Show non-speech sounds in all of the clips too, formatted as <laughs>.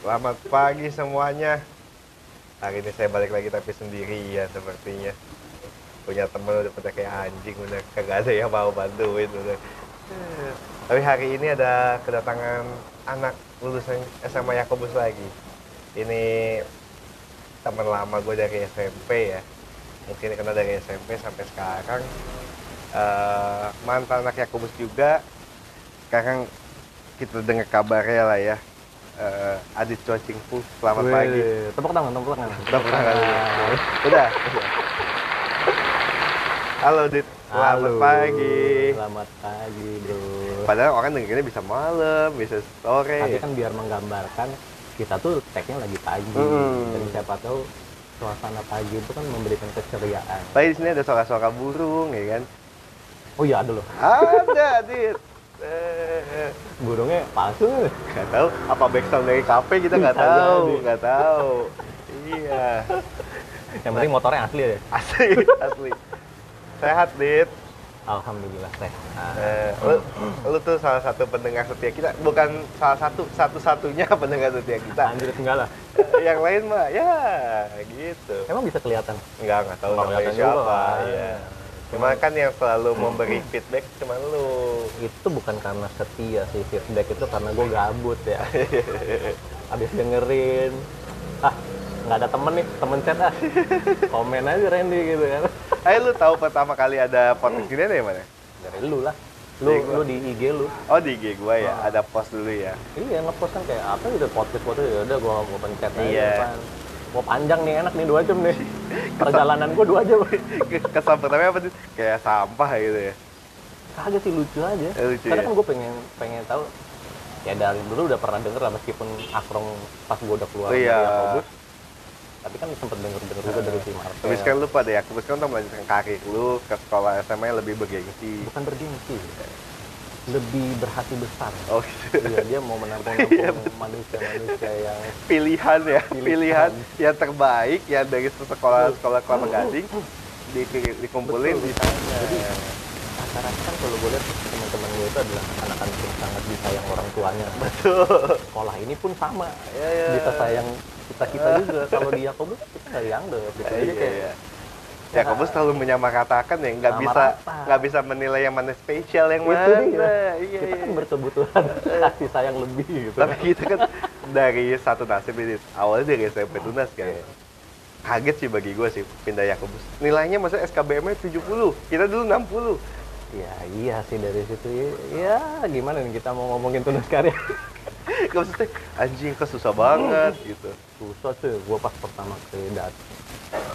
Selamat pagi semuanya. Hari ini saya balik lagi tapi sendiri ya sepertinya. Punya temen udah pada kayak anjing, udah kagak ada yang mau bantuin udah. Tapi hari ini ada kedatangan anak lulusan SMA Yakobus lagi. Ini teman lama gue dari SMP ya. Mungkin kenal dari SMP sampai sekarang. Eh, mantan anak Yakobus juga. Sekarang kita dengar kabarnya lah ya. Eh, Adit Cocingpu, selamat Wih, pagi. Tepuk tangan, tepuk tangan. Tepuk tangan dulu. Udah. Halo Dit, selamat Halo. pagi. Selamat pagi, bro. Padahal orang dengarnya bisa malam, bisa sore. Tapi kan biar menggambarkan kita tuh tagnya lagi pagi. Hmm. Dan siapa tahu suasana pagi itu kan memberikan keceriaan. Tapi di sini ada suara-suara burung ya kan? Oh iya ada loh. Ada Dit. Eh, Burungnya palsu. Gak tahu apa backsound dari kafe kita nggak tahu, nggak tahu. Iya, Yang penting motornya asli ya. asli, asli. Sehat Dit. Alhamdulillah sehat. Eh, lu, lu tuh salah satu pendengar setia kita, bukan salah satu, satu-satunya pendengar setia kita. Anjir enggak lah. Eh, yang lain mah ya gitu Emang bisa kelihatan. nggak nggak tahu Nggak namanya kelihatan juga, siapa ya cuma kan yang selalu memberi feedback cuma lu Itu bukan karena setia sih feedback itu karena gue gabut ya. <laughs> Habis dengerin, ah nggak ada temen nih, temen chat ah. Komen aja Randy gitu kan. <laughs> eh lu tahu pertama kali ada podcast gini dari mana dari lu lah lu lu di IG lu oh di IG gua ya Oh. ada post dulu ya iya ngepost kan kayak apa gitu podcast podcast ya udah gua mau pencet aja Iya. depan. Mau panjang nih enak nih dua jam nih. <laughs> Perjalanan gua dua jam. <laughs> Kesan pertama apa sih? Kayak sampah gitu ya. Kagak sih lucu aja. Eh, lucu karena ya? kan gua pengen pengen tahu ya dari dulu udah pernah denger lah meskipun akrong pas gua udah keluar Oh, iya. dari Yakobus tapi kan sempet denger denger juga dari si Marvel Habis kan lu pada ya, terus kan untuk melanjutkan karir lu ke sekolah SMA yang lebih bergengsi. bukan bergengsi lebih berhati besar Oh gitu. Iya, dia mau menampung-nampung <laughs> manusia-manusia yang Pilihan ya, Pilihan. pilihan yang terbaik yang dari sekolah-sekolah Kelapa Gading di, dikumpulin di sana. Jadi rata-rata kan kalau gue lihat teman-teman gue itu adalah anak-anak yang sangat disayang orang tuanya. Betul. Sekolah ini pun sama, Ya, ya. bisa sayang kita kita juga. Kalau di Yakobus kita nggak dianggap. Gitu. Jadi Iya, kayak iya. Ya, kamu selalu menyamaratakan ya, nggak bisa nggak bisa menilai yang mana spesial yang Itu mana. dia. Iya, kita kan iya. berkebutuhan <laughs> kasih sayang lebih gitu. Tapi kita kan dari satu nasib ini, awalnya dari SMP Tunas kan. Iya. Kaget sih bagi gue sih pindah Yakobus. Nilainya masa SKBM-nya 70, kita dulu 60. Ya iya sih dari situ ya, ya gimana nih kita mau ngomongin tunas karya <laughs> maksudnya anjing kok susah banget gitu. susah tuh gue pas pertama kali dat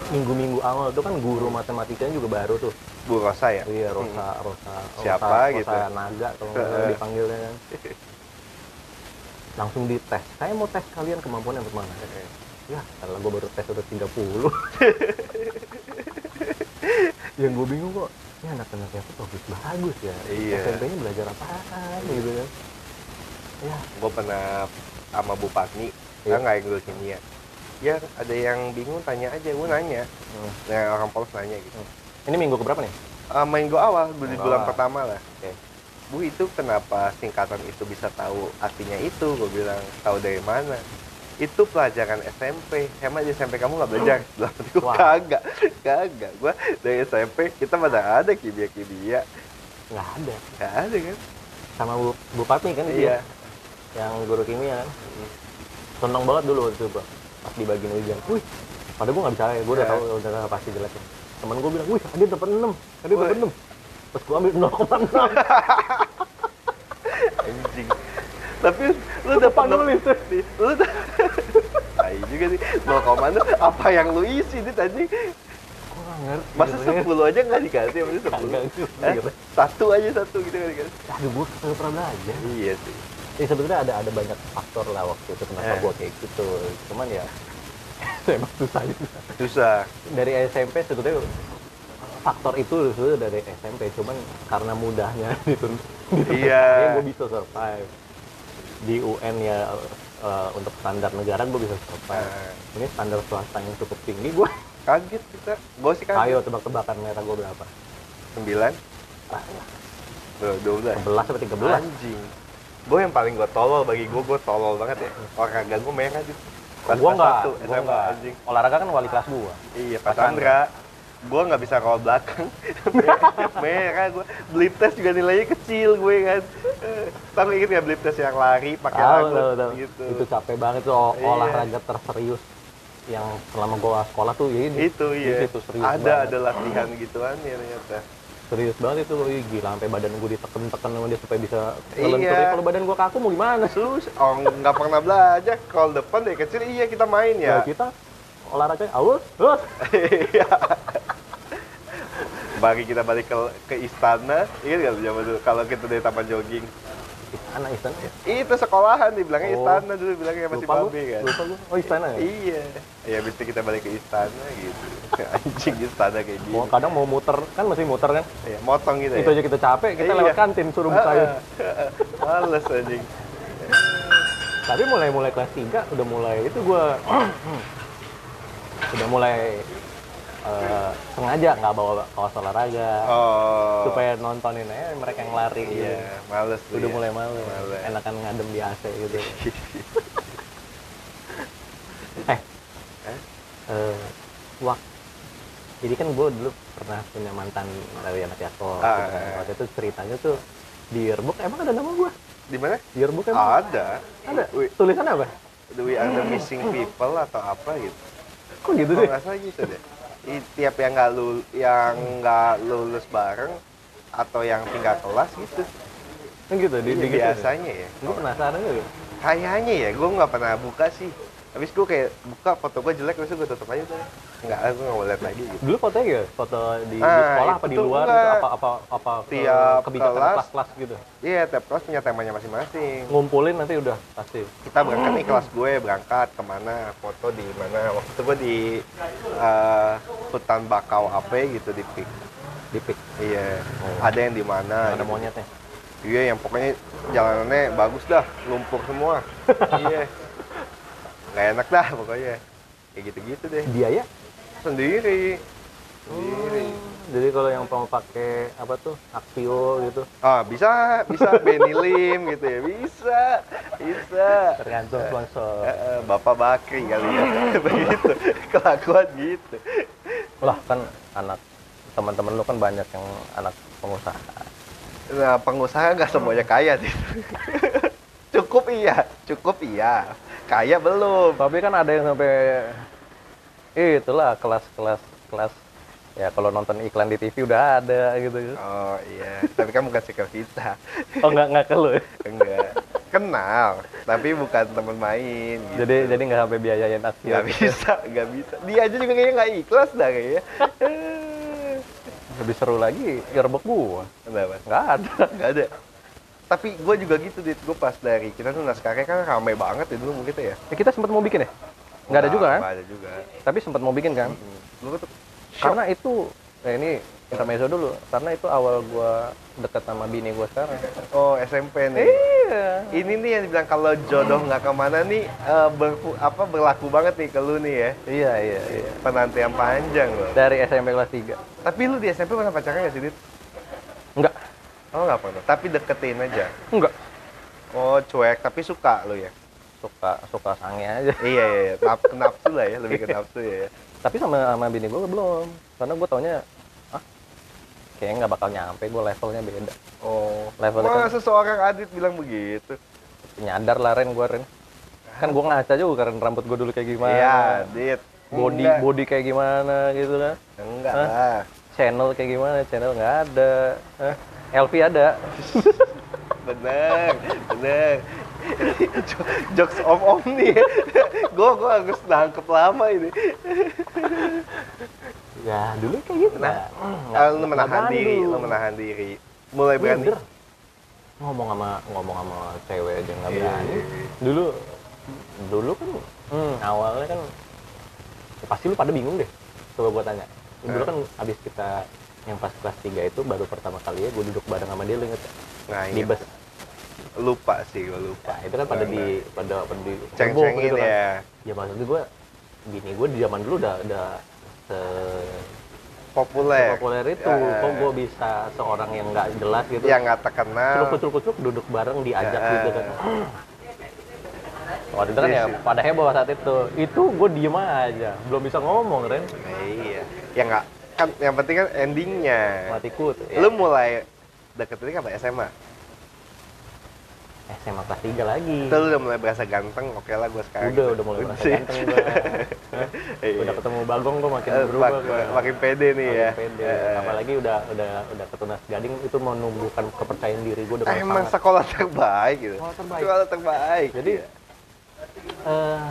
minggu-minggu awal itu kan guru matematikanya juga baru tuh Bu Rosa ya? Iya, Rosa, Rosa, Siapa Rosa, gitu? Rosa Naga kalau nggak salah dipanggilnya kan. <laughs> Langsung dites. Saya mau tes kalian kemampuan yang mana? Ya, kalau gue baru tes udah 30. <laughs> yang gue bingung kok, ini anak-anaknya tuh bagus bagus ya. Iya. SMP-nya belajar apaan gitu kan? Ya, Gue pernah sama Bu Patni, Iya. kan nggak kimia. Ya ada yang bingung tanya aja, gue nanya. hmm. Nah, orang polos nanya gitu. ini minggu keberapa nih? Ah, minggu awal, di Minggu bulan awal. pertama lah. Oke. Bu itu kenapa singkatan itu bisa tahu artinya itu? Gue bilang tahu dari mana? Itu pelajaran SMP. Emang di SMP kamu nggak belajar? Lah, gue Wah. kagak, kagak. Gue dari SMP kita mana ada kimia kimia, Nggak ada. nggak ada kan? Sama Bu, Bu Patmi kan Iya. dia, yang guru kimia kan. seneng banget dulu waktu itu Pak. Pas di bagian ujian wih pada gue nggak bisa ya gue udah Ya. tahu udah pasti jelek ya. temen gue bilang wih dia dapat 6 dia dapat. 6 terus gue ambil 0,6 <laughs> Anjing. Tapi lu Lu dapat nulis. Lu da- <laughs> Tai juga sih. 0, apa yang lu isi nih tadi? ngerti Masa. 10 aja nggak dikasih? Masa 10? Kagak. Hah? Satu aja satu gitu nggak dikasih? aduh gue pernah belajar Iya sih. Ya sebetulnya ada ada banyak faktor lah waktu itu kenapa Eh. gue kayak gitu cuman ya <laughs> emang susah juga Susah. dari SMP sebetulnya faktor itu sebetulnya dari SMP cuman karena mudahnya <laughs> gitu Iya. <laughs> gue bisa survive di UN ya eh, untuk standar negara gue bisa survive Nah. ini standar swasta yang cukup tinggi gue Kaget kita. Gue sih kaget. ayo tebak-tebakan merah gue berapa 9, ah, Tuh, 12. 11 atau 13 Anjing. Gue yang paling gue tolol bagi gue gue tolol banget ya olahraga gue merah gitu Pas- gua SMA, enggak. anjing. Olahraga kan wali kelas gua. iya pas Sandra gue nggak bisa roll belakang <laughs> merah gue blip test juga nilainya kecil gue kan tahu inget nggak blip test yang lari pakai lagu gitu Itu capek banget tuh ol- Iya. olahraga terserius yang selama gua sekolah tuh ya ini. itu iya Itu serius ada banget. ada latihan gituan ya ternyata Serius banget itu. Ih, gila sampai badan gua diteken-teken sama dia supaya bisa Iya. ngelentur. Kalau badan gua kaku mau gimana? sus oh nggak pernah belajar kalau depan dari kecil iya kita main Ya, ya kita olahraga awas, awas. Iya. Bagi kita balik ke, ke istana, ingat nggak lu zaman dulu kalau kita dari taman jogging? Istana, istana. ya? Itu sekolahan dibilangnya Oh. istana dulu bilangnya masih babe kan. lupa gua. Oh, istana ya? Iya. Ya itu kita balik ke istana gitu. <laughs> Anjing istana kayak gini. Mau kadang mau muter, kan masih muter kan? Iya, motong gitu Itu ya. aja kita capek, kita Iya. lewat kantin suruh bukain. <laughs> Males anjing. Tapi mulai mulai kelas 3 udah mulai itu gua <clears throat> udah mulai eh, sengaja nggak bawa kaos olahraga Oh. supaya nontonin aja mereka yang lari gitu. Iya, males tuh Udah ya. mulai malu, Males. enakan ngadem di AC gitu. <laughs> eh, Eh? eh, wak. Jadi kan gue dulu pernah punya mantan dari anak Yasko. Ah, gitu kan. ah. Waktu itu ceritanya tuh di yearbook emang ada nama gue. Di mana? Di yearbook emang Ada. ada. Wih. Tulisan apa? Do we are the missing people atau apa gitu? Kok gitu Kalau deh? nggak salah gitu deh. Tiap yang nggak lul yang nggak lulus bareng atau yang tinggal kelas gitu. Kan gitu di, Iya, di gitu. biasanya ya. Gue penasaran juga. Kayaknya ya, gue nggak pernah buka sih. Habis gue kayak buka foto gue jelek, terus gue tutup aja udah. Nggak, gue nggak lihat lagi gitu. Dulu fotonya gitu, foto di, di Ah, sekolah apa di luar enggak. gitu, apa apa apa ke- Tiap kebijakan kelas. kelas-kelas gitu. Iya, tiap kelas punya temanya masing-masing. Ngumpulin nanti udah pasti. Kita berangkat nih kelas gue berangkat ke mana, foto di mana. Waktu itu gue di eh, hutan bakau apa gitu di pik. Di pick. Iya, Oh. ada yang di mana. ada gitu. monyetnya. Iya, yang pokoknya jalanannya bagus dah, lumpur semua. <laughs> iya. Nggak enak dah pokoknya. Kayak gitu-gitu deh. Biaya? Sendiri. Sendiri. Jadi kalau yang mau pakai apa tuh Axio gitu, Ah, bisa, bisa <laughs> Benilim gitu ya. Bisa, bisa. tergantung sponsor. Eh, eh, Bapak Bakri kali ya. <laughs> Begitu. Kelakuan gitu. Lah kan anak teman-teman lu kan banyak yang anak pengusaha. Nah, pengusaha nggak semuanya kaya sih. <laughs> cukup iya, cukup iya. Kaya belum. Tapi kan ada yang sampai eh, itulah kelas-kelas kelas ya kalau nonton iklan di TV udah ada gitu. Oh iya, tapi kan bukan circle kita. Oh nggak nggak ke lu ya? Enggak. Kenal, tapi bukan teman main gitu. Jadi jadi nggak sampai biayain Axio. nggak gitu. bisa, nggak bisa. Dia aja juga kayaknya nggak ikhlas dah kayaknya. <laughs> Lebih seru lagi yearbook gua. Kenapa? Nggak ada. Nggak ada. Tapi gue juga gitu, dit. Gue pas dari kita tuh Naskare kan ramai banget ya dulu gitu ya. Ya, kita sempat mau bikin ya? Nggak ada juga kan? Nggak ada juga. Tapi sempat mau bikin kan? Tuh Karena itu, ya ini intermezzo dulu. Karena itu awal gua deket sama bini gua sekarang. oh SMP nih. Iya. Ini nih yang dibilang kalau jodoh nggak ke mana nih eh, berfu- apa berlaku banget nih ke lu nih ya. Iya, iya, iya. Penantian panjang loh. Dari SMP kelas 3. Tapi lu di SMP pernah pacaran nggak sih, Dit? Enggak, Oh nggak pernah. Tapi deketin aja. enggak. Oh cuek, tapi suka lu ya. Suka suka sange aja. <laughs> iya iya, iya. Nap, nafsu lah ya, lebih ke nafsu ya. Tapi sama sama bini gua belum. Karena gua taunya ah kayaknya nggak bakal nyampe gua levelnya beda. Oh, Levelnya kan- masa seorang Adit bilang begitu? Nyadar lah Ren gua Ren. Kan gua ngaca juga karena rambut gua dulu kayak gimana. Iya, Adit. Body Enggak. body kayak gimana gitu kan. Enggak Hah? lah. Channel kayak gimana? Channel nggak ada. Hah? LV ada. <laughs> Bener, bener. Jo- <laughs> Jokes om-om nih. gue gue harus nangkep lama ini. Ya dulu kayak gitu. Nah, Nah, Ah, lu menahan diri, lu menahan diri. Mulai berani. Minder. Ngomong sama ngomong sama cewek aja nggak Iya, berani. iya, iya. Dulu dulu kan hmm, awalnya kan ya pasti lu pada bingung deh. Coba gua tanya. Dulu Eh. kan abis kita yang pas kelas 3 itu baru pertama kali ya gue duduk bareng sama dia lu inget ya? Nah, di iya. bus. Lupa sih, gue lupa. Nah, itu kan pada di pada pada di Ceng-cengin heboh gitu kan. ya. Ya maksudnya gue bini gue di zaman dulu udah udah se populer. populer itu Ya. kok gue bisa seorang yang nggak jelas gitu Yang nggak terkenal. kucuk-kucuk duduk bareng diajak Ya. gitu kan waktu itu kan Iya ya sih. pada heboh saat itu itu gue diem aja belum bisa ngomong Ren Iya. Ya nggak kan yang penting kan endingnya. mati kut Lu mulai deket ini kapan SMA? SMA kelas 3 lagi Itu udah mulai berasa ganteng, oke lah gue sekarang. udah gitu. udah mulai merasa sih. ganteng gue <laughs> Iya. udah ketemu bagong gue makin Eh, berubah mak- gua. makin pede nih Makin ya. pede. Eh, apalagi udah udah udah ketunas gading itu menumbuhkan kepercayaan diri gue dengan emang sangat sekolah terbaik gitu. Sekolah terbaik. Sekolah terbaik. jadi Iya. eh,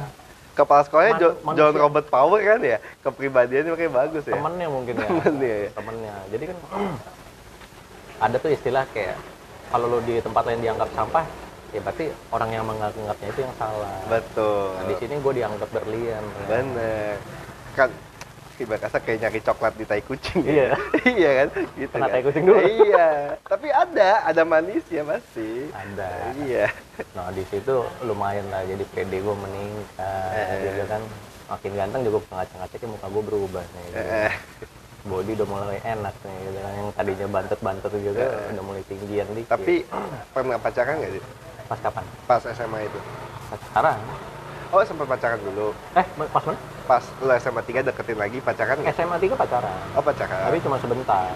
kepala sekolahnya man- Jo- manusia- John Robert Power kan ya. Kepribadiannya makanya bagus ya. temennya mungkin ya Temennya ya. temennya jadi kan <clears throat> ada tuh istilah kayak kalau lo di tempat lain dianggap sampah ya berarti orang yang menganggapnya itu yang salah Betul. nah, di sini gue dianggap berlian Bener. Kan ibarat kata kayak nyari coklat di tai kucing. Iya. <laughs> iya kan? Gitu Kena kan? tai kucing dulu. iya. Tapi ada, ada manisnya pasti. ada Iya. nah di situ lumayan lah jadi PD gue meningkat Eh. gitu kan makin ganteng juga ngacak-ngacaknya muka gue berubah nih gitu. Eh, body udah mulai enak nih gitu kan yang tadinya bantet-bantet gitu Eh. udah mulai tinggian dikit tapi pernah pacaran nggak sih? Pas kapan Pas SMA itu? pas sekarang Oh sempat pacaran dulu. eh pas mana Pas lu SMA 3 deketin lagi pacaran nggak? SMA 3 pacaran Oh pacaran. tapi cuma sebentar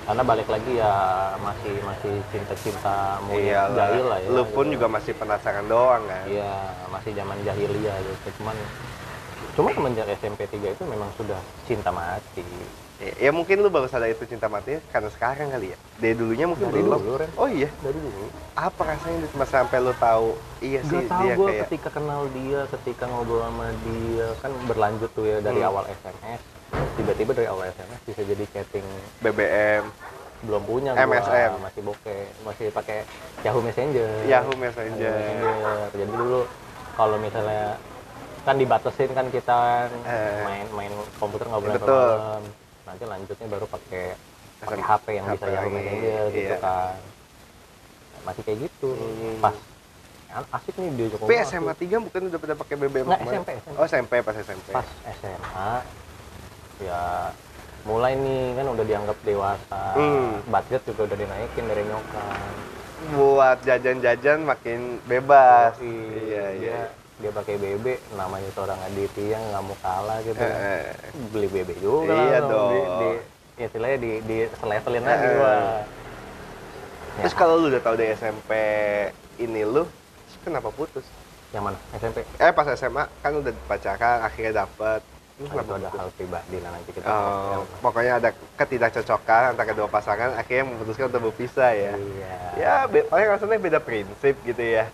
karena balik lagi ya masih masih cinta-cinta mau Iya jahil lah ya Lu pun gitu. juga masih penasaran doang kan? iya masih zaman jahiliyah gitu cuman cuma semenjak SMP 3 itu memang sudah cinta mati Ya, ya mungkin lu baru sadar itu cinta matinya karena sekarang kali ya. Dari dulunya mungkin Dari belum. dulu, Ren. Oh iya. dari dulu Apa rasanya cuma sampai lu tahu iya sih Gak tau dia gue kayak ketika kenal dia, ketika ngobrol sama dia kan berlanjut tuh ya dari Hmm. awal SMS. Tiba-tiba dari awal SMS bisa jadi chatting BBM, belum punya gua, MSN. masih bokeh, masih pakai Yahoo Messenger. Yahoo Messenger. Yahoo Messenger. Jadi dulu kalau misalnya kan dibatasin kan kita Eh. main main komputer nggak boleh malam. Nanti lanjutnya baru pakai pakai HP yang bisa HP Yahoo lagi, Messenger gitu iya. kan. Masih kayak gitu. Hmm. Pas asik nih dia Tapi SMA 3 bukan udah pada pakai BBM Nggak? SMP, SMP. Oh SMP pas SMP. pas SMA ya mulai nih kan udah dianggap dewasa Hmm. budget juga udah dinaikin dari nyokap Buat jajan-jajan makin bebas. Yoi, Iya dia iya. Dia pakai BB namanya seorang Aditya nggak mau kalah gitu Eh, eh. beli BB juga Iya langsung. dong. di, di ya istilahnya di di selevelin lagi Eh. gua Ya, Terus kalau lu udah tahu dari SMP ini lu, kenapa putus? yang mana SMP Eh pas SMA kan udah pacaran, akhirnya dapet. Lu Nah, itu ada putus? hal pribadi lah nanti kita Oh, pokoknya ada ketidakcocokan antara kedua pasangan, akhirnya memutuskan untuk berpisah ya. iya Ya, be- paling rasanya beda prinsip gitu ya.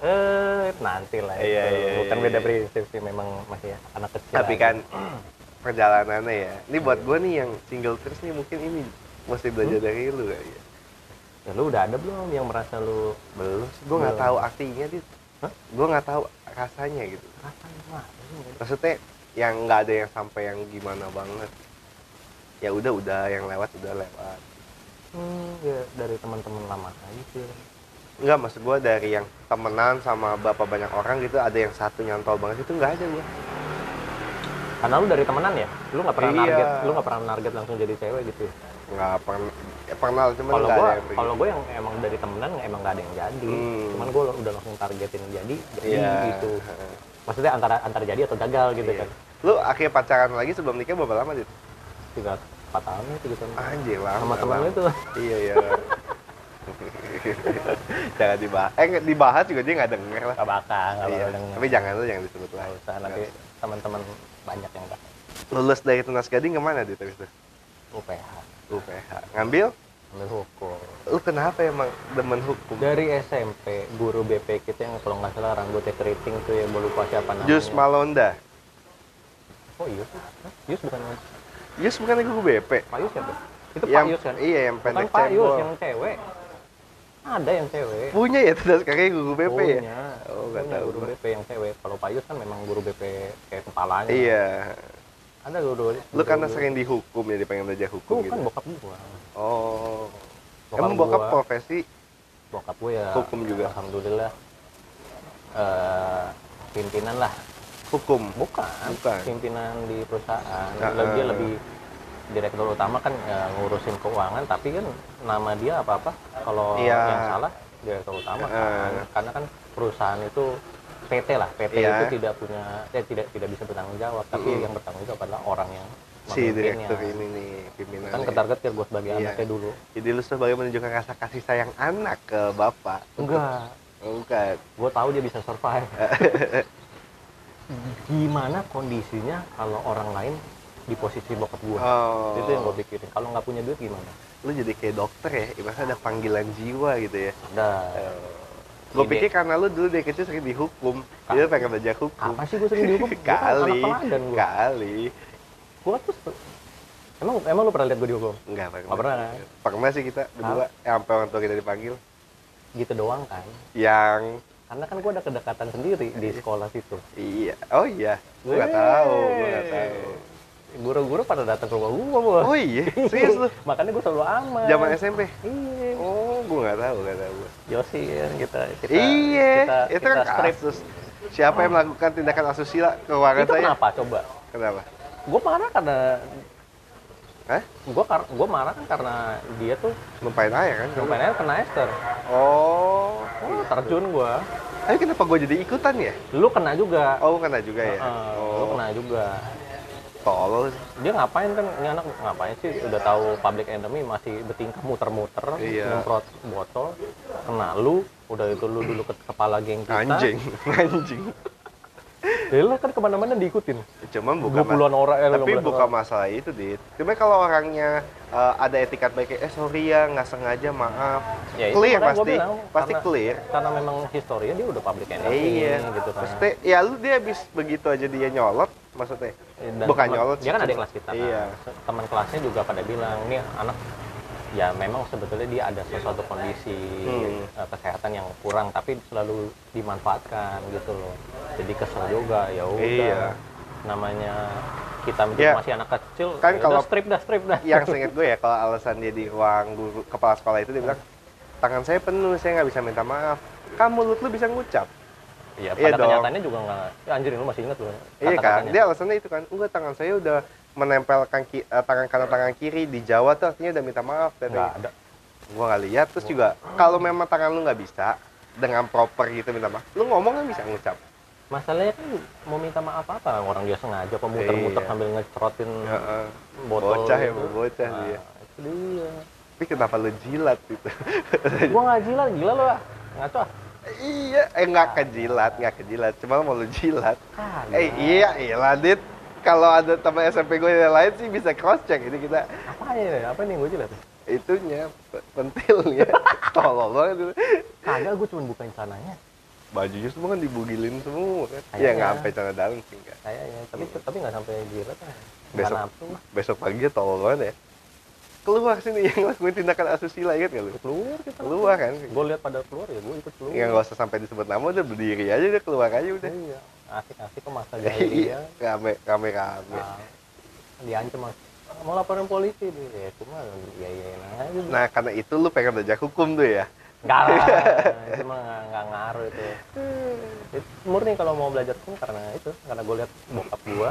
Eh nanti lah itu. Iya, iya, bukan iya, beda iya. prinsip sih memang masih anak kecil Tapi aja. kan perjalanannya ya. Ini buat gue nih yang single terus nih mungkin ini mesti belajar Hmm? dari lu kali ya. Ya lu udah ada belum yang merasa lu belum? Gue nggak tahu artinya dit. Hah? Gue nggak tahu rasanya gitu. Rasanya mah. ada. Maksudnya yang nggak ada yang sampai yang gimana banget. Ya udah udah yang lewat udah lewat. Hmm, ya dari teman-teman lama aja sih. Enggak maksud gue dari yang temenan sama bapak banyak orang gitu ada yang satu nyantol banget itu nggak ada gue. Karena lu dari temenan ya, lu nggak pernah Iya. target, lu nggak pernah target langsung jadi cewek gitu. ya? Nggak pernah ya pernah cuma Kalau yang kalau gua yang emang dari temenan emang nggak ada yang jadi. Hmm. Cuman gua udah langsung targetin jadi, jadi Iya. gitu. Maksudnya antara antara jadi atau gagal gitu Iya. kan. Lu akhirnya pacaran lagi sebelum nikah berapa lama dit? Tiga empat tahun ya, tiga tahun. Anjir lama. Sama temen itu. Iya iya. <laughs> <laughs> jangan dibahas. Eh nggak dibahas juga dia nggak denger lah. Gak bakal, gak Iya. bakal denger. Tapi jangan lu yang disebut lah. Nggak usah nanti teman-teman banyak yang gak Lulus dari Tunas Gading ke mana dit terus tuh? UPH, UPH. Ngambil? ambil hukum. Lu kenapa emang demen hukum? Dari SMP, guru BP kita yang kalau nggak salah rambutnya keriting tuh ya, gue lupa siapa namanya. Jus Malonda. Oh iya? Yus bukan Jus bukan guru BP. Pak Yus siapa? Itu yang, Pak Yus kan? Iya yang Bukan pendek Pak Yus yang cewek. Ada yang cewek. Punya ya Tunas kakek guru BP ya? Punya. Oh nggak Punya tahu. guru gua. BP yang cewek. Kalau Pak Yus kan memang guru BP kayak kepalanya. Iya. Ada guru. Lu karena guru- sering dihukum jadi pengen belajar hukum Bukan gitu. bokap gua. Oh. Bokap Emang bokap gua- profesi bokap gue ya Hukum juga? alhamdulillah eh pimpinan lah hukum? bukan, Bukan. pimpinan di perusahaan Ah, lebih dia ah. lebih direktur utama kan ya, ngurusin keuangan tapi kan nama dia apa apa kalau Iya. yang salah direktur utama kan Heeh. karena kan perusahaan itu PT lah PT Iya. itu tidak punya eh, tidak tidak bisa bertanggung jawab tapi Mm-mm. yang bertanggung jawab adalah orang yang si direktur ini nih pimpinannya kan ketar ketir gue sebagai Iya. anaknya dulu jadi lu sebagai menunjukkan rasa kasih sayang anak ke bapak enggak bukan gue tahu dia bisa survive <laughs> gimana kondisinya kalau orang lain di posisi bokap gue oh. Itu yang gue pikirin. Kalau nggak punya duit gimana? Lu jadi kayak dokter ya ibaratnya ada panggilan jiwa gitu ya. Ada. Gue Ide. pikir karena lu dulu dari kecil sering dihukum. Dia pengen belajar hukum. Apa sih gue sering dihukum? <laughs> Gua kan kali teladan gue kali. Gue tuh emang emang lu pernah lihat gue dihukum? Enggak pernah. Nggak pernah, kan? Pernah sih kita berdua, eh, sampai orang tua kita dipanggil. gitu doang kan? Yang karena kan gue ada kedekatan sendiri di sekolah situ. Iya, oh iya, gue nggak tahu, gue nggak tahu. Guru-guru pada datang ke rumah gue bos Oh iya, serius lu? <laughs> makanya gue selalu aman Zaman SMP? iya Oh, gue nggak tahu, nggak tahu. Yosi kan kita kita Iya, kita, itu kita kan strip. kasus. Siapa yang melakukan tindakan asusila ke itu saya? kenapa coba Kenapa? gue marah karena Hah? gue gue marah kan karena dia tuh Numpain air kan? mainnya kena Esther Oh, oh, terjun gue tapi kenapa gue jadi ikutan ya? lu kena juga Oh, kena juga ya? Heeh, lu Oh, kena juga tolol. dia ngapain kan ini anak ngapain sih udah tahu public enemy masih bertingkah muter-muter Iya. nyemprot botol kena lu udah itu lu dulu ke kepala geng kita Anjing, <laughs> anjing. ya lu kan ke mana-mana diikutin Cuman bukan 20-an orang eh, Tapi 15 bukan orang. masalah itu, Dit. Cuma kalau orangnya eh, ada etikat baik, eh sorry ya, nggak sengaja, maaf. Ya, clear pasti, bilang, pasti karena- clear. karena memang historinya dia udah public enemy iya, gitu kan Pasti, ya lu dia habis begitu aja dia nyolot, maksudnya. Dan Bukan nyolot dia kan ada kelas kita Iya. kan. teman kelasnya juga pada bilang nih anak ya memang sebetulnya dia ada sesuatu kondisi Hmm. eh, kesehatan yang kurang tapi selalu dimanfaatkan gitu loh jadi kesel juga ya udah Iya. namanya kita Ya. masih anak kecil Kan ya kalau- strip dah strip dah Yang seinget gue ya, kalau alasan dia di ruang guru kepala sekolah itu dia bilang, tangan saya penuh, saya nggak bisa minta maaf. Kamu mulut lu bisa ngucap. Iya, Iya pada dong. kenyataannya juga nggak ya, anjir lu masih ingat loh Iya kan? Dia alasannya itu kan, enggak tangan saya udah menempelkan ki- eh, tangan kanan tangan kiri di Jawa tuh artinya udah minta maaf nggak katanya. ada Gua nggak lihat terus juga kalau memang tangan lu nggak bisa dengan proper gitu minta maaf, lu ngomong kan bisa ngucap. masalahnya kan mau minta maaf apa orang dia sengaja pemuter-muter Iya. sambil ngecerotin Heeh. botol Bocah ya, gitu. bocah Nah, dia. itu dia Tapi kenapa lu jilat gitu? gua nggak gila gila lu ah ngaco ah iya, eh nggak kejilat, nggak kejilat, cuma mau lu jilat. Eh iya, iya Dit. Kalau ada teman SMP gue yang lain sih bisa cross check ini kita apa ya apa nih gue jilat itunya pe- pentilnya <laughs> tolol banget itu. kagak gue cuma bukain celananya bajunya semua kan dibugilin semua kan Kayaknya. ya nggak sampai celana dalam sih enggak kayaknya tapi tapi nggak sampai jilat ah Besok. Besok. pagi tolol banget ya keluar sini <laughs> yang lakuin tindakan asusila ingat gak lu? Keluar kita keluar kan? Gue lihat pada keluar ya gue ikut keluar. Ya nggak usah sampai disebut nama udah berdiri aja udah keluar aja udah. Iya asik-asik ke masa <laughs> iya jahiliyah rame rame rame. Nah, diancam mas. Mau laporin polisi dia. Ya itu mah ya ya aja nah karena itu lu pengen belajar hukum tuh ya? Enggak lah, <laughs> itu mah nggak- ngaruh itu. itu. Murni kalau mau belajar hukum karena itu, karena gue lihat bokap gua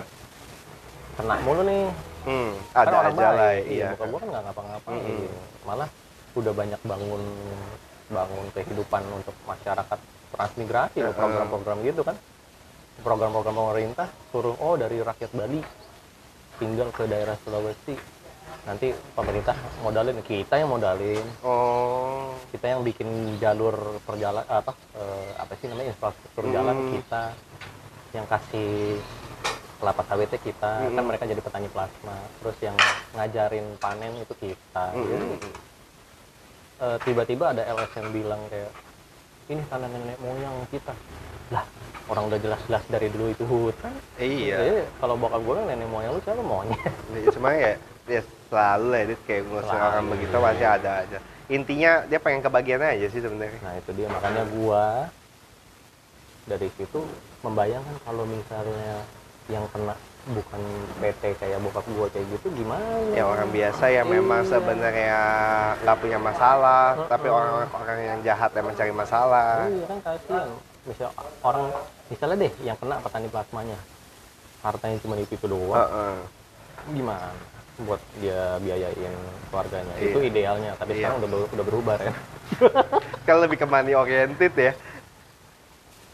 kena mulu nih. Hmm, Kan ada orang aja lah Iya, iya bokap gua kan nggak ngapa-ngapain. Mm-mm. Malah udah banyak bangun bangun kehidupan untuk masyarakat transmigrasi loh, Heeh. program-program gitu kan. Program-program pemerintah suruh oh dari rakyat Bali tinggal ke daerah Sulawesi. Nanti pemerintah modalin, kita yang modalin oh kita yang bikin jalur perjalan apa eh, apa sih namanya infrastruktur jalan Hmm. kita yang kasih kelapa sawitnya kita kan Hmm. mereka jadi petani plasma. Terus yang ngajarin panen itu kita Hmm. Jadi, eh, tiba-tiba ada LSM bilang kayak ini tanah nenek moyang kita. Lah orang udah jelas-jelas dari dulu itu hutan iya. Jadi, kalau bokap gue kan nenek moyang lu siapa monyet? <laughs> Ya, cuma ya ya selalu lah Dit, kayak ngusir Selalu. orang begitu pasti ada aja. Intinya dia pengen kebagian aja sih sebenarnya. Nah itu dia. Makanya gua dari situ membayangkan kalau misalnya yang kena bukan PT kayak bokap gua kayak gitu gimana? ya orang biasa yang memang Iya. sebenarnya nggak punya masalah Heeh. tapi orang-orang yang jahat yang mencari masalah Iya kan kasihan. Misal orang misalnya deh yang kena petani plasmanya hartanya cuma itu, itu doang. Heeh. Gimana? buat dia biayain keluarganya Iya. itu idealnya tapi Iya. sekarang udah ber- udah berubah kan Kan lebih ke money oriented ya.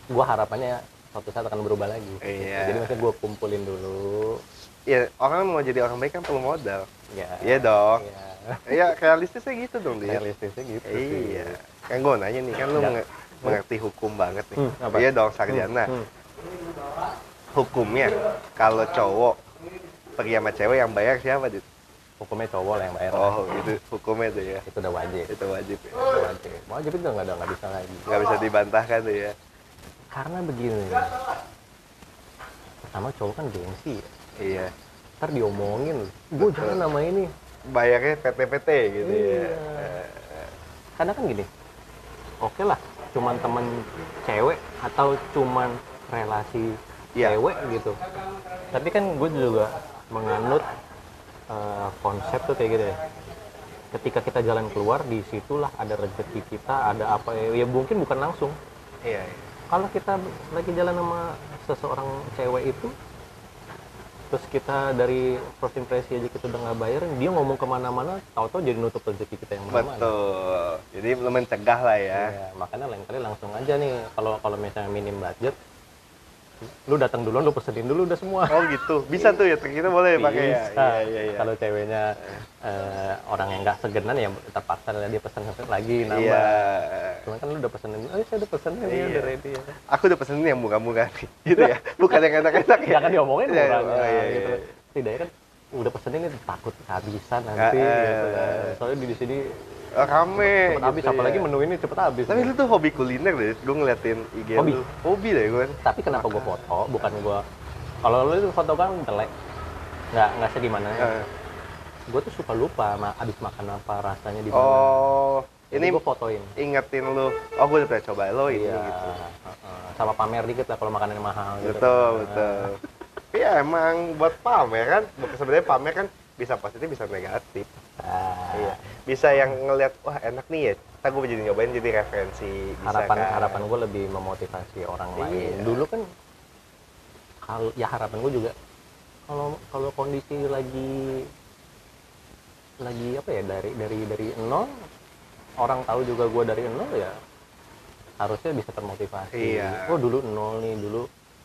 gue harapannya suatu saat akan berubah lagi Iya. jadi maksudnya gue kumpulin dulu Ya, orang mau jadi orang baik kan perlu modal. ya Iya dong. ya Iya, realistisnya gitu dong, dia. realistisnya gitu sih. Iya. Kan gue nanya nih, kan lu Ya. menge- mengerti hukum banget nih. Hmm, apa? Iya dong, sarjana. Hmm, Hukumnya kalau cowok pergi sama cewek yang bayar siapa, Dit? hukumnya cowok lah yang bayar Oh, itu hukumnya tuh ya. itu udah wajib Itu wajib ya. Itu wajib wajib itu nggak ada nggak bisa lagi Nggak bisa dibantahkan tuh ya. Karena begini pertama cowok kan gengsi ya. Iya. ntar diomongin gue jangan nama ini Bayarnya PT-PT gitu ya. Iya. karena kan gini oke lah cuman temen cewek atau cuman relasi Iya. cewek gitu tapi kan gue juga menganut eh, konsep tuh kayak gitu ya ketika kita jalan keluar di situlah ada rezeki kita ada apa ya, ya mungkin bukan langsung Iya, iya. Kalau kita lagi jalan sama seseorang cewek itu terus kita dari first impression aja kita udah nggak bayarin dia ngomong ke mana-mana tahu-tahu jadi nutup rezeki kita yang mana-mana Betul. Jadi mencegah lah ya. Iya, makanya lain kali langsung aja nih kalau kalau misalnya minim budget lu datang duluan lu pesenin dulu udah semua Oh gitu. Bisa tuh ya, kita boleh pakai ya. Bisa. Iya, iya, iya. kalau ceweknya eh, orang yang nggak segenan ya terpaksa dia pesen lagi nambah Iya. cuman kan lu udah pesenin oh saya udah pesenin ya Iya. udah ready ya Aku udah pesenin yang murah-murah nih. <laughs> Gitu ya. Bukan yang enak-enak ya. jangan diomongin Iya, murahnya oh, iya, gitu iya. setidaknya kan udah pesenin ini takut kehabisan nanti gitu kan. eh. soalnya di sini rame. cepet habis gitu apalagi ya. menu ini cepet habis Tapi lu tuh hobi kuliner deh. Gue ngeliatin IG Hobi? lu. Hobi deh gue. tapi kenapa gue foto bukan gue kalau lu itu foto kan jelek nggak nggak segimana Eh. gue tuh suka lupa ma abis makan apa rasanya di mana Oh, ini gue fotoin ingetin lu. Oh, gue udah pernah coba lo ini iya gitu. sama pamer dikit lah kalau makanannya mahal gitu Betul, kan. betul. Iya, emang buat pamer kan. Sebenarnya pamer kan bisa positif, bisa negatif. Ah, Iya. Bisa yang ngeliat, wah enak nih ya. Kita gue jadi nyobain jadi referensi. Bisa harapan kan? harapan gue lebih memotivasi orang Iya. lain dulu kan kalau ya harapan gue juga kalau kalau kondisi lagi lagi apa ya dari dari dari nol orang tahu juga gue dari nol ya harusnya bisa termotivasi Iya. oh dulu nol nih dulu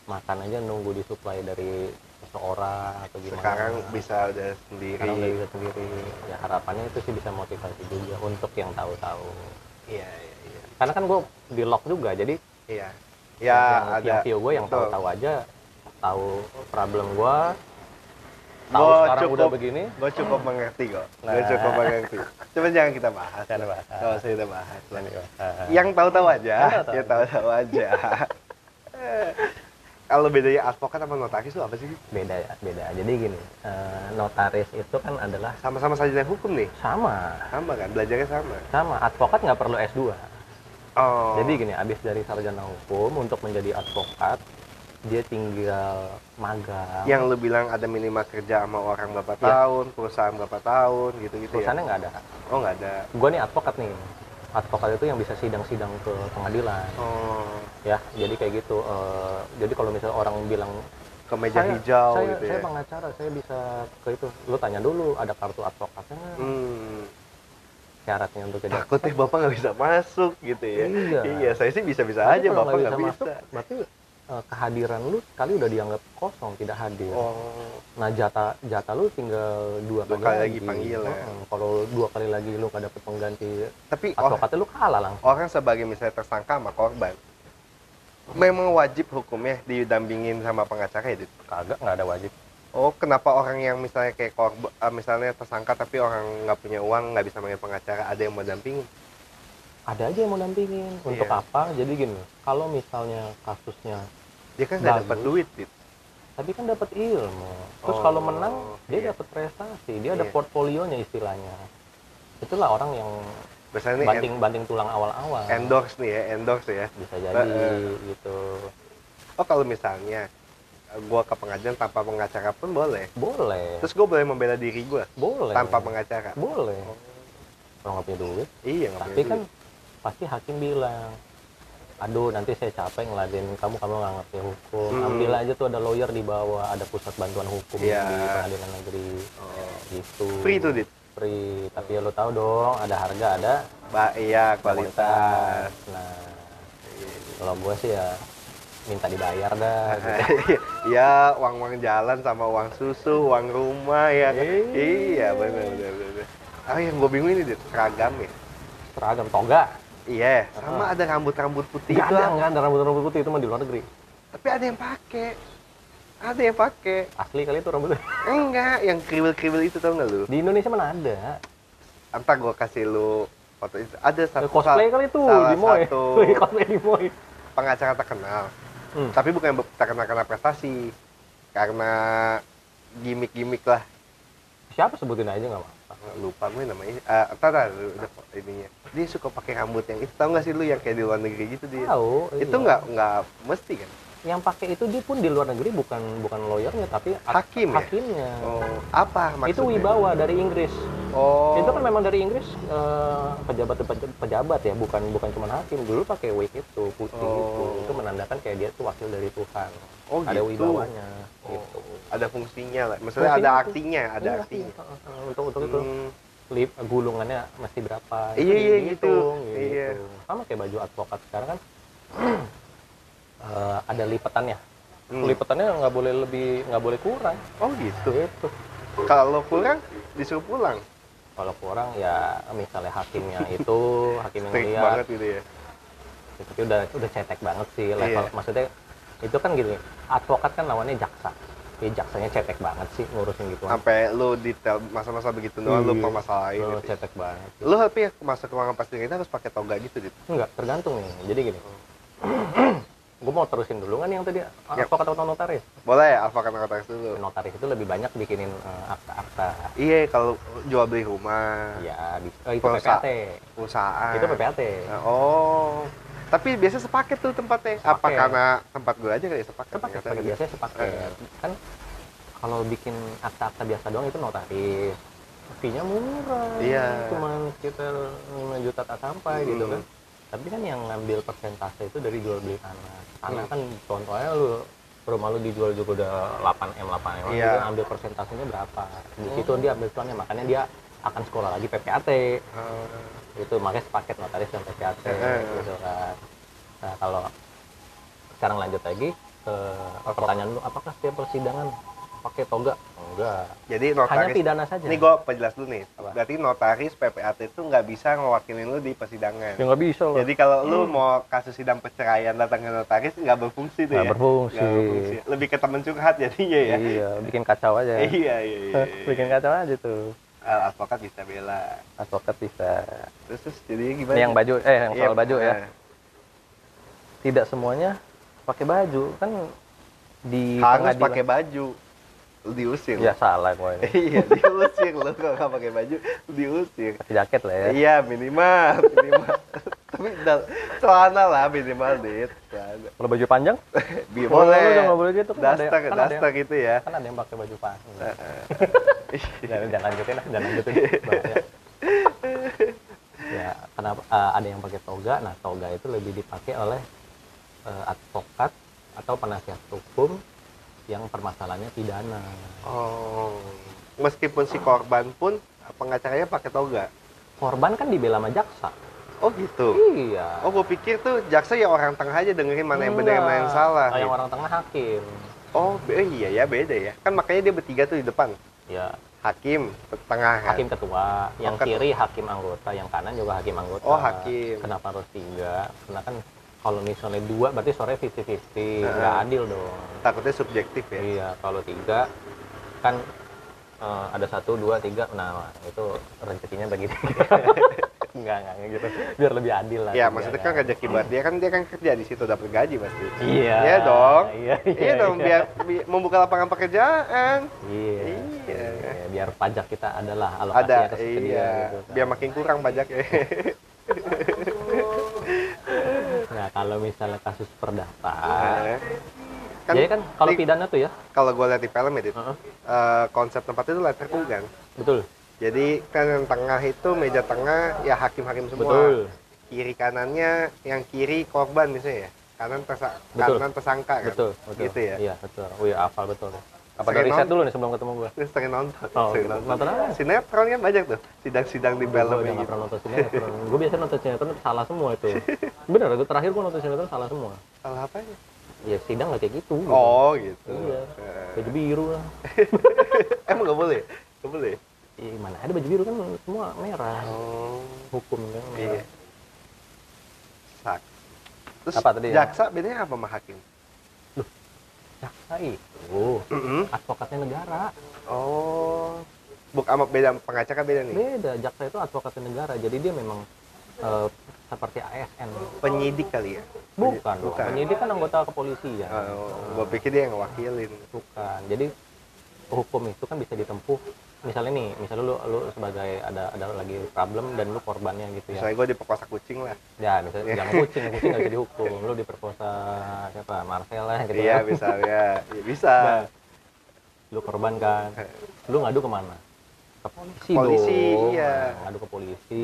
makan aja nunggu disuplai dari seseorang atau gimana Sekarang bisa udah sendiri. sekarang udah bisa sendiri ya harapannya itu sih bisa motivasi juga untuk yang tahu-tahu Iya, iya, iya. karena kan gue di lock juga jadi Iya. Ya, yang, ada. yang view gue yang tahu-tahu aja tahu problem gue tahu Gua sekarang cukup- udah begini Gue cukup mengerti kok. Gue Nah. cukup mengerti. Cuma jangan kita bahas. Jangan bahas. Kalau saya kita bahas. lah. uh, Yang tahu-tahu aja. Yang tahu-tahu Ya aja. <laughs> Kalau bedanya advokat sama notaris itu apa sih? beda ya beda jadi gini eh, notaris itu kan adalah Sama-sama sarjana hukum nih. sama Sama kan? Belajarnya sama. sama advokat nggak perlu S2 Oh. jadi gini abis dari sarjana hukum untuk menjadi advokat dia tinggal magang yang lu bilang ada minimal kerja sama orang berapa Iya. tahun, perusahaan berapa tahun, gitu-gitu ya? perusahaannya nggak ada Oh nggak ada. gue nih advokat nih advokat itu yang bisa sidang-sidang ke pengadilan Oh ya jadi kayak gitu Eh, jadi kalau misalnya orang bilang ke meja saya, hijau saya, gitu saya ya? pengacara saya bisa ke itu lu tanya dulu ada kartu advokatnya? Hmm. syaratnya untuk jadi Takut deh bapak nggak bisa masuk gitu ya? Iya. Iya, saya sih bisa-bisa Tapi aja bapak nggak bisa. masuk, berarti eh, kehadiran lu kali udah dianggap kosong tidak hadir Oh. nah jatah jatah lu tinggal dua, Dua kali lagi panggil ya. Heeh, kalau dua kali lagi lu nggak dapet pengganti Tapi or- advokatnya lu kalah langsung orang sebagai misalnya tersangka sama korban, memang wajib hukumnya didampingin sama pengacara ya? Kagak nggak ada wajib Oh, kenapa orang yang misalnya kayak korban, eh, misalnya tersangka tapi orang nggak punya uang, nggak bisa manggil pengacara, ada yang mau dampingin? ada aja yang mau dampingin untuk Iya. apa jadi gini kalau misalnya kasusnya Dia kan nggak dapat duit, Dit. tapi kan dapat ilmu terus Oh, kalau menang dia iya. dapat prestasi dia ada Iya. portfolionya istilahnya itulah orang yang Biasanya banting banting tulang awal-awal en- endorse nih ya, endorse ya. bisa jadi Eh, gitu Oh, kalau misalnya gua ke pengadilan tanpa pengacara pun boleh. boleh Terus gue boleh membela diri gue boleh tanpa pengacara. boleh Oh. nggak punya duit Iya, tapi punya kan duit. pasti hakim bilang aduh nanti saya capek ngeladenin kamu kamu nggak ngerti hukum Hmm. ambil aja tuh ada lawyer di bawah ada pusat bantuan hukum Iya. di pengadilan negeri Oh. gitu Free tuh, Dit? free tapi ya lo tahu dong ada harga ada Ba iya, kualitas. nah kalau gue sih ya minta dibayar dah <laughs> gitu. Iya, uang-uang jalan sama uang susu, uang rumah ya. kan? Iya. Iya, benar benar benar. Ah, yang gue bingung ini, Dit, seragam ya. seragam toga Iya, sama ada rambut-rambut putih nggak itu. ada nggak ada rambut-rambut putih itu mah di luar negeri Tapi ada yang pakai. Ada yang pakai. asli kali itu rambutnya Enggak, yang kriwil-kriwil itu tau nggak lu? di Indonesia mana ada Entar gue kasih lu foto itu. Ada satu cosplay kali itu salah di Moy satu <laughs> cosplay di Moy pengacara terkenal. Hmm. Tapi bukan terkenal karena prestasi. Karena gimmick-gimmick lah. Siapa sebutin aja nggak apa lupa gue namanya. Eh entar dah, lu- udah ininya. Dia suka pakai rambut yang itu tau gak sih lu yang kayak di luar negeri gitu dia? Tahu itu iya. nggak nggak mesti kan? Yang pakai itu dia pun di luar negeri bukan bukan lawyernya tapi ak- Hakim ya? hakimnya. Oh apa maksudnya? Itu wibawa dari Inggris oh. Itu kan memang dari Inggris eh, pejabat pejabat ya bukan bukan cuma hakim. Dulu pakai wig itu putih itu Oh. itu. Menandakan kayak dia tuh wakil dari Tuhan. Oh, ada gitu. wibawanya Oh, gitu. Ada fungsinya lah maksudnya Fungsinya ada itu. artinya ada Iya, artinya. iya, eh, untuk untuk itu. Hmm, lip gulungannya mesti berapa? Itu Iya, iya, dihitung, gitu. Iya. sama kayak baju advokat sekarang kan. <clears throat> Eh, ada lipatannya hmm. lipatannya nggak boleh lebih nggak boleh kurang. Oh gitu? Gitu. Kalau kurang disuruh pulang kalau kurang ya misalnya hakimnya <laughs> itu hakim yang lihat banget gitu ya. Tapi udah udah cetek banget sih level Iya. maksudnya itu kan gini advokat kan lawannya jaksa. Ya jaksanya cetek banget sih ngurusin gitu. Sampai lu detail masa-masa begitu doang lu Iya. permasalahin Oh, gitu. cetek banget. Lu tapi ya masuk ke ruangan pasti kita harus pakai toga gitu dit enggak tergantung nih. Jadi gini <clears throat> gue mau terusin dulu kan yang tadi? Yap. advokat atau notaris? Boleh alfa kan notaris dulu. Notaris itu lebih banyak bikinin eh, akta-akta iya kalau jual beli rumah. Ya di, oh, itu Perusahaan. PPAT perusahaan. Itu PPAT oh. Tapi biasa sepaket tuh tempatnya. Apa Sepaket. karena tempat gue aja kali sepaket. Sepaket sepaket. gitu. biasanya sepaket. Eh. kan kalau bikin akta-akta biasa doang itu notaris. Fee-nya murah. Iya. cuma sekitar 5 juta tak sampai gitu Hmm. kan tapi kan yang ngambil persentase itu dari jual beli tanah tanah Hmm. kan contohnya lu rumah lu dijual juga udah 8 m 8 m Iya. dia ambil persentasenya berapa di situ dia ambil cuannya makanya dia akan sekolah lagi PPAT Oh. itu makanya sepaket notaris dan PPAT Eh. gitu kan nah kalau sekarang lanjut lagi ke pertanyaan lu apakah setiap persidangan pakai toga enggak jadi hanya notaris pidana saja ini gue perjelas dulu nih Apa? berarti notaris PPAT itu nggak bisa ngewakilin lu di persidangan ya nggak bisa loh Jadi kalau lu mau kasus sidang perceraian datang ke notaris nggak berfungsi tuh Nggak ya? berfungsi. Berfungsi. Lebih ke temen curhat jadinya ya? iya bikin kacau aja <laughs> Iya, iya, iya. <laughs> iya. bikin kacau aja tuh Ah, advokat bisa bela. advokat bisa Terus, terus jadi gimana? ini yang baju eh yang Iya, soal baju ya nah. tidak semuanya pakai baju kan di Harus pakai baju. Diusir. ya salah gue ini <laughs> iya, diusir. Lu kalau nggak pakai baju, diusir. pakai jaket lah ya Iya, minimal. minimal. <laughs> Tapi celana lah minimal, Dit. Kalau baju panjang <laughs> boleh. lu jangan boleh gitu, kan yang- kan gitu ya. kan ada yang pakai baju panjang Heeh. jangan, jangan lanjutin lah jangan lanjutin bahaya. ya kenapa eh, ada yang pakai toga nah toga itu lebih dipakai oleh eh, advokat atau penasihat hukum yang permasalahannya pidana Oh, meskipun si korban pun pengacaranya pakai toga. korban kan dibela sama jaksa Oh gitu. iya Oh, gue pikir tuh jaksa ya orang tengah aja dengerin mana yang benar mana yang salah. Oh, yang orang tengah hakim Oh, be- eh, iya ya beda ya. Kan makanya dia bertiga tuh di depan. ya Hakim, tengah kan. hakim ketua yang ketua. kiri hakim anggota yang kanan juga hakim anggota Oh, hakim. kenapa harus tiga karena kan kalau misalnya dua berarti sore 50-50 nggak Heeh. adil dong Takutnya subjektif ya. Iya, kalau tiga kan eh, ada satu, dua, tiga, nah itu rezekinya bagi tiga. enggak, <laughs> gitu. Biar lebih adil lah. Ya, tiga maksudnya kan rezeki buat dia kan dia kan kerja di situ dapat gaji pasti. Iya. Iya dong. Iya, Iya, dong, iya. biar, bi- membuka lapangan pekerjaan. Iya. Iya. Iya, Biar pajak kita adalah alokasinya Ada, ke ke dia iya. gitu kan. Biar makin kurang pajaknya. <laughs> Nah, kalau misalnya kasus perdata. kan, jadi kan kalau pidana tuh ya, kalau gue lihat di film ya, Dit, Heeh. eh, konsep tempat itu letter kan. betul. Jadi kan yang tengah itu meja tengah ya hakim-hakim semua. Betul. Kiri kanannya yang kiri korban misalnya ya. Kanan tersa Betul. kanan tersangka kan. Betul, betul. Gitu ya. Iya, betul. Oh iya, hafal betul. Apa dari riset dulu nih sebelum ketemu gue? Terus sering nonton. Oh, sering gitu. nonton. Nonton apa? Sinetron kan banyak tuh. Sidang-sidang di Gue film nggak gitu. pernah nonton sinetron. gue biasa nonton sinetron salah semua itu. <laughs> Bener, gue terakhir gue nonton sinetron salah semua. Salah apanya? Ya sidang nggak kayak gitu. gitu. Oh gitu. Iya. Eh. Baju biru lah. <laughs> Emang nggak boleh? Nggak boleh? Iya, mana ada baju biru kan semua merah. Oh. Hukum kan. Iya. Sak. Terus Apa tadi ya? jaksa bedanya apa sama hakim? Jaksa itu advokatnya negara. Oh. Buk sama beda pengacara beda nih. Beda, jaksa itu advokatnya negara. Jadi dia memang eh, seperti ASN. Penyidik kali ya? Bukan. Bukan. penyidik kan anggota kepolisian. Oh, gua pikir dia yang ngewakilin. Bukan. Jadi hukum itu kan bisa ditempuh. Misalnya nih, misalnya lu lu sebagai ada ada lagi problem dan lu korbannya gitu ya. Misalnya gue diperkosa kucing lah. Ya, misalnya <laughs> jangan kucing, kucing nggak bisa dihukum. Lu diperkosa siapa? Marcel lah gitu. Iya misalnya. <laughs> Ya, bisa. Nah, lu korban kan. Lu ngadu ke mana? Ke polisi, Polisi, dong. iya. Nah, ngadu ke polisi.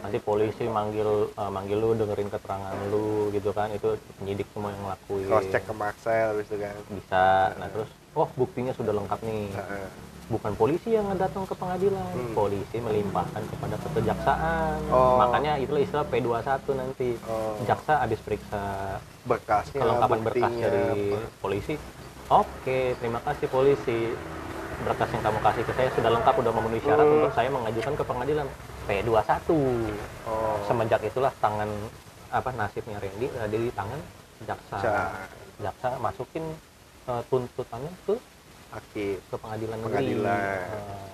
Nanti polisi manggil eh, manggil lu dengerin keterangan lu gitu kan. Itu penyidik semua yang ngelakuin. Cross check ke Marcel gitu kan. Bisa. Nah, terus oh buktinya sudah lengkap nih. Bukan polisi yang datang ke pengadilan, Hmm. polisi melimpahkan kepada kejaksaan. Oh. Makanya itulah istilah P21 nanti. Oh. Jaksa habis periksa Berkasnya, kelengkapan berkas dari apa. polisi. Oke, terima kasih polisi. Berkas yang kamu kasih ke saya sudah lengkap, sudah memenuhi syarat Hmm. untuk saya mengajukan ke pengadilan. P21. Oh. Semenjak itulah tangan apa nasibnya Randy ada di tangan jaksa. Jaksa. Jaksa masukin eh, tuntutannya ke Hakim. ke pengadilan negeri. Pengadilan. Eh,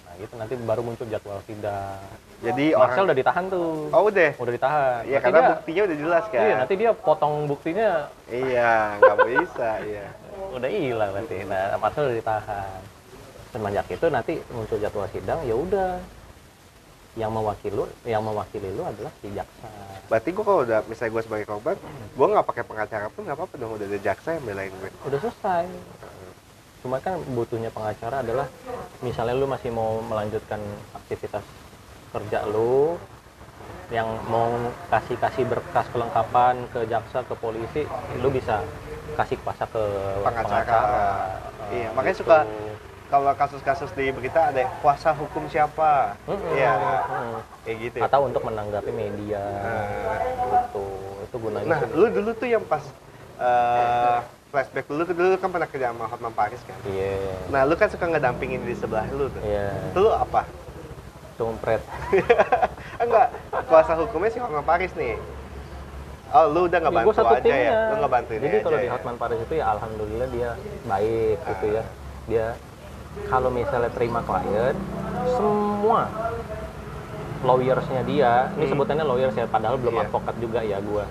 Nah, gitu nanti baru muncul jadwal sidang. Jadi Marcel orang udah ditahan tuh. Oh udah. Udah ditahan. Iya Nanti karena dia- buktinya udah jelas kan. Iya, nanti dia potong buktinya Iya, nggak bisa, iya. udah hilang berarti. Nah, Marcel udah ditahan. Semenjak itu nanti muncul jadwal sidang, ya udah. Yang mewakili lu, yang mewakili lu adalah si jaksa. Berarti gua kalau udah misalnya gua sebagai korban, gua nggak pakai pengacara pun nggak apa-apa dong udah ada jaksa yang belain gue. Udah selesai. Cuma kan butuhnya pengacara adalah misalnya lu masih mau melanjutkan aktivitas kerja lu yang mau kasih kasih berkas kelengkapan ke jaksa ke polisi lu bisa kasih kuasa ke Pengacara. Eh, Iya, makanya gitu. suka Kalau kasus-kasus di berita ada kuasa hukum siapa? Mm-mm, Iya, mm-mm. kayak gitu. ya. atau untuk menanggapi media Nah, gitu itu gunanya Nah, lu dulu tuh yang pas eh, flashback dulu, dulu kan pernah kerja sama Hotman Paris kan? iya Nah, lu kan suka ngedampingin di sebelah lu tuh. iya Itu lu apa? cumpret <laughs> Enggak, kuasa hukumnya si Hotman Paris nih. Oh, lu udah Ya, ngebantu gua satu aja timnya. ya? Lu ngebantuin Jadi aja kalau di ya? Hotman Paris itu ya alhamdulillah dia baik gitu Ah. ya. Dia kalau misalnya terima klien, semua lawyersnya dia, ini Hmm. sebutannya lawyers ya, padahal belum Iya. advokat juga ya gua.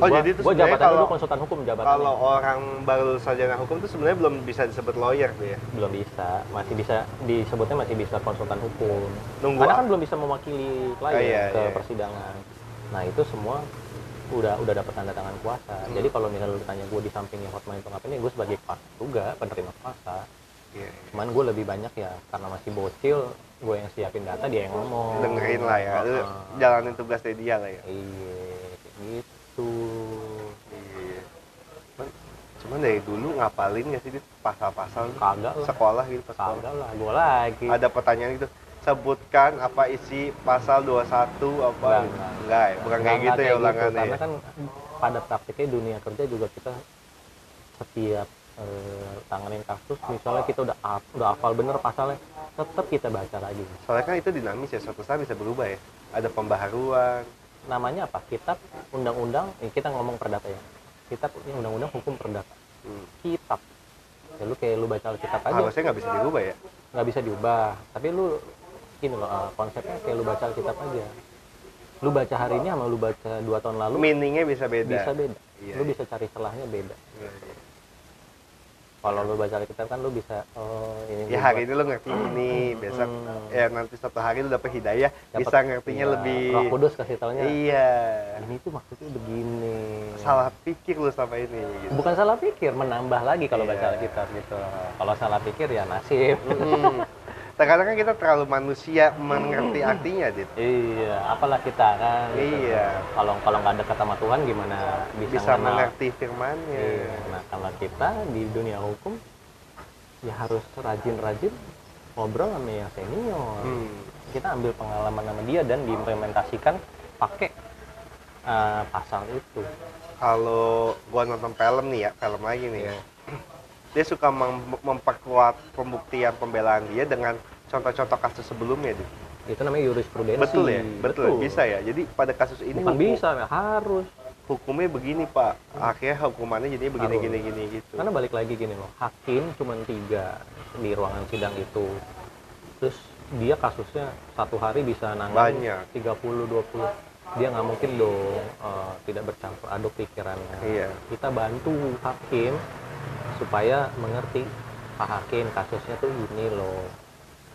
Oh, Gua- jadi itu gua sebenarnya kalau- dulu konsultan hukum jabatannya. Kalau orang baru sarjana hukum tuh sebenarnya belum bisa disebut lawyer tuh ya? belum bisa, masih bisa disebutnya masih bisa konsultan hukum. Nunggu Karena kan belum bisa mewakili klien Ah, iya, ke iya. persidangan. Nah itu semua udah udah dapat tanda tangan kuasa. Hmm. Jadi kalau misalnya lu tanya gue di sampingnya Hotman itu ngapain, ya gue sebagai kuasa juga penerima kuasa. Iya. Cuman gue lebih banyak ya karena masih bocil, gue yang siapin data dia yang ngomong. Dengerin lah ya, Heeh. jalanin tugas dia lah ya. Iya, kayak gitu. Iya. Cuman, dari dulu ngapalin nggak sih pasal-pasal lu? Kagak lah, sekolah gitu pas sekolah? kagak lah, gue lagi. Ada pertanyaan gitu, sebutkan apa isi pasal 21 apa? Enggak, gitu. enggak. Enggak ya, bukan kayak gitu ya ulangannya Karena ya. kan pada praktiknya dunia kerja juga kita setiap eh, tanganin kasus, misalnya kita udah udah hafal bener pasalnya, tetap kita baca lagi. Soalnya kan itu dinamis ya, suatu saat bisa berubah ya. Ada pembaharuan. Namanya apa? Kitab undang-undang, eh, kita ngomong perdata ya. Kitab ini undang-undang hukum perdata. Hmm. Kitab. Ya lu kayak lu baca kitab aja, Harusnya nggak bisa dirubah ya. nggak bisa diubah. Tapi lu gini loh, eh, konsepnya kayak lu baca kitab aja. Lu baca hari ini sama lu baca dua tahun lalu Meaningnya bisa beda. bisa beda. Iya, lu iya. bisa cari celahnya beda. Iya, iya. Kalau lu baca kitab kan lu bisa oh ini Ya hari buat- ini lo ngerti ini, besok Hmm. ya nanti satu hari lu dapet hidayah, Dapet- bisa ngertinya iya, lebih. Roh Kudus kasih taunya. Iya. Ini tuh maksudnya begini. Salah pikir lu sama ini. Gitu. Bukan salah pikir, menambah lagi kalau Iya. baca kitab gitu. Kalau salah pikir ya nasib. Mm-mm. <laughs> Terkadang kan kita terlalu manusia mengerti artinya, Dit. iya, apalah kita kan. gitu. Iya. Kalau kalau nggak dekat sama Tuhan gimana bisa, Bisa mengerti firmannya. Iya. Nah, kalau kita di dunia hukum ya harus rajin-rajin ngobrol sama yang senior Hmm. kita ambil pengalaman sama dia dan diimplementasikan pakai uh, pasal itu Kalau gua nonton film nih ya, film lagi nih ya. Dia suka mem- memperkuat pembuktian pembelaan dia dengan contoh-contoh kasus sebelumnya, Dit. itu namanya jurisprudensi Betul ya? Betul, bisa ya. Jadi pada kasus ini bukan hukum- bisa harus hukumnya begini, Pak. Akhirnya hukumannya jadi begini Harus. gini gini gitu. karena balik lagi gini loh hakim cuma tiga di ruangan sidang itu terus dia kasusnya satu hari bisa nangani Banyak. 30 20 dia nggak mungkin dong eh, tidak bercampur aduk pikirannya Iya. kita bantu hakim supaya mengerti pak hakim kasusnya tuh ini loh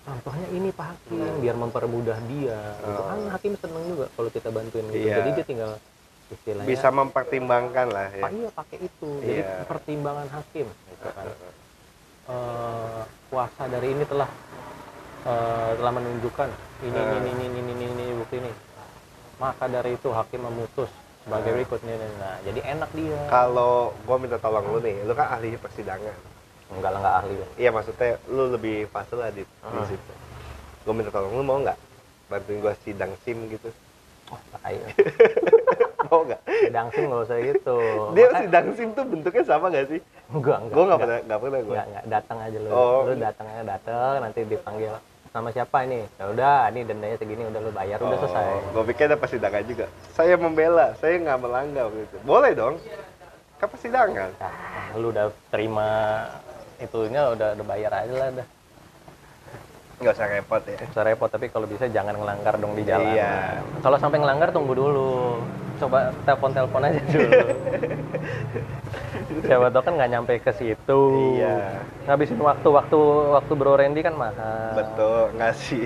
contohnya ini pak hakim biar mempermudah dia gitu. Oh. kan hakim seneng juga kalau kita bantuin gitu Iya. jadi dia tinggal istilahnya Bisa mempertimbangkan lah ya. pak iya pakai itu jadi Iya. pertimbangan hakim gitu kan Eh, kuasa dari ini telah eh, telah menunjukkan ini ini Eh. ini ini ini ini, ini bukti ini maka dari itu hakim memutus sebagai Eh. berikut nih nah jadi enak dia Kalau gua minta tolong lu nih, lu kan ahli persidangan. enggak lah enggak ahli lah Iya maksudnya lu lebih fase lah di, di Ah. situ. Gua minta tolong lu mau nggak bantuin gua sidang sim gitu? oh tai <laughs> mau nggak? sidang sim nggak usah gitu Dia Maka- sidang sim tuh bentuknya sama gak sih? enggak enggak Gua nggak enggak. pernah nggak pernah gua. Enggak, enggak, datang aja lu. Oh. Lu datang aja datang nanti dipanggil sama siapa ini? Ya udah, ini dendanya segini udah lu bayar udah selesai. Gue Oh, pikir ada persidangan juga. Saya membela, saya nggak melanggar gitu. Boleh dong. Kan persidangan. Nah, lu udah terima itunya udah udah bayar aja lah dah. Nggak usah repot ya. Bisa repot tapi kalau bisa jangan ngelanggar dong di jalan. Iya. Kalau sampai ngelanggar tunggu dulu. Coba telepon-telepon aja dulu. <laughs> Siapa tau kan nggak nyampe ke situ. Iya. Ngabisin waktu waktu waktu Bro Randy kan mahal. Betul, nggak sih.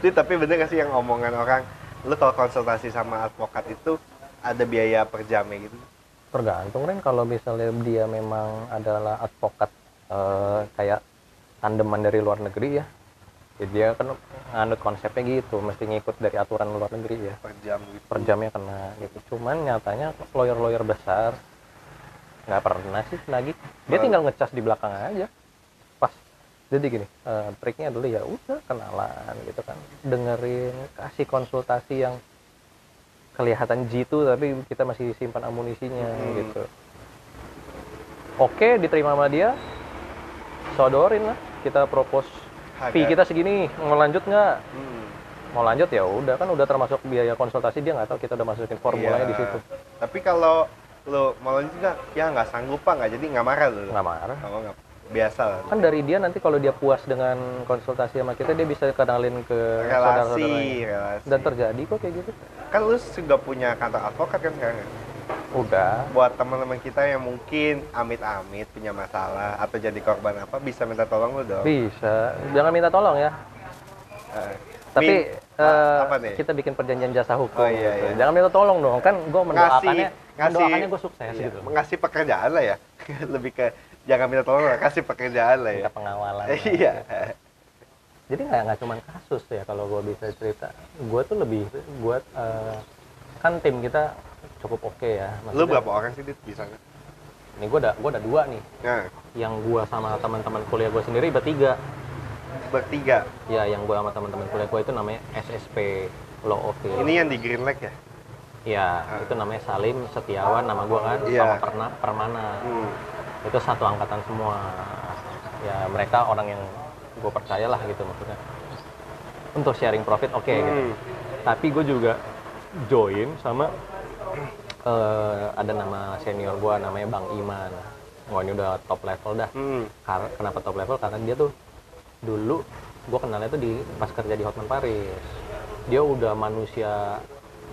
Ini tapi bener nggak sih yang omongan orang, lu kalau konsultasi sama advokat itu ada biaya per jamnya gitu? tergantung Ren kalau misalnya dia memang adalah advokat eh, kayak tandeman dari luar negeri ya ya dia kan nganut konsepnya gitu mesti ngikut dari aturan luar negeri ya. Per jam gitu. per jamnya kena gitu. Cuman nyatanya lawyer-lawyer besar nggak pernah sih lagi. Dia Oh. tinggal ngecas di belakang aja. Pas jadi gini eh, triknya dulu ya udah kenalan gitu kan. Dengerin kasih konsultasi yang kelihatan jitu tapi kita masih simpan amunisinya Hmm. gitu. Oke diterima sama dia sodorin lah. Kita propose fee Harga. kita segini mau lanjut nggak Hmm. mau lanjut ya udah kan udah termasuk biaya konsultasi dia nggak tahu kita udah masukin formulanya Iya. di situ Tapi kalau lu mau lanjut nggak? Ya nggak sanggup pak, nggak jadi nggak marah lu. nggak marah Oh, nggak. Biasa lah. kan dari dia nanti kalau dia puas dengan konsultasi sama kita dia bisa kenalin ke relasi, saudara-saudaranya relasi. dan terjadi kok kayak gitu kan lu juga punya kantor advokat kan sekarang ya? Udah. Buat teman-teman kita yang mungkin amit-amit punya masalah atau jadi korban apa bisa minta tolong lu dong. Bisa. Jangan minta tolong ya. Eh, tapi min- apa nih? kita bikin perjanjian jasa hukum Oh, iya, gitu. iya. jangan minta tolong dong kan gue mendoakannya ngasih mendoakannya gue sukses iya, gitu. ngasih pekerjaan lah ya. <laughs> Lebih ke jangan minta tolong lah kasih pekerjaan lah ya. Minta pengawalan. <laughs> Iya. Jadi nggak nggak cuma kasus ya kalau gue bisa cerita. Gue tuh lebih gue eh, kan tim kita cukup oke ya. Lu Maksudnya, berapa orang sih Dit, bisa nggak? ini gue ada gue ada dua nih. Nah. Yang gue sama teman-teman kuliah gue sendiri bertiga. Bertiga? Ya yang gue sama teman-teman kuliah gue itu namanya SSP Law Office ini yang di Green Lake ya? Ya Ah. itu namanya Salim Setiawan nama gue kan Iya. sama Perna Permana. Hmm. itu satu angkatan semua. Ya mereka orang yang gue percaya lah gitu maksudnya. Untuk sharing profit oke gitu. Hmm. tapi gue juga join sama eh, ada nama senior gue namanya Bang Iman wah ini udah top level dah Hmm. Kar- kenapa top level karena dia tuh dulu gue kenalnya tuh di pas kerja di Hotman Paris dia udah manusia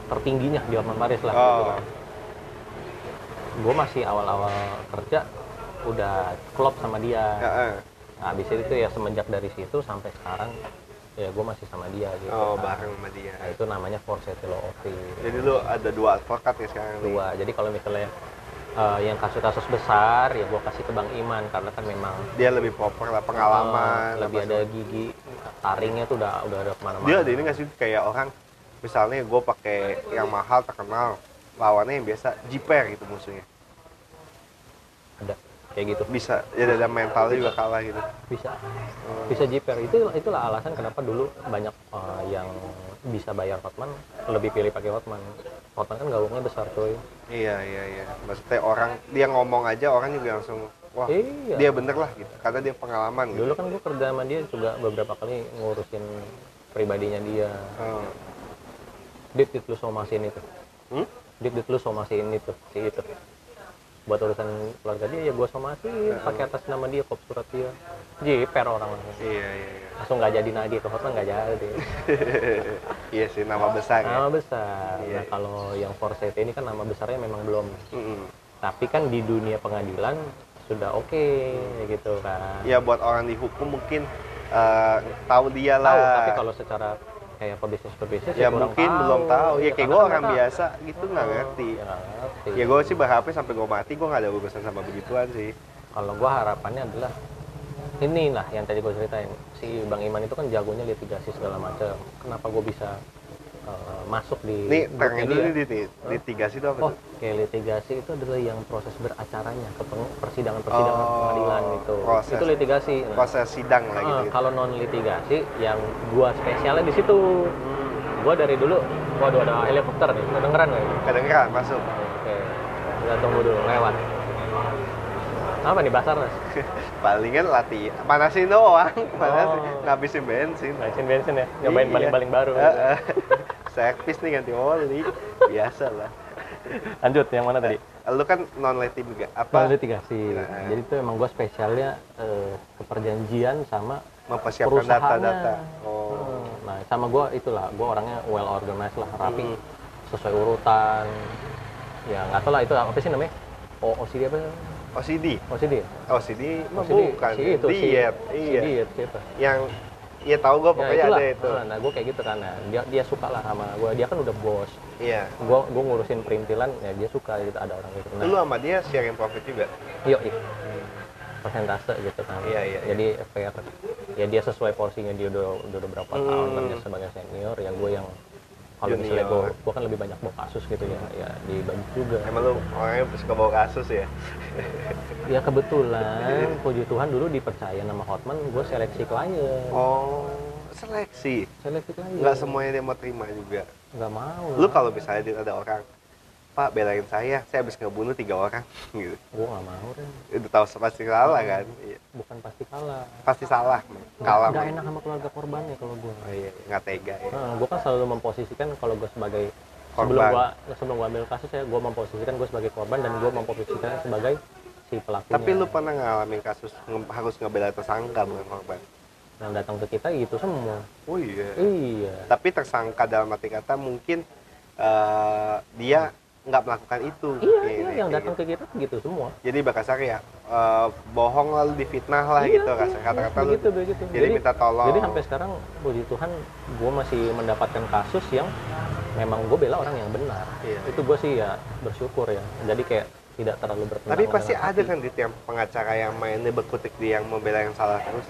tertingginya di Hotman Paris lah gitu Oh. kan. gue masih awal-awal kerja udah klop sama dia Ya, eh. nah, habis itu ya semenjak dari situ sampai sekarang ya gue masih sama dia gitu oh kan. bareng sama dia. Nah itu namanya Forseti Law Office jadi lu ada dua advokat ya sekarang nih? dua. Jadi kalau misalnya eh, yang kasus-kasus besar ya gue kasih ke Bang Iman karena kan memang dia lebih proper lah pengalaman eh, lebih ada gigi. Taringnya tuh udah udah ada ke mana-mana. Dia ada ini nggak sih kayak orang misalnya gue pakai yang mahal terkenal lawannya yang biasa jiper gitu musuhnya. Ada kayak gitu. Bisa ya ada mental juga kalah gitu. Bisa. Bisa jiper. Itu itulah alasan kenapa dulu banyak eh, yang bisa bayar Hotman lebih pilih pakai Hotman. Hotman kan gawangnya besar coy. Iya iya iya. Maksudnya orang dia ngomong aja orang juga langsung wah iya. dia bener lah gitu. Karena dia pengalaman gitu. Dulu kan gue kerja sama dia juga beberapa kali ngurusin pribadinya dia. Oh. dit dit lu somasiin itu Hmm? dit dit lu somasiin itu si itu buat urusan keluarga dia ya gue somasiin pakai atas nama dia kop surat dia. Jiper orang. Langsung iya iya iya. Langsung nggak jadi nadi tuh Hotman nggak jadi <laughs> iya sih nama besar ya. Nama besar. Iya. nah kalau yang Forsete ini kan nama besarnya memang belum. Mm-mm. tapi kan di dunia pengadilan sudah oke gitu kan. Ya buat orang dihukum mungkin eh, tahu dia tahu lah. tapi kalau secara kayak pebisnis pebisnis ya kurang mungkin belum tahu. Ya Iya, kayak gue orang biasa gitu nggak ngerti. ya ngerti. Ya gue sih berharapnya sampai gue mati gue nggak ada urusan sama begituan sih. Kalau gua harapannya adalah ini lah yang tadi gue ceritain. Si Bang Iman itu kan jagonya litigasi segala macam. Kenapa gue bisa eh, masuk di terangin dulu dia? nih di litigasi itu apa Oh, tuh kayak litigasi itu adalah yang proses beracaranya ke persidangan-persidangan Oh, pengadilan itu. proses. Itu litigasi. Nah, proses sidang lah gitu, ah, gitu. kalau non litigasi yang gua spesialnya di situ. Gua dari dulu, waduh ada helikopter nih, kedengeran nggak? ini? kedengeran masuk Oke, kita tunggu dulu lewat. Apa nih Basarnas? <laughs> palingan latih panasin doang panasin Oh. ngabisin bensin Bensin bensin ya, nyobain Iya. baling-baling baru. Heeh. <laughs> servis nih ganti oli biasa lah Lanjut, yang mana tadi? lu kan non litig juga apa Non litigasi. Nah. Jadi itu emang gua spesialnya eh, ke perjanjian sama mempersiapkan data-data oh Hmm, Nah, sama gue itulah, gue orangnya well organized lah, rapi, Hmm. sesuai urutan. Ya nggak tahu lah itu apa sih namanya? O OCD apa? OCD OCD. ya? OCD OCD, bukan si itu, si- diet si iya diet siapa? yang ya tahu gue pokoknya itulah. ada itu Nah, Nah, gue kayak gitu kan. Nah, dia dia suka lah sama gue. Dia kan udah bos. iya Gue gue ngurusin perintilan, ya dia suka gitu ada orang gitu. lu Nah, sama dia sharing profit juga yuk, yuk. persentase gitu kan. Iya, iya, Jadi fair. Ya dia sesuai porsinya dia udah udah, udah berapa Hmm. tahun kerja sebagai senior, ya gue yang kalau misalnya gue gue kan lebih banyak bawa kasus gitu ya ya dibagi juga. Emang lu orangnya suka bawa kasus ya? Ya <laughs> kebetulan. Puji Tuhan dulu dipercaya nama Hotman gue seleksi klien. Oh seleksi? Seleksi klien. Nggak semuanya dia mau terima juga? Nggak mau. Lu kalau misalnya ada orang pak belain saya. Saya habis ngebunuh tiga orang <laughs> gitu. Gue nggak mau Ren. itu tahu pasti salah kan? Iya. bukan pasti kalah. Pasti salah nggak kalah nggak enak sama keluarga korbannya kalau gue oh, iya. nggak tega ya. Nah, gue kan selalu memposisikan kalau gue sebagai sebelum Korban. gue sebelum gue ambil kasus ya gue memposisikan gue sebagai korban dan gue memposisikan sebagai si pelakunya. Tapi lu pernah ngalamin kasus nge- harus ngebela tersangka bukan korban? Yang datang ke kita gitu semua. Oh iya. Iya. Tapi tersangka dalam arti kata mungkin eh, dia nggak melakukan itu. Iya Kayak iya gitu, yang datang ke kita gitu semua. Gitu. jadi bakasar ya eh, bohong lalu difitnah lah Iya, gitu kasar iya, kata-kata lu. begitu begitu. Jadi, minta tolong. jadi sampai sekarang puji Tuhan gue masih mendapatkan kasus yang memang gue bela orang yang benar. Iya. itu gue sih ya bersyukur ya. Jadi kayak tidak terlalu bertentangan tapi pasti ada hati. kan di tiap pengacara yang mainnya berkutik di yang membela yang salah terus?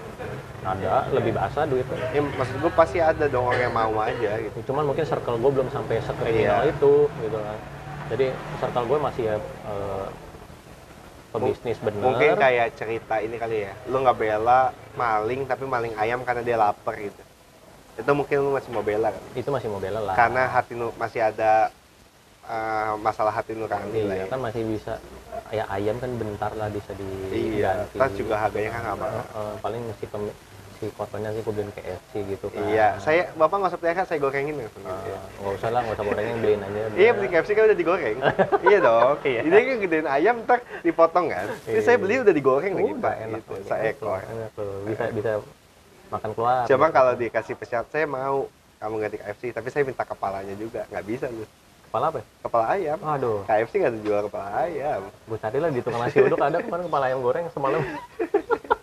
Ada lebih basah duitnya. Ya, maksud gue pasti ada dong orang yang mau aja gitu. Cuman mungkin circle gue belum sampai sekriminal Iya. itu gitu kan jadi circle gue masih ya eh, pebisnis bener. mungkin kayak cerita ini kali ya. Lu nggak bela maling tapi maling ayam karena dia lapar gitu. Itu mungkin lu masih mau bela kan? Itu masih mau bela lah. Karena hati nu masih ada eh, masalah hati nurani lah iya ya kan masih bisa ya ayam kan bentar lah bisa iya diganti. terus juga harganya kan nggak mahal. Eh, paling si pem- si korbannya sih gue beliin KFC gitu kan iya saya bapak nggak usah pelihara saya gorengin langsung Eh, gitu ya. nggak usah lah nggak usah gorengin beliin aja Iya beli KFC kan udah digoreng. <laughs> iya dong. Iya. Ini kan gedein ayam ntar dipotong kan. Ini Iya. saya beli udah digoreng lagi pak. enak Gitu, seekor. enak bisa bisa makan keluar Coba kalau dikasih pesawat saya mau kamu ganti KFC, tapi saya minta kepalanya juga. Nggak bisa lu. kepala apa ya? Kepala ayam. Aduh, KFC nggak ada jual kepala ayam. gue cari lah di tukang nasi uduk ada kemarin kepala ayam goreng semalam. <laughs>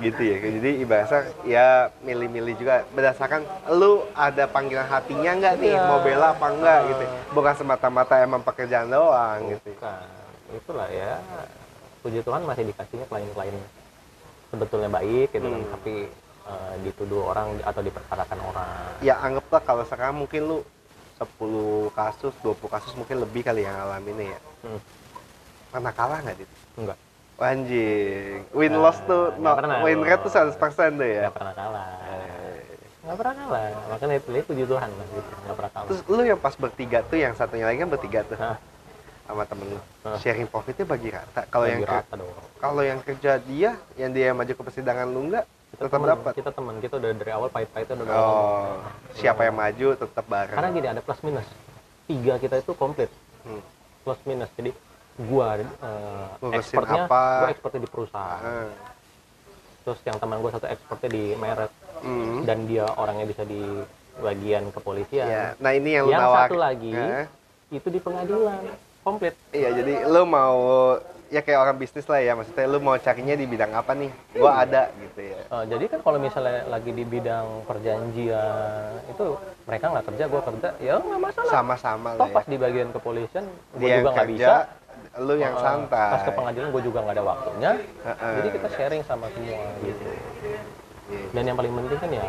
Gitu ya. Jadi ibaratnya ya milih-milih juga berdasarkan lu ada panggilan hatinya nggak nih Iya. mau bela apa enggak gitu. Bukan semata-mata emang pekerjaan doang gitu. Bukan. Itulah ya. Puji Tuhan masih dikasihnya klien-klien sebetulnya baik gitu kan, Hmm. tapi eh, dituduh orang atau diperkarakan orang. ya anggaplah kalau sekarang mungkin lu 10 kasus, 20 kasus mungkin lebih kali yang ngalaminnya ya. Hmm. pernah kalah nggak dit? enggak Anjing, win Nah, loss tuh, no, pernah win rate tuh 100% tuh ya. nggak pernah kalah nggak pernah kalah makanya itu itu puji Tuhan lah gitu nggak pernah kalah Terus lu yang pas bertiga tuh, yang satunya lagi kan bertiga tuh Hah? sama temen lu. Hah. Sharing profitnya bagi rata. Kalau yang rata kalau yang kerja dia, yang dia yang maju ke persidangan lu enggak, kita tetap dapat. kita teman kita udah dari awal pahit-pahitnya udah Oh, siapa yang maju tetap bareng. karena gini ada plus minus tiga kita itu komplit Hmm. plus minus jadi gua uh, ekspornya apa? gua ekspornya di perusahaan Ah. terus yang teman gua satu ekspornya di merek Hmm. dan dia orangnya bisa di bagian kepolisian Iya. Nah ini yang, lu yang nawar. satu lagi Hah? itu di pengadilan komplit Iya, jadi lu mau ya kayak orang bisnis lah ya, maksudnya lu mau carinya di bidang apa nih? Gua ada gitu ya. Eh, jadi kan kalau misalnya lagi di bidang perjanjian itu mereka nggak kerja gua kerja ya nggak masalah Sama-sama toh lah ya. pas di bagian kepolisian gua Dia juga nggak bisa lu yang Eh, santai. pas ke pengadilan gue juga nggak ada waktunya Heeh. jadi kita sharing sama semua gitu Iya. dan yang paling penting kan ya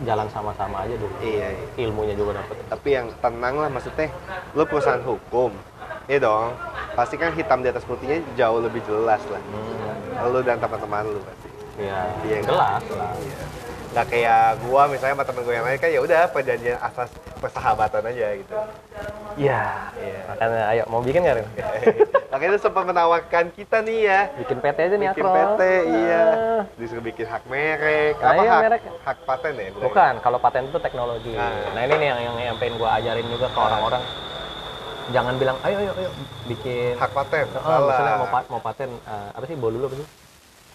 jalan sama-sama aja dulu Iya, iya. ilmunya juga dapet Tapi yang tenang lah maksudnya, lu perusahaan hukum. Iya dong. Pasti kan hitam di atas putihnya jauh lebih jelas lah. hmm, Lu dan teman-teman lu pasti. ya Iya, jelas lah Nggak kayak gua misalnya sama temen gua yang lain kan ya udah perjanjian asas persahabatan aja gitu. ya Iya. makanya ayo mau bikin nggak Rin? <laughs> Makanya lu sempat menawarkan kita nih ya. bikin PT aja nih bikin Akro PT iya Ah. disuruh bikin hak merek Nah, apa iya, hak merek. hak paten ya bilangnya? bukan kalau paten itu teknologi Ah. nah ini nih yang yang, yang pengen gue ajarin juga ke orang-orang jangan bilang ayo ayo ayo bikin hak paten Oh, salah misalnya mau, pa- mau paten eh, apa sih bolu dulu apa sih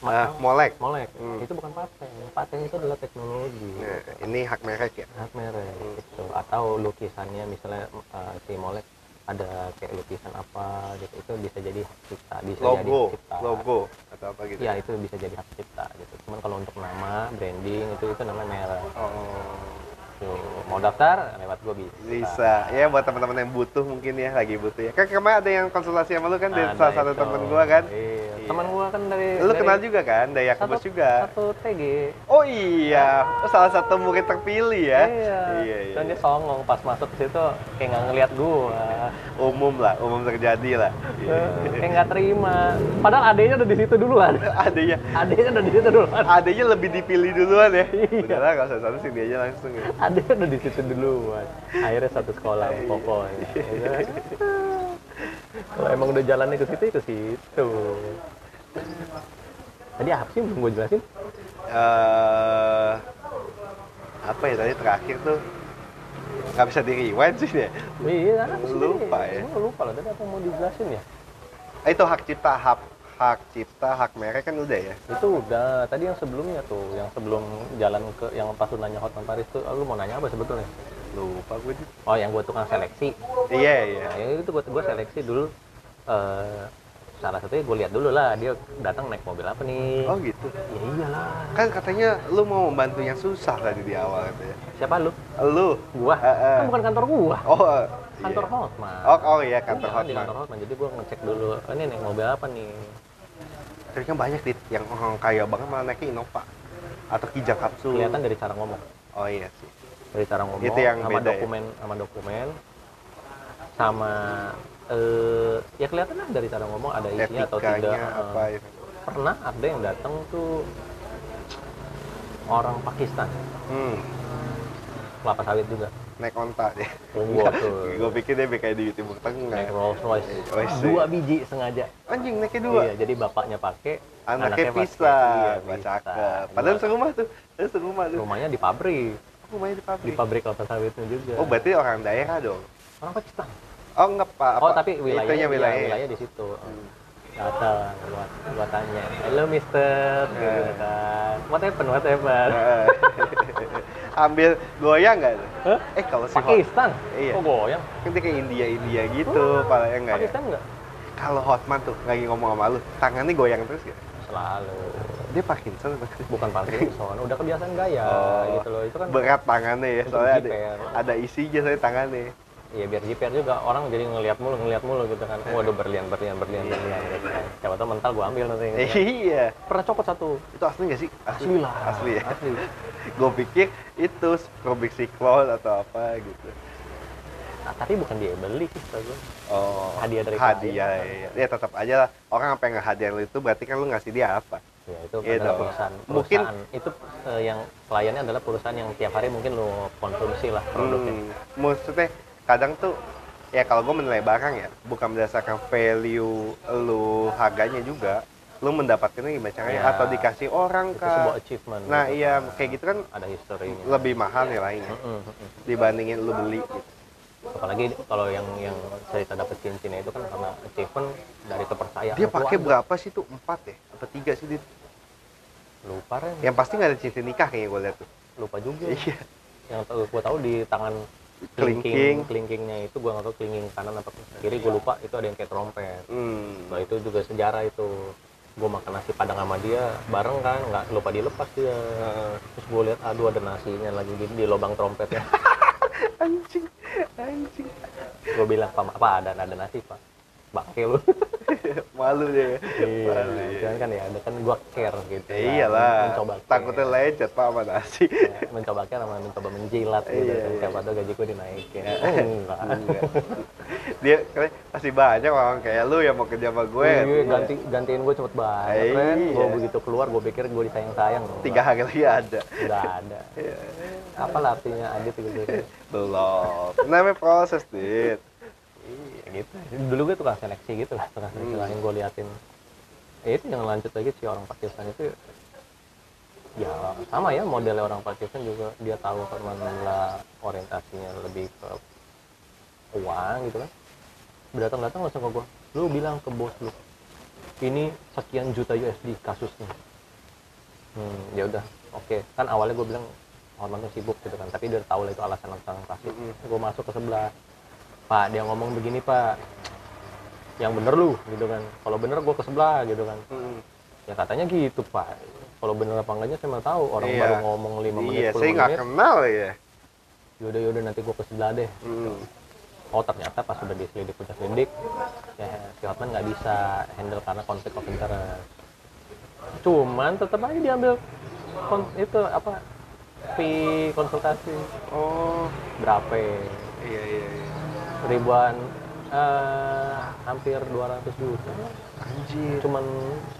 Ma- molek. Molek. Hmm. itu bukan paten. Paten itu adalah teknologi. Nah, ini hak merek ya? Hak merek Hmm. gitu. Atau lukisannya misalnya eh, si molek ada kayak lukisan apa gitu. Itu bisa jadi hak cipta bisa jadi logo. hak cipta. Logo atau apa gitu? Ya itu bisa jadi hak cipta gitu. Cuman kalau untuk nama branding itu itu namanya merek. Oh Tuh, mau daftar lewat gue bisa. Bisa. Ya buat teman-teman yang butuh mungkin ya lagi butuh ya. Kan kemarin ada yang konsultasi sama lu kan dari salah satu itu. temen gua kan? Iya. Iya. teman gua kan dari lu dari kenal juga kan? Daya satu, Kebus juga? satu TG oh iya. Oh, salah satu murid terpilih ya? Iya. iya, iya. dan dia songong pas masuk ke situ kayak nggak ngeliat gua. Umum lah umum terjadi lah. Eh, kayak nggak terima. Padahal adanya udah di situ duluan. Adanya adanya udah di situ duluan. Adanya lebih dipilih duluan ya? Iya. udahlah nggak usah satu sini aja langsung ya adanya udah di situ duluan akhirnya satu sekolah Iya. pokoknya ya kan? kalau emang udah jalannya ke situ ya ke situ tadi apa sih belum gue jelasin eh apa ya tadi terakhir tuh nggak bisa di rewind sih ya iya sih Lupa tadi? ya. Lupa lah tadi apa mau dijelasin ya Eh, itu hak cipta hak hak cipta hak merek kan udah ya? Itu udah. Tadi yang sebelumnya tuh yang sebelum jalan ke yang pas lu nanya Hotman Paris tuh lu mau nanya apa sebetulnya? Lupa gue tuh oh yang gua tukang seleksi. Iya iya. Nah, itu gua gua seleksi dulu. Eh salah satunya gue lihat dulu lah dia datang naik mobil apa nih? Oh gitu? Ya iyalah. Kan katanya lu mau membantu yang susah tadi di awal katanya siapa lu? Lu. Gua? Eh, eh. kan bukan kantor gua. Oh eh, kantor iya. Hotman. Oh oh iya kantor Iya, di Hotman. kantor Hotman. Jadi gua ngecek dulu "Oh, ini naik mobil apa nih kan banyak dit. Yang orang kaya banget malah naiknya Innova atau Kijang Kapsul kelihatan dari cara ngomong. Oh iya sih. Dari cara ngomong Itu yang sama beda ya? dokumen sama dokumen sama eh ya kelihatan lah dari cara ngomong ada isinya atau tidak. etikanya Eh, apa ya? pernah ada yang datang tuh orang Pakistan. Hmm. Kelapa sawit juga naik onta deh Wah, tuh. gue pikir dia kayak di Timur naik Tengah Rolls Royce. Oh, iya. dua biji sengaja. Anjing naiknya dua. Iya jadi bapaknya pakai anaknya pakai. bisa iya, cakep. Padahal serumah tuh. Padahal serumah tuh. Rumahnya di pabrik. Rumahnya di di pabrik pabrik kelapa sawitnya juga. Oh berarti orang daerah dong? Orang Pakistan oh enggak pak. Oh tapi wilayahnya itunya iya, wilayah wilayah di situ. Hmm. datang gua, gua tanya halo mister. Gitu Eh. kan. What happened what happened Heeh. Ambil goyang nggak tuh? Hah? eh kalau si Hot- Pakistan Iya. kok goyang? Kan dia kayak India India gitu palanya enggak ya Pakistan enggak kalau Hotman tuh lagi ngomong sama lu tangannya goyang terus ya selalu. Dia Parkinson bukan Parkinson <laughs> udah kebiasaan gaya Oh. gitu loh itu kan berat tangannya ya soalnya ada, ada isinya soalnya tangannya Iya biar jiper juga orang jadi ngelihat mulu ngelihat mulu gitu kan. Waduh berlian berlian berlian Iya. berlian gitu kan. Siapa tahu mental gua ambil nanti. Gitu kan. iya Pernah copot satu. itu asli nggak sih Asli lah. asli ya Asli. <laughs> gue pikir itu produksi cloud atau apa gitu Ah, tapi bukan dia beli sih gue Oh, Hadiah dari hadiah. klien. Iya. Ya tetap aja lah. Orang apa yang ngehadiah lu itu berarti kan lu ngasih dia apa? ya itu Iya adalah dong. perusahaan Mungkin- perusahaan itu eh, yang kliennya adalah perusahaan yang tiap hari mungkin lo konsumsi lah produknya Hmm, maksudnya kadang tuh ya kalau gue menilai barang ya bukan berdasarkan value lu harganya juga lu mendapatkannya gimana caranya Ya. atau dikasih orang itu sebuah achievement nah gitu. iya Nah, kayak gitu kan ada historinya lebih mahal nilainya Mm-mm, mm-mm. dibandingin lu beli gitu. apalagi kalau yang yang cerita dapet cincinnya itu kan karena achievement dari kepercayaan dia pakai berapa sih tuh empat ya apa tiga sih Dit? lupa Ren. yang pasti nggak ada cincin nikah kayaknya gue lihat tuh lupa juga iya yang tahu gue tahu di tangan Kelingking. kelingking kelingkingnya itu gue nggak tahu kelingking kanan apa kiri gue lupa itu ada yang kayak trompet. Hmm. nah itu juga sejarah itu. Gue makan nasi padang sama dia bareng kan nggak lupa dilepas dia. Terus gue lihat aduh ada nasinya lagi di, di lubang trompetnya. <laughs> Anjing anjing. Gue bilang pak apa ada ada nasi pak. Bangke lu <laughs> <laughs> malu deh iya malu cuman kan ya ada kan gue care gitu Ya. Kan. iyalah mencoba takutnya care. lecet pak sama nasi. Ya, mencoba care sama mencoba menjilat gitu. Iya, kan iya. siapa tahu gaji gue dinaikin. Ya. oh, <laughs> enggak. Enggak. dia kan masih banyak orang kayak lu yang mau kerja sama gue. Iya, ganti gantiin gue cepet banget Iya. kan gue begitu keluar gue pikir gue disayang sayang tiga hari lagi ada. Udah ada. Apa lah artinya adit gitu. <laughs> Belum. Namanya proses dit. iya gitu. Dulu gue tukang seleksi gitu lah tukang seleksi Hmm. lain gue liatin. Ya itu yang lanjut lagi si orang Pakistan itu ya sama ya modelnya orang Pakistan juga. Dia tahu ke mana orientasinya lebih ke uang gitu kan. Datang-datang langsung ke gue lu bilang ke bos lu ini sekian juta USD kasusnya. Hmm ya udah oke. Kan awalnya gue bilang Hormatnya sibuk gitu kan. Tapi dia udah tahu lah itu alasan-alasan klasik Mm-mm. gue masuk ke sebelah pak dia ngomong begini pak. Yang bener lu gitu kan. Kalau bener gue ke sebelah gitu kan. Hmm. ya katanya gitu pak. Kalau bener apa enggaknya saya mau tahu. Orang Iya. baru ngomong 5 menit iya 10 saya nggak kenal ya yaudah yaudah nanti gue ke sebelah deh. Hmm. oh ternyata pas sudah diselidik udah selidik ya si Hotman nggak bisa handle karena konflik of interest. Cuman tetap aja diambil kon- itu apa fee konsultasi. Oh. Berapa? Ya? iya iya iya ribuan eh hampir 200 juta. Anjir. Cuman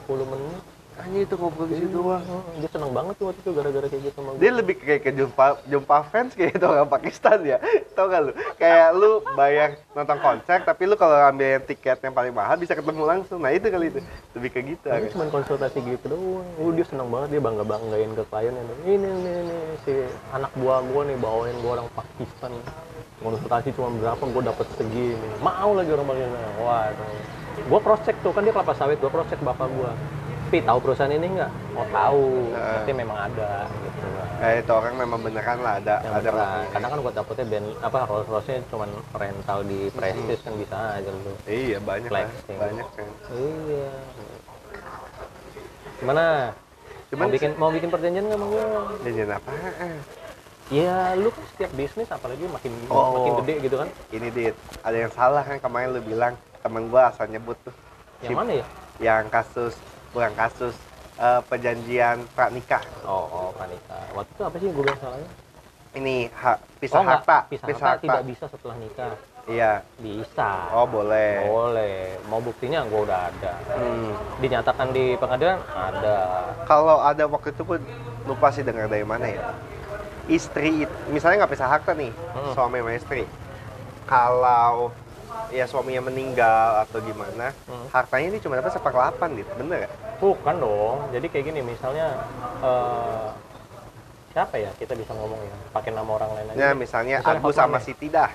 10 menit. Anjir itu ngobrol di situ doang Hmm, dia seneng banget tuh waktu itu gara-gara kayak gitu sama gue dia lebih kayak ke jumpa jumpa fans kayak <laughs> itu orang Pakistan ya? Tau gak lu? Kayak lu bayar nonton konser tapi lu kalau ambil yang tiket yang paling mahal bisa ketemu langsung. Nah itu kali itu. Lebih kayak gitu Ini cuma konsultasi gitu doang. Uh, dia seneng banget dia bangga banggain ke kliennya. Ini ini ini si anak buah gue nih bawain gue orang Pakistan. Konsultasi cuma berapa gue dapet segini. Mau lagi orang Pakistan. Waduh. Gue cross check tuh kan dia kelapa sawit. Gue cross check bapak gue. Pi tahu perusahaan ini nggak? Oh tahu. Heeh. Berarti memang ada gitu. kayak itu orang memang beneran lah ada Yang ada beneran. orangnya. Kadang kan gue dapetnya band apa Rolls Royce cuma rental di Prestige kan bisa aja lu. iya banyak lah banyak kan Iya. Gimana? Cuman mau bikin mau bikin perjanjian nggak sama gue? jajan apa Ya lu kan setiap bisnis apalagi makin Oh. makin gede gitu kan. ini dit ada yang salah kan kemarin lu bilang temen gua asal nyebut tuh Yang Si- mana ya? yang kasus bukan kasus eh, perjanjian pranikah Oh, oh Pranika. Waktu itu apa sih gue bilang salahnya? ini ha, pisah oh, harta Pisah, pisah harta harta tidak bisa setelah nikah. iya Bisa. oh boleh Boleh. Mau buktinya gue udah ada. Hmm. Dinyatakan di pengadilan ada. kalau ada waktu itu pun lupa sih dengar dari mana ya istri misalnya nggak pisah harta nih Hmm. suami sama istri kalau ya suaminya meninggal atau gimana Hmm. hartanya ini cuma dapat seperlapan gitu bener gak? Bukan dong. Jadi kayak gini misalnya eh siapa ya kita bisa ngomong ya pakai nama orang lain aja. Ya misalnya Misalnya Agus Hotman sama deh. Siti dah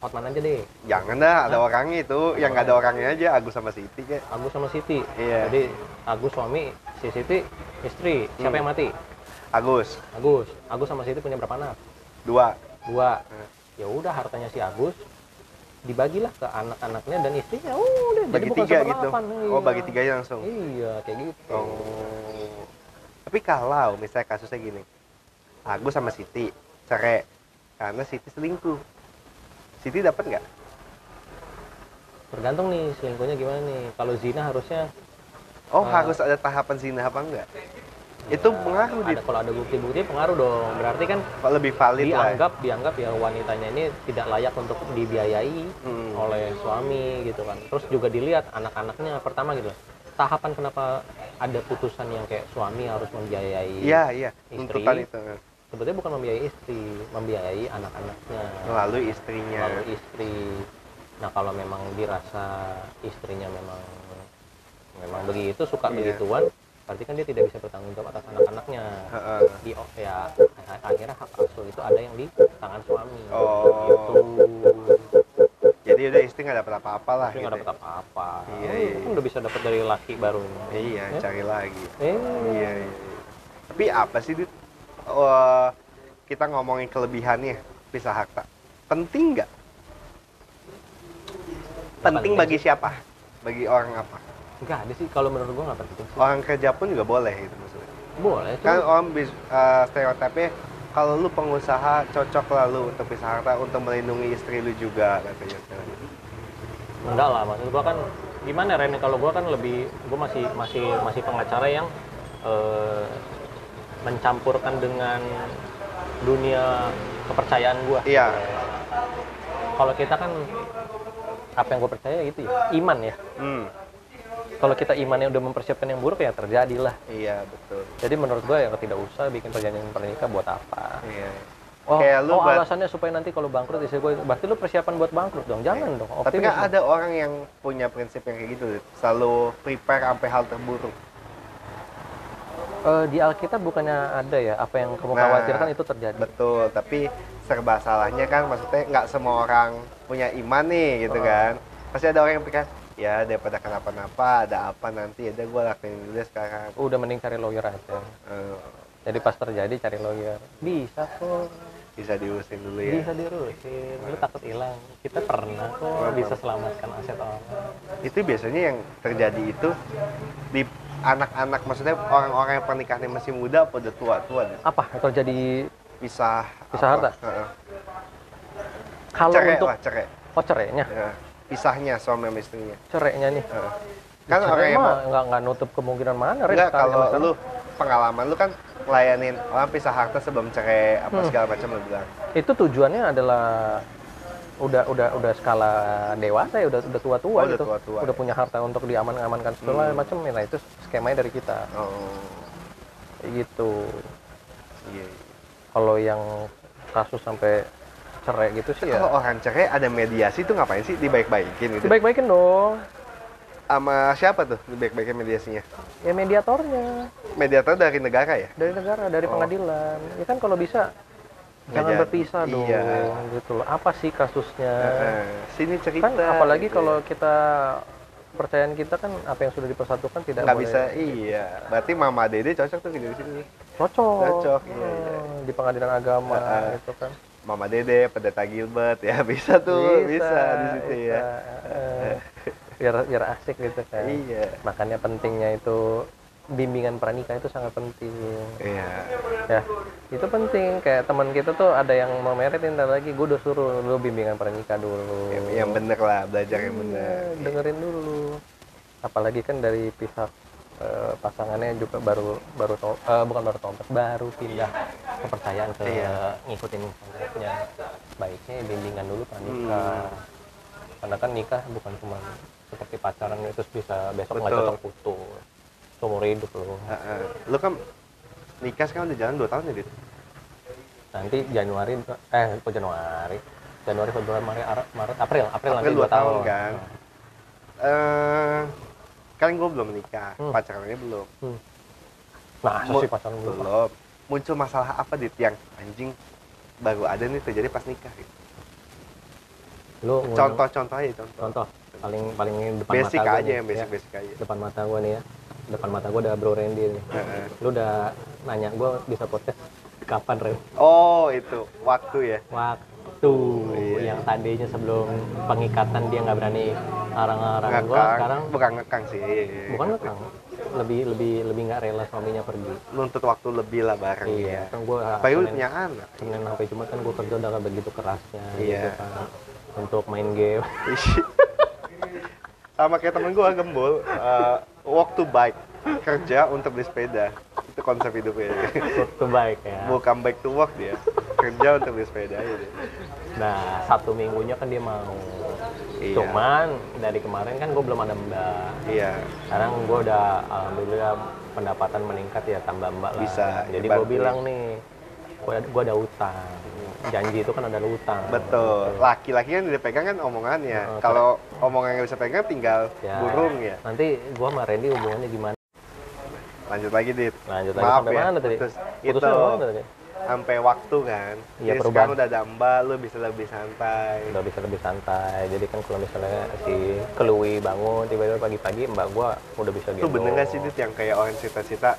Hotman aja deh. jangan dah ada orangnya itu yang nggak ada orangnya aja Agus sama Siti kayak Agus sama Siti. Iya. Jadi Agus suami, si Siti istri. Siapa Hmm. yang mati? Agus Agus. Agus sama Siti punya berapa anak? dua Dua. Hmm. Ya udah hartanya si Agus dibagilah ke anak-anaknya dan istrinya. Udah bagi jadi tiga gitu seperlapan. oh Iya. bagi tiga aja langsung Iya, kayak gitu. Oh. Tapi kalau misalnya kasusnya gini, Agus sama Siti cerai karena Siti selingkuh. Siti dapat nggak? Tergantung nih selingkuhnya gimana nih. Kalau zina harusnya Oh Ah. harus ada tahapan zina apa enggak? Itu pengaruh di ada kalau ada bukti-bukti pengaruh dong berarti kan lebih valid lah. dianggap dianggap ya wanitanya ini tidak layak untuk dibiayai Hmm. oleh suami gitu kan terus juga dilihat anak-anaknya pertama gitu tahapan kenapa ada putusan yang kayak suami harus membiayai Iya, iya. Istri. Itu. sebetulnya bukan membiayai istri membiayai anak-anaknya Lalu istrinya. lalu istri nah kalau memang dirasa istrinya memang memang begitu suka Iya. begituan berarti kan dia tidak bisa bertanggung jawab atas anak-anaknya di ya akhirnya hak asuh itu ada yang di tangan suami Oh. gitu Jadi udah istri nggak dapat apa-apa lah. nggak gitu dapat apa-apa Iya, Oh, iya. kan udah bisa dapat dari laki baru ya. Iya, Ya? cari lagi. eh Iya, iya. Tapi apa sih, Dit? Oh, kita ngomongin kelebihannya pisah harta. Penting nggak? Penting bagi siapa? Bagi orang apa? Nggak ada sih kalau menurut gua nggak penting sih Orang kerja pun juga boleh gitu maksudnya. boleh Kan orang bis, eh, stereotipnya kalau lu pengusaha cocok lah lu untuk pisah harta untuk melindungi istri lu juga katanya. enggak lah maksud gua kan gimana Ren kalau gua kan lebih gua masih masih masih pengacara yang eh, mencampurkan dengan dunia kepercayaan gua Iya. kalau kita kan apa yang gue percaya gitu ya iman ya Hmm. Kalau kita imannya udah mempersiapkan yang buruk ya terjadilah Iya, betul. jadi menurut gue ya tidak usah bikin perjanjian pernikah buat apa Iya. oh, Kayak lu oh buat- alasannya supaya nanti kalau bangkrut istri gue berarti lu persiapan buat bangkrut dong jangan dong Tapi kan ada orang yang punya prinsip yang kayak gitu, selalu prepare sampai hal terburuk. Eh, di Alkitab bukannya ada ya apa yang kamu Nah, khawatirkan itu terjadi Betul, tapi serba salahnya kan maksudnya nggak semua orang punya iman nih gitu Oh. kan. Pasti ada orang yang pikir, ya daripada kenapa-napa, ada apa nanti, udah gue lakuin dulu deh sekarang. udah mending cari lawyer aja Eh, jadi pas terjadi cari lawyer bisa kok bisa diurusin dulu ya. bisa diurusin lu takut hilang kita pernah kok bisa selamatkan aset orang Itu biasanya yang terjadi itu di anak-anak, maksudnya orang-orang yang pernikahannya masih muda apa udah tua-tua, apa yang terjadi pisah Pisah apa? harta? Heeh. kalau cerai untuk lah, cerai. oh cerainya Ya. Pisahnya suami sama istrinya. cerainya nih Heeh. Kan orang yang nggak nggak nutup kemungkinan mana sekarang kalau lu pengalaman lu kan ngelayanin orang pisah harta sebelum cerai apa Hmm. segala macam lu bilang. itu tujuannya adalah udah udah udah skala dewasa ya udah udah tua-tua Oh, udah gitu tua-tua, udah ya. punya harta untuk diaman-amankan segala Hmm. macam nah itu skemanya dari kita Oh, Kayak gitu iya. iya. kalau yang kasus sampai cerai gitu sih Kalau ya orang cerai ada mediasi tuh ngapain sih dibaik-baikin gitu? dibaik-baikin dong Sama siapa tuh dibaik-baikin mediasinya? ya mediatornya Mediator dari negara ya? dari negara dari Oh. pengadilan ya kan kalau bisa jangan berpisah dong Iya. gitu loh apa sih kasusnya. Sini cerita. kan apalagi gitu kalau ya. kita percayaan kita kan apa yang sudah dipersatukan tidak nggak boleh bisa iya berarti mama dede cocok tuh di sini cocok, Cocok, iya, iya. Hmm, di pengadilan agama Heeh. gitu kan mama dede pendeta Gilbert ya <laughs> bisa tuh bisa, di situ ya. Bisa. Eh, biar biar asik gitu kan. Iya. Makanya pentingnya itu bimbingan pranikah itu sangat penting. Iya. Ya itu penting. Kayak teman kita tuh ada yang mau merit ntar lagi gue udah suruh lu bimbingan pranikah dulu. Yang, yang bener lah belajar yang Iya, bener. dengerin dulu. Apalagi kan dari pihak eh, pasangannya juga baru baru to- eh, bukan baru tobat baru pindah kepercayaan ke Iya. ngikutin konsepnya. Baiknya bimbingan dulu pranikah Hmm. karena kan nikah bukan cuma seperti pacaran itu bisa besok nggak cocok putus. Seumur hidup loh. Heeh. lu kan nikah sekarang udah jalan 2 tahun ya dit? Nanti Januari eh kok Januari. Januari Februari Maret Ar- Maret April. April, nanti April dua dua tahun, tahun. kan? eh kan gue belum nikah. Hmm. pacarannya belum. Nah Mu- sih pacaran belum belum. Muncul masalah apa dit? Yang anjing baru ada nih terjadi pas nikah gitu. lu contoh-contoh aja contoh. Contoh. Paling paling depan basic mata aja nih, yang ya. basic-basic aja. Depan mata gua nih ya. Depan mata gua ada Bro Randy nih. Lu udah nanya gua bisa podcast kapan Ren? Oh itu. Waktu ya? Waktu Iya. yang tadinya sebelum pengikatan dia nggak berani arang-arang gua ngekang. sekarang bukan ngekang sih. Iya, iya, bukan iya. ngekang. Lebih lebih lebih nggak rela suaminya pergi. Nuntut waktu lebih lah bareng iya ya kan gua apalagi lu punya anak? Senin sampai Jumat kan gua kerja udah begitu kerasnya Iya. gitu kan untuk main game. <laughs> Sama kayak temen gue gembul. Uh, walk to bike kerja untuk beli sepeda itu konsep hidupnya Itu baik ya. mau come back to work dia kerja untuk beli sepeda deh Nah, satu minggunya kan dia mau. Iya. Cuman dari kemarin kan gue belum ada mbak. iya Sekarang gue udah alhamdulillah pendapatan meningkat ya tambah mbak lah. Bisa, Jadi gue bilang nih, gue gua ada utang. Janji itu kan ada utang. betul laki-laki kan udah pegang kan omongannya Oh, kalau omongan nggak bisa pegang tinggal Ya. burung ya Nanti gue sama Randy hubungannya gimana? Lanjut lagi dit Lanjut lagi Maaf sampai ya, mana tadi? putus. Itu. mana tadi? sampai waktu kan Iya, jadi perubahan. sekarang udah ada mbak lu bisa lebih santai Udah bisa lebih santai. Jadi kan kalau misalnya si Kelui bangun tiba-tiba pagi-pagi mbak gue udah bisa itu gendong. bener nggak sih dit yang kayak orang cita-cita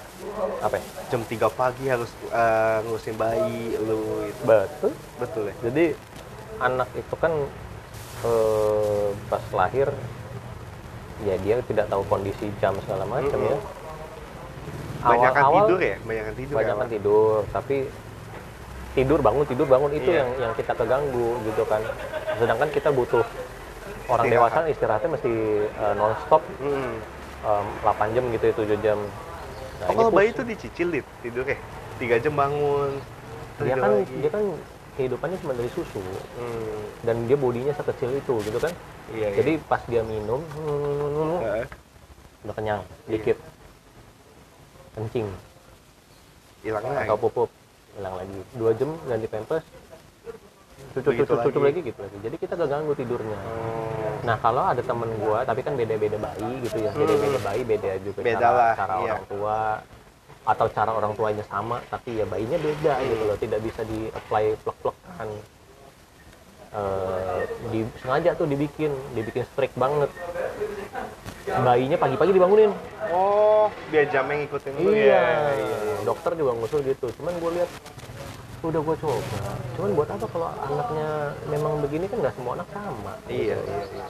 Apa ya? jam 3 pagi harus eh, ngurusin bayi lu itu Betul. betul ya Jadi anak itu kan eh, pas lahir ya dia tidak tahu kondisi jam segala macam Mm-mm. ya. Banyakan Awal-awal tidur ya banyakan tidur Banyak ya, tidur, tapi tidur bangun tidur bangun itu Iya. yang yang kita keganggu gitu kan. Sedangkan kita butuh orang Istirahat. dewasa istirahatnya mesti eh, nonstop Mm. em, 8 jam gitu ya 7 jam. Nah, oh kalau bayi itu dicicil dit tidur ya tiga jam bangun dia kan lagi. dia kan kehidupannya cuma dari susu Hmm, dan dia bodinya sekecil itu gitu kan. iya, iya. Jadi pas dia minum Heeh. udah kenyang Iya. dikit kencing. Hilang lagi? atau pupup hilang lagi. Dua jam ganti pampers. Cucu Begitu cucu cucu lagi. gitu lagi. Jadi kita ganggu tidurnya. Oh, nah kalau ada temen gua tapi kan beda beda bayi gitu ya. Beda beda bayi beda juga Hmm. Beda cara, lah, cara iya. orang tua. Atau cara orang tuanya sama tapi ya bayinya beda Hmm. gitu loh. Tidak bisa di apply plek plekan Eh, di sengaja tuh dibikin. Dibikin strict banget bayinya pagi-pagi dibangunin oh biar jamnya ngikutin lu iya. ya iya. dokter juga ngusul gitu cuman gue lihat udah gue coba cuman buat apa kalau anaknya memang begini kan nggak semua anak sama iya gitu. iya iya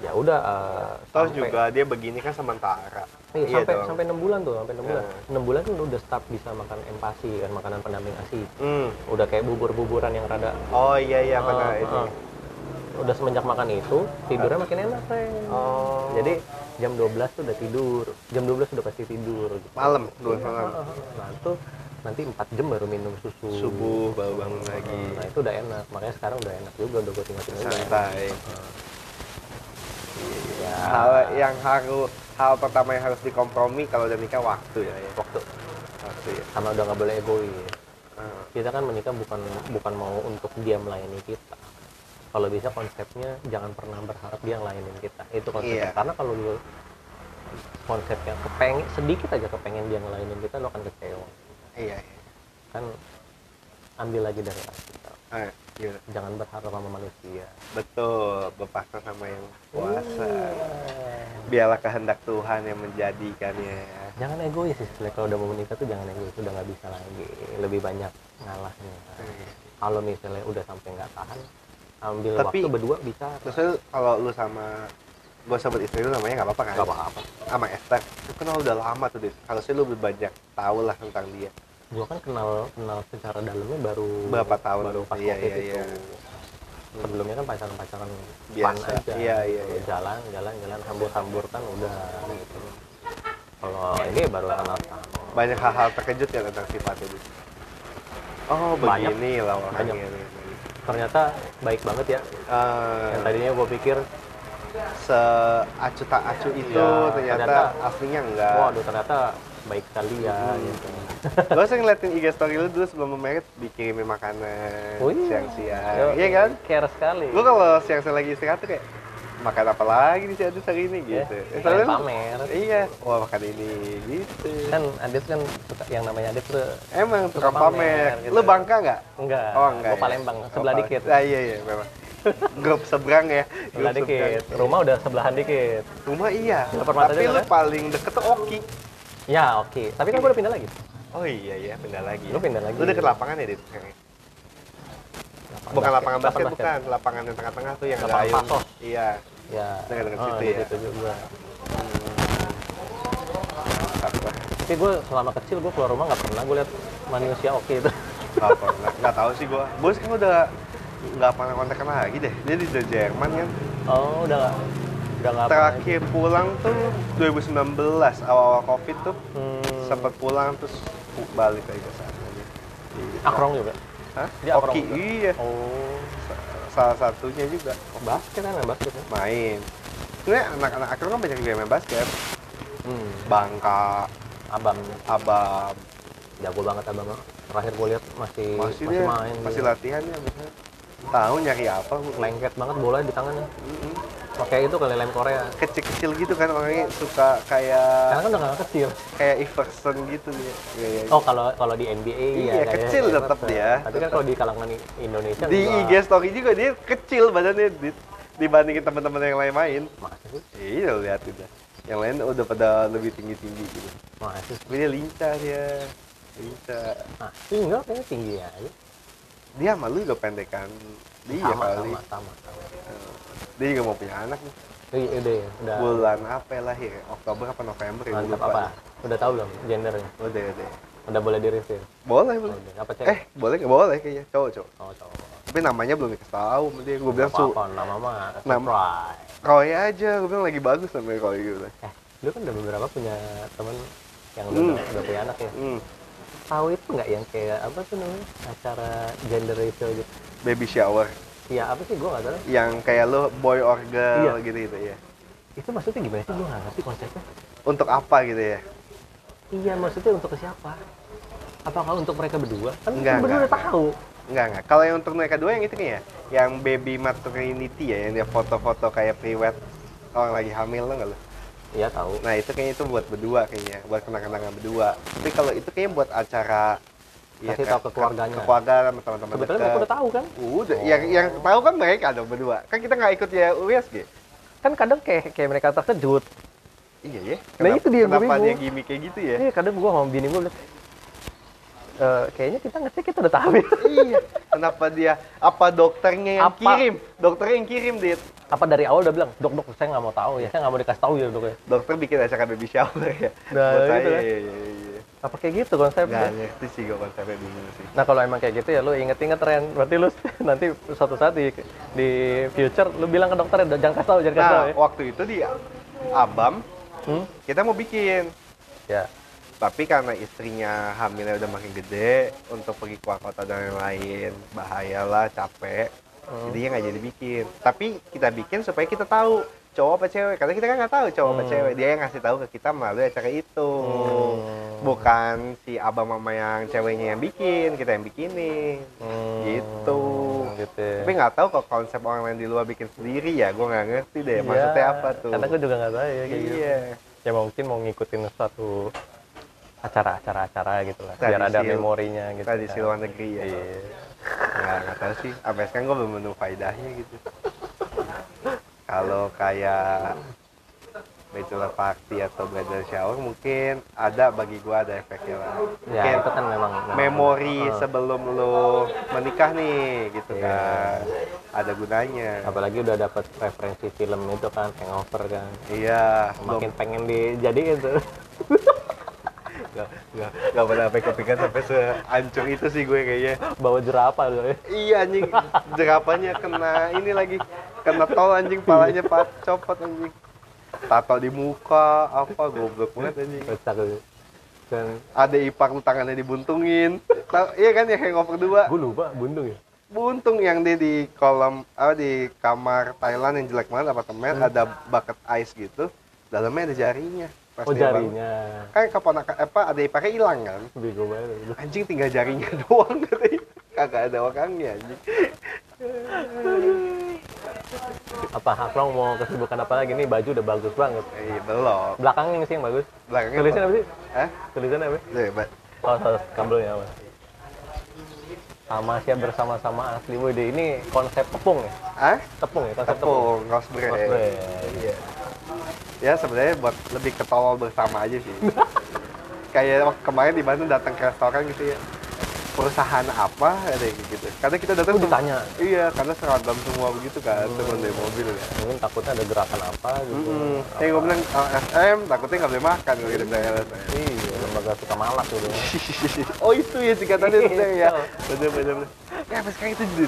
ya udah eh, Terus sampai- juga dia begini kan sementara Iya, Iya sampai dong. sampai enam bulan tuh sampai enam bulan Nah. enam bulan kan udah start bisa makan empasi kan makanan pendamping asi Hmm. udah kayak bubur-buburan yang rada oh iya iya eh, pernah itu eh, udah semenjak makan itu tidurnya makin enak Ren. oh. Jadi jam 12 tuh udah tidur. Jam 12 udah pasti tidur gitu. malam dua Iya, malam. Nah itu nanti 4 jam baru minum susu. Subuh baru bangun lagi. nah itu udah enak. Makanya sekarang udah enak juga udah gue tinggal tinggal santai. Ya hal yang harus hal pertama yang harus dikompromi kalau udah nikah waktu ya, ya. waktu. Waktu ya. Sama udah nggak boleh egois. Kita kan menikah bukan bukan mau untuk dia melayani kita kalau bisa konsepnya jangan pernah berharap dia ngelayanin kita. Itu konsepnya. Iya. karena kalau lu konsepnya kepengen sedikit aja kepengen dia ngelayanin kita lo akan kecewa. Iya iya. Kan ambil lagi dari kita. Ah, gimana? jangan berharap sama manusia. Betul berpasrah sama yang kuasa. Iya. biarlah kehendak Tuhan yang menjadikannya. Jangan egois sih kalau udah mau menikah tuh jangan egois udah nggak bisa lagi. Lebih banyak ngalahnya. Kalau misalnya udah sampai nggak tahan ambil Tapi- waktu berdua bisa terus lu kalau lu sama gue sebut istri lu namanya nggak apa-apa kan nggak apa-apa sama Esther itu kenal udah lama tuh Dit. harusnya lu lebih banyak tahu lah tentang dia gua kan kenal kenal secara dalamnya baru Berapa tahun baru pas Iya, iya, itu iya. sebelumnya kan pacaran pacaran Biasa. aja Iya, iya, iya. jalan jalan jalan hambur hambur kan udah gitu kalau ini baru kenal sama banyak hal-hal terkejut ya tentang sifatnya oh Banyak. begini lah orangnya Banyak. nih. Ternyata baik banget ya. Eh, yang tadinya gue pikir seacu tak acu itu Iya, ternyata, ternyata- aslinya enggak. Waduh ternyata baik sekali ya Hmm. gitu. <laughs> Gue sering ngeliatin IG story lu dulu sebelum merit dikirimin makanan Oh iya. siang-siang. Yo, iya kan? care sekali. Lu kalau siang-siang lagi istirahat tuh kayak makan apa lagi di sini hari ini Ya, gitu. pengen Soalnya lu- pamer. iya wah makan ini gitu. Kan Adit kan suka yang namanya Adit tuh emang suka tukang pamer, pamer, gitu. lu bangka nggak? Enggak oh enggak gue ya? Palembang Oh, sebelah Pal- dikit. Ah, iya iya memang. <laughs> Grup seberang ya sebelah dikit. seberang. rumah udah sebelahan dikit. Rumah iya tapi lu kan? paling deket tuh Oki. Ya oke tapi kan gue udah pindah lagi. Oh iya iya pindah lagi Lu pindah lagi. lu deket lapangan ya di bukan lapangan basket, bukan. lapangan yang tengah-tengah tuh yang ada ayun pasos. iya. Ya Dekat-dekat oh, situ di ya? situ juga. Apa tapi gue selama kecil gue keluar rumah nggak pernah. Gue lihat manusia oke itu. Nggak pernah. Nggak tahu sih gua. Gua sekarang udah nggak pernah kontekan lagi deh. Dia di Jerman kan? Oh udah nggak udah pernah terakhir pulang tuh 2019 awal-awal covid tuh. Hmm, sempat pulang terus balik lagi ke sana. Gitu. Iya. Akrong juga. Hah? Dia Oki, iya. Oh, Sa- Salah satunya juga oh, basket kan main basket kan? main. Sebenarnya anak-anak akrong kan banyak yang main basket. Hmm. Bangka, Abang Abam, jago banget abang. Terakhir gue lihat masih masih, masih, dia main. masih dia. latihan ya misalnya. Tahu nyari apa lengket banget bola di tangannya. Pakai itu kali lem Korea. Kecil-kecil gitu kan orangnya suka kayak Karena kan udah nggak kecil. kayak Iverson gitu dia. Kayak- Oh kalau kalau di NBA Iya, kayak- kecil tetap dia. Tapi kan kalau di kalangan Indonesia di. IG story juga dia kecil badannya di- dibandingin teman-teman yang lain main. Masa sih? Iya lihat udah. Yang lain udah pada lebih tinggi-tinggi gitu. Masa sih? Tapi dia lincah dia. Lincah. Nah, enggak kayaknya tinggi aja. Dia malu juga pendekan. Dia sama, kali. sama, sama, sama. Dia juga mau punya anak nih. Iya, udah ya, udah. Bulan apa ya lahir? Oktober apa November ya? Mantap apa? Udah tahu belum gendernya? Udah, udah. Udah boleh di review? Boleh, boleh. Udah. Apa cewek? Eh, boleh nggak boleh kayaknya? Cowok, cowok. Oh, cowok. Tapi namanya belum dikasih tahu. Gue bilang su, apa nama mah Nama-. Roy aja. Gue bilang lagi bagus namanya Roy gitu. Eh, lu kan udah beberapa punya temen yang Hmm. udah, udah punya anak ya. Hmm. Tahu itu nggak yang kayak apa tuh namanya acara gender reveal gitu? Baby shower. Iya apa sih? Gue nggak tahu. Yang kayak lo boy or girl Iya. gitu gitu ya. Itu maksudnya gimana sih? Gue nggak ngerti konsepnya. Untuk apa gitu ya? Iya maksudnya untuk siapa? Apakah untuk mereka berdua? Kan Enggak, berdua enggak, udah tahu. Enggak, enggak. Kalau yang untuk mereka dua yang itu kayaknya yang baby maternity ya, yang dia foto-foto kayak pre-wed orang lagi hamil lo nggak lo? Iya tahu. Nah itu kayaknya itu buat berdua kayaknya, buat kenang-kenangan berdua. Tapi kalau itu kayaknya buat acara ya, Kasih tahu ke keluarganya. Ke keluarga sama teman-teman Sebetulnya mereka udah tahu kan? Udah, Oh. yang yang tahu kan mereka dong berdua. Kan kita nggak ikut ya USG. Kan kadang kayak kayak mereka terkejut. Iya ya. Nah, itu dia, Kenapa dia gimmick kayak gitu ya? Iya kadang gua sama bini gua liat, "Eh, kayaknya kita ngecek kita udah tahu ya. iya. Kenapa dia? Apa dokternya yang Apa? kirim? Dokternya yang kirim, Dit. Apa dari awal udah bilang, dok dok saya nggak mau tahu ya, saya nggak mau dikasih tahu ya dok ya. Dokter bikin acara baby shower ya. Nah, Buat gitu saya, kan. iya, iya, iya. Apa kayak gitu konsepnya? Nggak ngerti sih gue konsepnya bingung sih. Nah kalau emang kayak gitu ya lu inget-inget Ren, berarti lu <laughs> nanti suatu saat di di future lu bilang ke dokter jangan kasih tahu, jangan kasih tahu Nah, ya. waktu itu di Abam, Hmm? kita mau bikin. Ya. Tapi karena istrinya hamilnya udah makin gede, untuk pergi keluar kota dan lain-lain, bahayalah, capek. Hmm. Jadinya nggak jadi bikin. Tapi kita bikin supaya kita tahu cowok apa cewek. Karena kita kan nggak tahu cowok apa Hmm. cewek. Dia yang ngasih tahu ke kita melalui acara itu. Hmm. Bukan si abang mama yang ceweknya yang bikin, kita yang bikinin. Hmm, Gitu. Gitu. ya. Tapi nggak tahu kok konsep orang lain di luar bikin sendiri ya. Gue nggak ngerti deh. Iya, Maksudnya apa tuh? Karena gue juga nggak tahu ya kayak gitu. Iya. Ya mungkin mau ngikutin suatu acara-acara-acara gitu lah, biar ada Tradisi- memorinya gitu. Tradisi kan. luar negeri ya. Iya. Nggak nggak tahu sih. Sampai sekarang gue belum nemu faedahnya gitu. Kalau kayak bachelor party atau bridal shower mungkin ada bagi gue ada efeknya lah. Ya mungkin itu kan memang memang- memori sebelum lo menikah nih gitu Iya. kan. Ada gunanya. Apalagi udah dapat referensi film itu kan hangover kan. Iya makin pengen dijadiin tuh <laughs> nggak nggak nggak pernah sampai kepikiran sampai sehancur itu sih gue kayaknya bawa jerapah loh ya Iya anjing, jerapahnya kena ini lagi kena tol anjing, palanya pat copot anjing. Tato di muka, apa goblok banget anjing. kocak dan Ada ipar tangannya dibuntungin. Tau, iya kan yang hangover dua. gue lupa buntung ya Buntung yang dia di kolam apa di kamar Thailand yang jelek banget apartemen ada bucket ice gitu. Dalamnya ada jarinya. Pas oh dia jarinya Kan keponakan apa ada iparnya hilang kan. bego banget. Anjing tinggal jarinya <laughs> doang katanya. Kagak ada orangnya anjing. apa Haklong mau kesibukan apa lagi nih baju udah bagus banget Eh, belum. belakangnya sih yang bagus Belakangnya tulisannya apa sih Hah? tulisannya apa Hebat. oh saus kabelnya apa sama siap bersama-sama asli Wede ini konsep tepung ya Ah? tepung ya konsep tepung, Tepung. Rose bread. Iya. Ya sebenarnya buat lebih ketolol bersama aja sih. <laughs> Kayak kemarin di Bandung datang ke restoran gitu ya. Perusahaan apa kayak gitu. Karena kita datang Oh, sem- ditanya? Iya, karena seragam semua begitu kan, Hmm. dari mobil ya. mungkin takutnya ada gerakan apa gitu Mm-mm. Apa- Kayak gue bilang oh, SM, takutnya nggak boleh makan kalau kita LSM. iya lembaga suka malak gitu <laughs> oh itu ya singkatannya sebenarnya ya. Itu. Bener bener bener. Ya sampai sekarang itu jadi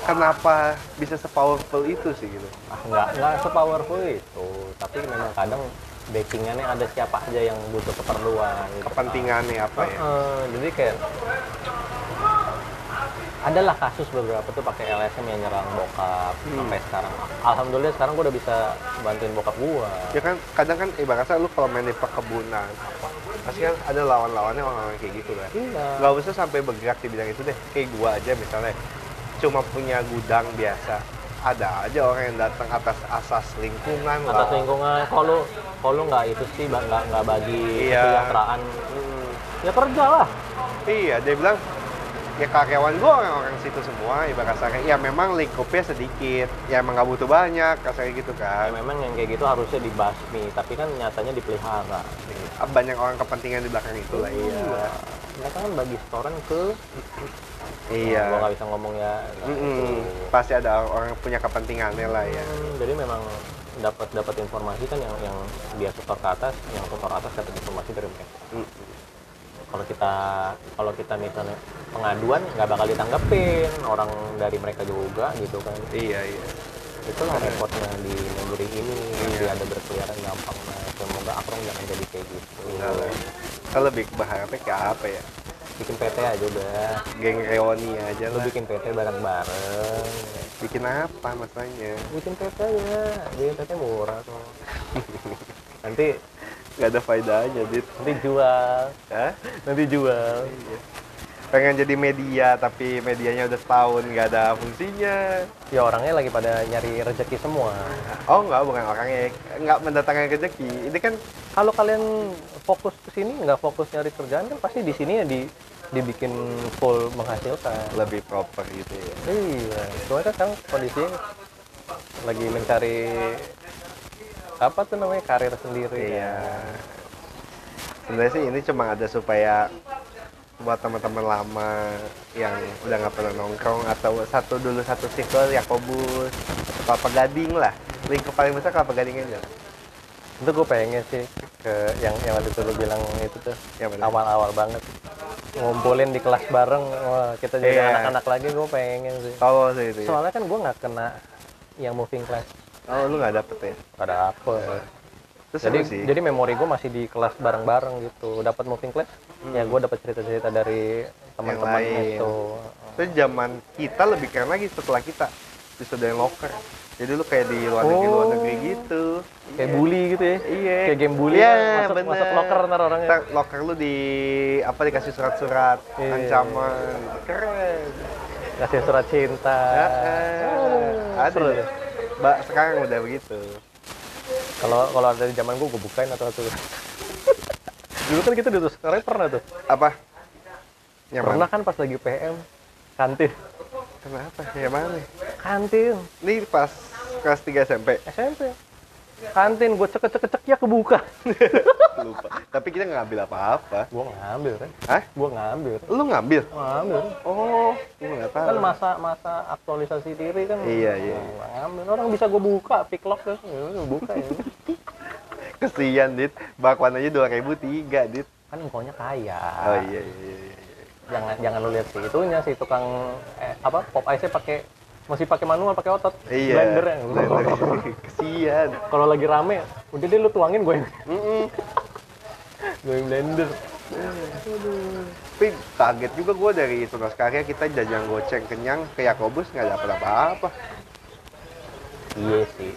kenapa bisa sepowerful itu sih gitu. ah, nggak nggak sepowerful itu tapi memang kadang backingannya ada siapa aja yang butuh keperluan gitu. kepentingannya apa ya jadi kayak adalah kasus beberapa tuh pakai LSM yang nyerang bokap Hmm. sampai sekarang. Alhamdulillah sekarang gue udah bisa bantuin bokap gua. ya kan kadang kan ibaratnya lu kalau main di perkebunan apa pasti kan ada lawan-lawannya orang-orang kayak gitu kan Iya. nggak usah sampai bergerak di bidang itu deh kayak gua aja misalnya cuma punya gudang biasa ada aja orang yang datang atas asas lingkungan Atas lah. lingkungan, kalau kalau nggak itu sih nggak nggak bagi Iya. kesejahteraan, Hmm. ya kerja lah. iya dia bilang ya karyawan gua orang-orang situ semua ibarat kasarnya ya memang lingkupnya sedikit ya emang nggak butuh banyak kasarnya gitu Ya, kan memang yang kayak gitu harusnya dibasmi, tapi kan nyatanya dipelihara. banyak orang kepentingan di belakang itu lah iya Mereka kan bagi setoran ke iya gua nggak bisa ngomong ya. nah, Mm-mm. itu. pasti ada orang punya kepentingannya lah ya Hmm, jadi memang dapat dapat informasi kan yang yang dia setor ke atas, yang setor atas dapat informasi dari mereka. Mm-mm. Kalau kita kalau kita misalnya pengaduan nggak bakal ditanggepin orang dari mereka juga gitu kan. iya iya Itulah repotnya di negeri ini Iya. dia ada berkeliaran gampang. Nah, semoga Akrong jangan jadi kayak gitu. Kita lebih berharapnya kayak apa ya Bikin PT aja udah. geng reoni aja Lu lah bikin PT bareng-bareng. bikin apa masalahnya Bikin PT aja. Bikin PT murah kok. <laughs> Nanti nggak ada faedahnya dit nanti jual. Hah? Nanti jual. Iya. Pengen jadi media tapi medianya udah setahun nggak ada fungsinya Ya orangnya lagi pada nyari rezeki semua. oh nggak bukan orangnya nggak mendatangkan rezeki ini kan Kalau kalian fokus ke sini nggak fokus nyari kerjaan kan pasti di sini ya di dibikin full menghasilkan. lebih proper gitu ya Iya, soalnya kan sekarang kondisinya lagi mencari apa tuh namanya karir sendiri. iya sebenarnya sih ini cuma ada supaya buat teman-teman lama yang udah nggak pernah nongkrong atau satu dulu satu circle Yakobus Kelapa Gading lah lingkup paling besar Kelapa Gading aja Itu gue pengen sih ke yang yang waktu itu lu bilang itu tuh mana? awal-awal banget ngumpulin di kelas bareng wah kita jadi Iya. anak-anak lagi gue pengen sih Oh sih itu ya. soalnya kan gue nggak kena yang moving class Oh lu nggak dapet ya? ada apa Terus jadi sih. jadi memori gue masih di kelas bareng-bareng gitu dapat moving class ya gue dapat cerita-cerita dari teman-teman itu Terus zaman kita lebih keren lagi setelah kita disediain locker. Jadi lu kayak di luar negeri luar Oh. negeri gitu. kayak Iya. bully gitu ya Iya. kayak game bully Iya, kan, masuk bener. masuk locker ntar orangnya Ntar locker lu di apa dikasih surat-surat Iya. ancaman. Keren. kasih surat cinta Ya, eh, ada. Mbak sekarang udah begitu. Kalau kalau ada di zaman gue gue bukain atau satu <laughs> dulu kan gitu tuh sekarang pernah tuh Apa? Yang pernah mana? kan pas lagi PM kantin Kenapa? Yang mana? kantin Ini pas kelas 3 SMP. SMP kantin gue cek cek cek ya kebuka <laughs> Lupa. Tapi kita nggak ngambil apa-apa. gue ngambil kan Hah? gue ngambil Lu ngambil? ngambil Oh, gua nggak tahu. kan masa masa aktualisasi diri kan Iya, iya. Gua ngambil orang bisa gue buka pick lock kan ya buka ya <laughs> Kesian, Dit. Bakwan aja 2003, Dit. kan mukanya kaya Oh iya, iya, iya. iya. jangan jangan lu lihat si itunya si tukang eh, apa pop ice pakai masih pakai manual pakai otot Iya. blender ya Blender. Kesian. kalau lagi rame udah deh lu tuangin gue gue blender Tapi kaget juga gue dari Tunas Karya kita jajan goceng kenyang ke Yakobus nggak dapet apa-apa. iya sih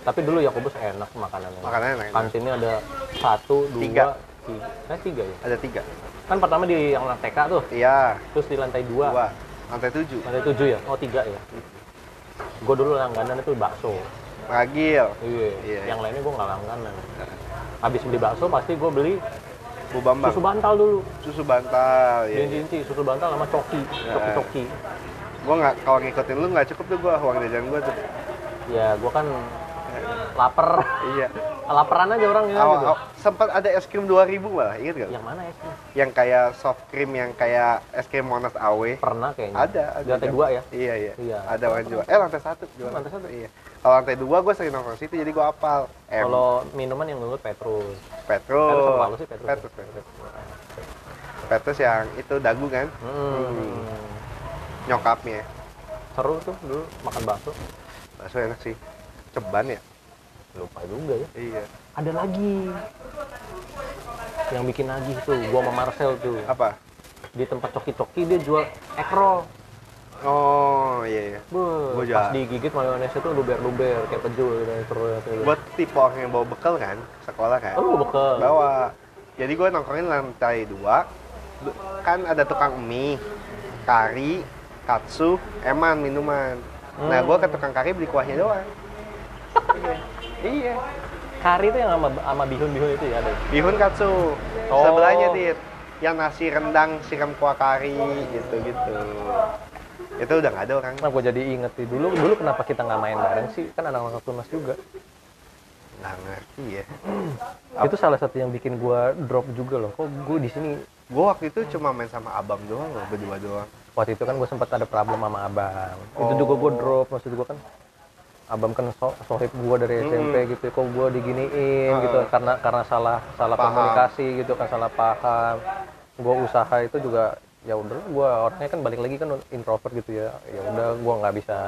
tapi dulu Yakobus enak makanannya Makanannya enak. kantinnya ada satu dua Tiga. tiga eh tiga ya Ada tiga. kan pertama di yang anak TK tuh Iya, terus di lantai dua, dua. Lantai tujuh. lantai tujuh ya oh tiga ya gue dulu langganan itu bakso Ragil. iya Iya. yang lainnya gue nggak langganan habis beli bakso pasti gue beli Bu Bambang. susu bantal dulu Susu bantal. Iya. Inci susu bantal sama coki coki coki Gue nggak kalau ngikutin lu nggak cukup tuh gue uang jajan gue tuh. ya gue kan lapar Iya. laparan aja orangnya Awal, gitu sempat ada es krim 2000 malah, inget gak? yang mana ya sih Yang kayak soft cream yang kayak es krim Monas AW. pernah kayaknya Ada, ada. di lantai dua ya Iya, iya. Iya. Ada orang jual. Eh, lantai satu jual. Lantai satu? Iya. Kalau lantai dua gue sering nongkrong situ jadi gue apal. Kalau minuman yang dulu Petrus Petrus. Petrus apa lu sih, Petrus? Petrus, Petrus. Petrus yang itu dagu kan? hmm. Nyokapnya. seru tuh dulu makan bakso Bakso enak sih. Ceban ya? lupa juga ya Iya. ada lagi yang bikin nagih tuh gua sama Marcel tuh Apa? di tempat coki-coki dia jual roll Oh iya iya. Beuh, Gua pas digigit mayonesnya tuh luber-luber kayak pejul gitu terus. Buat tipe orang yang bawa bekal kan, sekolah kan. oh bekal Bawa. Jadi gue nongkrongin lantai dua. Du- Kan ada tukang mie, kari, katsu, eman minuman. Nah Hmm. gue ke tukang kari beli kuahnya doang. Iya. kari tuh yang sama sama bihun-bihun itu ya ada Bihun katsu. Oh. Sebelahnya dit. Yang nasi rendang siram kuah kari gitu-gitu. Itu udah nggak ada orang. Nah, gue jadi inget sih dulu dulu kenapa kita nggak main bareng sih? Kan anak-anak tunas juga. Nggak ngerti ya. Itu salah satu yang bikin gue drop juga loh. Kok gue di sini Gue waktu itu cuma main sama abang doang loh, berdua doang. waktu itu kan gue sempat ada problem sama abang. Itu Oh. juga gue drop. Maksud gue kan abang kan so sohib gue dari Hmm. SMP gitu. Kok gue diginiin Ah. gitu karena karena salah salah Paham. komunikasi gitu kan salah paham. Gue usaha itu juga ya udah gue orangnya kan balik lagi kan introvert gitu ya. Ya udah gue nggak bisa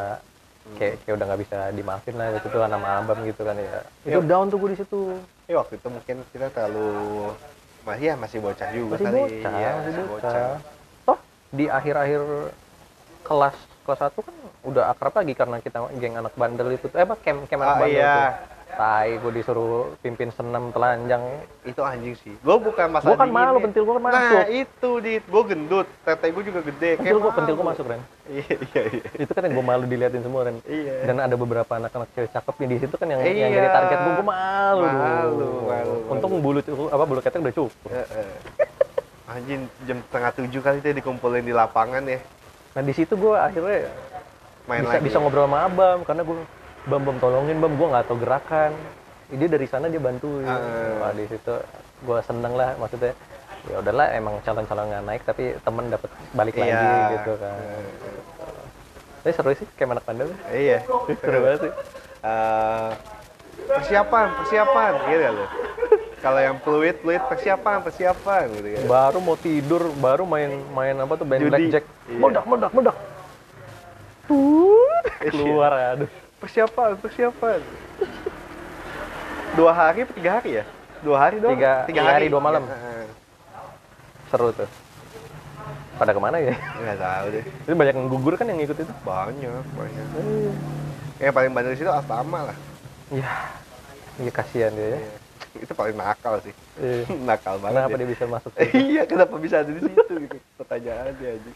kayak kayak udah nggak bisa dimaafin lah gitu tuh kan sama abang gitu kan ya. Itu Iya. down tuh gue di situ. Ya waktu itu mungkin kita terlalu masih ya masih bocah juga masih kali. bocah, Iya, masih bocah. Toh di akhir-akhir kelas kelas satu kan udah akrab lagi karena kita geng anak bandel itu. Eh apa camp camp anak Ah, bandel iya. itu. Tai gue disuruh pimpin senam telanjang. Itu anjing sih. Gue bukan masalah Gue kan malu pentil gue kan Nah masuk. itu dit, gue gendut, tete gue juga gede. pentil gue pentil gue masuk kan. Iya iya iya. Itu kan yang gue malu diliatin semua kan. Iya. Dan ada beberapa anak-anak cewek cakep yang di situ kan yang, yang Iya. jadi target gue, gue malu. Malu, malu, Untung bulu apa bulu ketek udah cukup. Anjing jam setengah tujuh kali itu dikumpulin di lapangan ya. Nah di situ gue akhirnya Main bisa lagi. bisa ngobrol sama abam karena gue bam bam tolongin bam gue nggak tahu gerakan dia dari sana dia bantuin Ah. Wah, di situ gue seneng lah maksudnya ya udahlah emang calon-calon nggak naik tapi temen dapat balik lagi Iya. gitu kan Eh, tapi seru sih kayak anak bandel Iya. <laughs> seru banget sih Eh, persiapan, persiapan, gitu ya lo. Kalau yang fluid, fluid persiapan, persiapan gitu kan. baru mau tidur baru main main apa tuh Judi. blackjack Iya. meledak meledak meledak tuh <laughs> keluar aduh Persiapan, persiapan. Dua hari atau tiga hari ya? Dua hari doang? Tiga- tiga hari, dua malam. Heeh. seru tuh pada ke mana ya Nggak tahu deh. itu banyak yang gugur kan yang ikut itu Banyak, banyak. Yang paling bandel di situ Astama lah. Iya, iya kasihan dia ya. Iya. Itu paling nakal sih. Iya. <laughs> nakal banget. Kenapa dia. dia bisa masuk <laughs> iya, kenapa bisa ada di situ gitu. Pertanyaannya aja.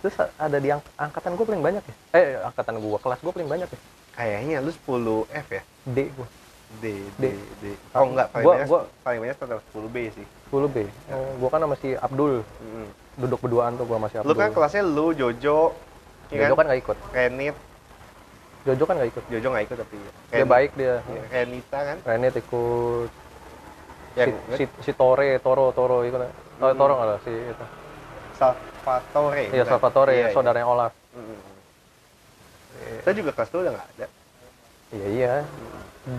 Terus ada di ang- angkatan gue paling banyak ya? Eh, angkatan gue, kelas gue paling banyak ya? Kayaknya lu 10 F ya? D gue, D, D, D. Oh enggak, paling Gua- banyak, gua- paling banyak tetap 10 B sih. 10 B. Oh, gue kan sama si Abdul, Mm. duduk berduaan tuh gue sama si Abdul. Lu kan kelasnya lu, Jojo, ya Jojo kan gak ikut. Renit, Jojo kan gak ikut. Jojo nggak ikut tapi Dia baik dia. Iya, Renita kan? Renit ikut. Yang Si, si, si Tore, Toro, Toro ikut. Oh, Hmm. Toro nggak lah si itu. Salvatore. Iya, bukan? Salvatore, Iya, iya. saudaranya Olaf. Mm. Kita juga kelas lu udah nggak ada. Iya, iya.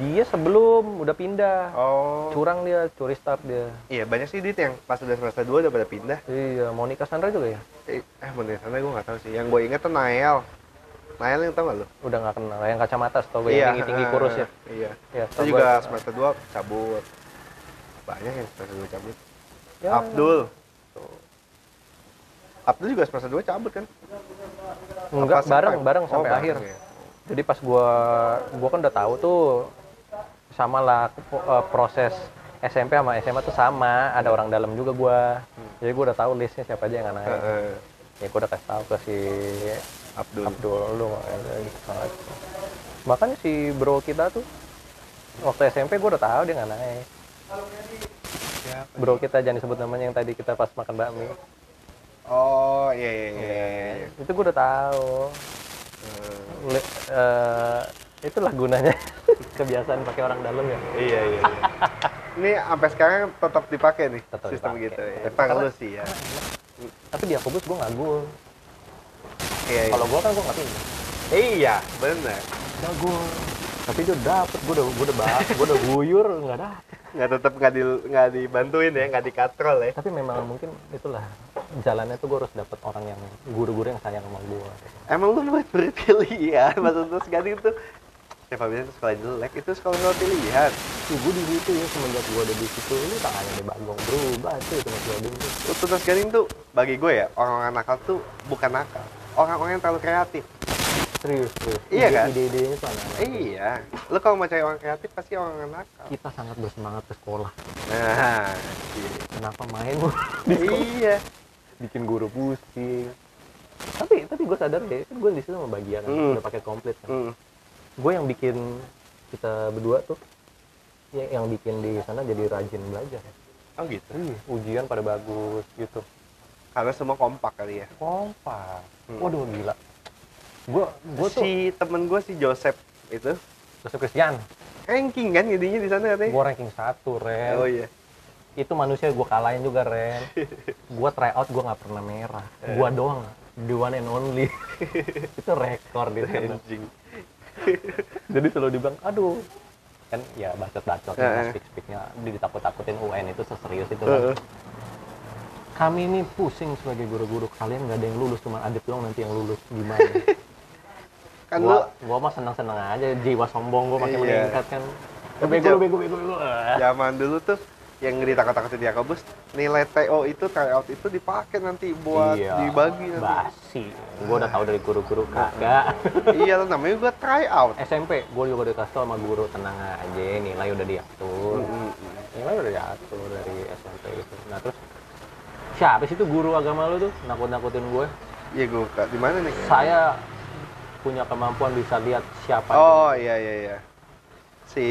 Dia sebelum udah pindah. Oh. Curang dia, curi start dia. Iya, banyak sih dit yang pas udah semester 2 udah pada pindah. Iya, Monica Sandra juga ya? Eh, eh bener sana gue nggak tahu sih. Yang gue inget tuh Nael. Nael yang tau gak lu? Udah nggak kenal. Yang kacamata, tau gue yang tinggi-tinggi ah, kurus ya. <laughs> Iya. Iya, Itu tau juga gua. semester 2 cabut. Banyak yang semester 2 cabut. Ya, Abdul. Abdul juga semester 2 cabut kan? Enggak, Apa bareng, sempat? bareng Oh, sampai bareng akhir. ya. Jadi pas gua gua kan udah tahu tuh sama lah eh, proses SMP sama SMA tuh sama, ada orang dalam juga gua. Jadi gua udah tahu listnya siapa aja yang nggak naik. Heeh. Ya gua udah kasih tahu ke si Abdul. Abdul lu Makanya si bro kita tuh waktu SMP gua udah tahu dia nggak naik. Bro kita jangan disebut namanya yang tadi kita pas makan bakmi. Oh, iya iya iya. iya, iya. Itu gua udah tahu. Eh, Le- eh, itulah gunanya <laughs> kebiasaan pakai orang dalam ya. iya iya. iya. Ini sampai sekarang tetap dipakai nih Tetap sistem dipakai. gitu ya. Karena- lu sih ya. Tapi di Akubus gue nggak gol. Iya, iya. Kalau gue kan gue nggak pindah. Iya, bener. Nggak gol. Tapi dia dapet, gue udah gue udah bahas, gue udah guyur nggak dapet. Nggak tetap nggak di nggak dibantuin ya, nggak dikatrol ya. Tapi memang mungkin itulah jalannya tuh gue harus dapet orang yang guru-guru yang sayang sama gue. Emang lu murid murid pilihan, maksud lu segading tuh siapa bilang itu sekolah jelek itu sekolah nggak pilihan Tuh, gue di situ ya semenjak gue ada di situ lu tak hanya di bagong berubah tuh itu Mas Gading tuh Gading tuh bagi gue ya orang-orang nakal tuh bukan nakal orang-orang yang terlalu kreatif. Serius serius. Iya kan? ide-idenya tuh iya. Lu kalau mau cari orang kreatif pasti orang nakal. Kita sangat bersemangat ke sekolah. Nah kenapa main? <laughs> Sekolah. Iya. Bikin guru pusing. Tapi tapi gue sadar ya kan gue di situ sama bagian kan, Hmm. udah pakai komplit kan. Hmm. gue yang bikin kita berdua tuh ya, yang bikin di sana jadi rajin belajar. Oh gitu? Ih, ujian pada bagus gitu karena semua kompak kali ya. Kompak. Hmm. waduh gila. Gue tuh si temen gue si Joseph itu. Joseph Christian. Ranking kan jadinya di sana katanya. Gue ranking satu Ren. Oh iya. Itu manusia gue kalahin juga Ren. <laughs> Gue try out gue nggak pernah merah. Eh. gue doang the one and only. <laughs> Itu rekor di sana. Anjing. <laughs> Jadi selalu dibilang aduh. Kan ya bacot-bacot Heeh. speak-speaknya ditakut-takutin UN itu seserius itu kan Heeh. Kami ini pusing sebagai guru-guru. Kalian nggak ada yang lulus cuma adit doang nanti yang lulus. Gimana? <laughs> Kan lu gua gua mah senang-senang aja jiwa sombong gua makin Iya. meningkat kan. Bego bego bego bego. Ah. zaman dulu tuh yang ditakut-takutin Yakobus nilai TO itu tryout itu dipakai nanti buat Iya, dibagi nanti. Basi. Gua udah tahu dari guru-guru kagak. <laughs> Iya namanya gua tryout. SMP gua juga dikasih tau sama guru tenang aja nilai udah diatur. Mm-mm. nilai udah diatur dari SMP itu nah terus siapa sih itu guru agama lu tuh? Nakut-nakutin gue. Iya gua buka di mana nih? Saya punya kemampuan bisa lihat siapa oh iya iya iya. Si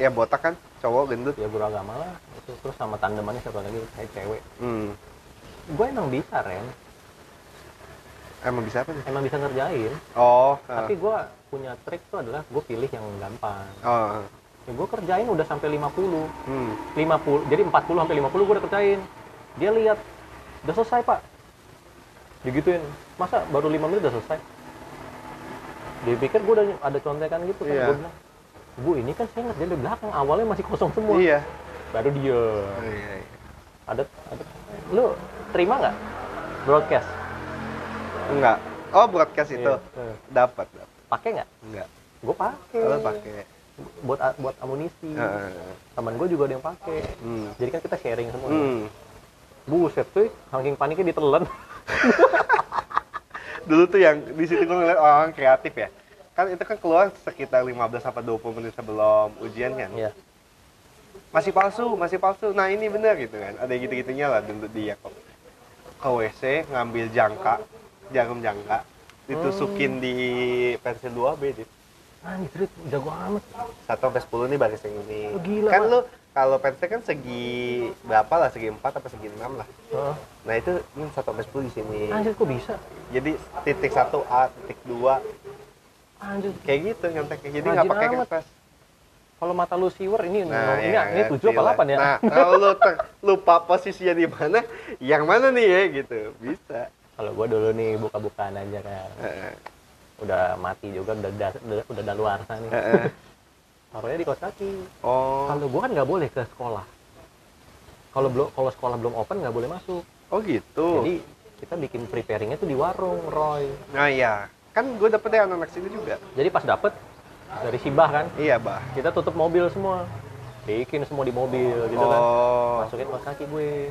ya botak kan? Cowok gendut. Ya guru agama lah. Itu terus sama tandemannya satu lagi? Kayak cewek. Hmm. gue emang bisa Ren. Emang bisa apa nih? Emang bisa ngerjain. Oh tapi ah. gue punya trik tuh adalah gue pilih yang gampang. Oh. Ya gue kerjain udah sampai 50 hmm. 50 jadi 40 sampai 50 gue udah kerjain dia lihat udah selesai pak. Digituin masa baru 5 menit udah selesai? Dia pikir gue udah ada contekan gitu kan Iya. gue bilang bu ini kan saya ngerjain dari belakang awalnya masih kosong semua. Iya. Baru dia. Oh, iya, iya. ada ada lu terima nggak broadcast? Enggak. Oh broadcast itu? Iya. dapat dapat pakai nggak? Enggak. Gue pakai. Kalau pakai. Buat buat amunisi. Heeh. teman gue juga ada yang pakai. Hmm. jadi kan kita sharing semua hmm. Buset tuh saking paniknya ditelan. <laughs> Dulu tuh yang di situ gue ngeliat orang kreatif ya. Kan itu kan keluar sekitar 15 sampai 20 menit sebelum ujian kan? Iya. masih palsu masih palsu. Nah ini benar gitu kan. Ada gitu gitunya lah dulu dia kok ke WC ngambil jangka jarum jangka. Ditusukin di pensil 2B dit. Anjir jago amat. 1 sampai 10 nih baris yang ini. Oh, gila, kan Mak. lu kalau pensil kan segi berapa lah? Segi 4 atau segi 6 lah. Nah itu ini 1 sampai 10 di sini. Anjir kok bisa? Jadi titik 1 A titik 2 anjir. Kayak gitu nyonteknya jadi nggak pakai kertas kalau mata lu siwer ini Nah, ini ya, ini tujuh apa delapan ya? Nah, <laughs> kalau lu lupa posisinya di mana, yang mana nih ya gitu. Bisa. kalau gua dulu nih buka-bukaan aja kan udah mati juga udah da, udah, udah daluarsa nih. Heeh. Taruhnya di kos kaki Oh. kalau gua kan nggak boleh ke sekolah kalau belum kalau sekolah belum open nggak boleh masuk Oh gitu. jadi kita bikin preparingnya tuh di warung Roy nah iya. Kan gue dapet dari anak-anak sini juga. jadi pas dapet dari Sibah kan Iya, Bah. kita tutup mobil semua bikin semua di mobil gitu kan Oh. masukin kos kaki gue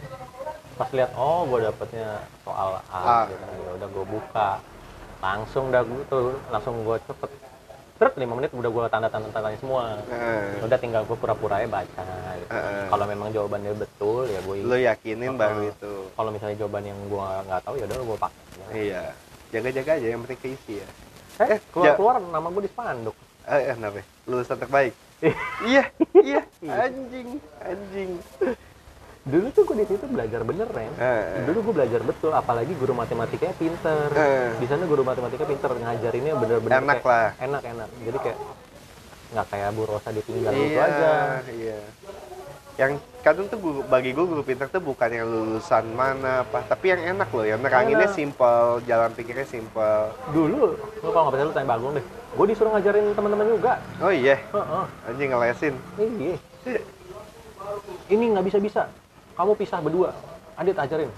pas lihat oh gue dapetnya soal A. A, gitu. ya udah gue buka langsung dah gue tuh langsung gue cepet Terus lima menit udah gue tanda tanda tandanya semua Heeh. udah tinggal gue pura-pura aja baca gitu. Heeh. kalau memang jawabannya betul ya gue Lu yakinin baru Heeh. itu. kalau misalnya jawaban yang gue nggak tahu ya udah gue pakai Iya. Jaga-jaga aja yang penting keisi ya. eh Eh, keluar keluar nama gue di spanduk Eh, eh kenapa? Lulusan terbaik. <laughs> iya, iya. Anjing, anjing. Dulu tuh gue di situ belajar bener Ren Heeh. dulu gue belajar betul apalagi guru matematikanya pinter Heeh. di sana guru matematika pinter ngajarinnya bener-bener Enak kayak- lah. enak enak jadi kayak nggak kayak Bu Rosa ditinggal gitu Iya, aja iya. Yang kadang tuh guru, bagi gue guru pintar tuh bukan yang lulusan mana apa, tapi yang enak loh, yang neranginnya Enak. simple, jalan pikirnya simple. dulu lu kalau nggak percaya lu tanya Bagong deh gue disuruh ngajarin teman-teman juga Oh iya, Heeh. anjing ngelesin. iya ini nggak bisa bisa kamu pisah berdua adit ajarin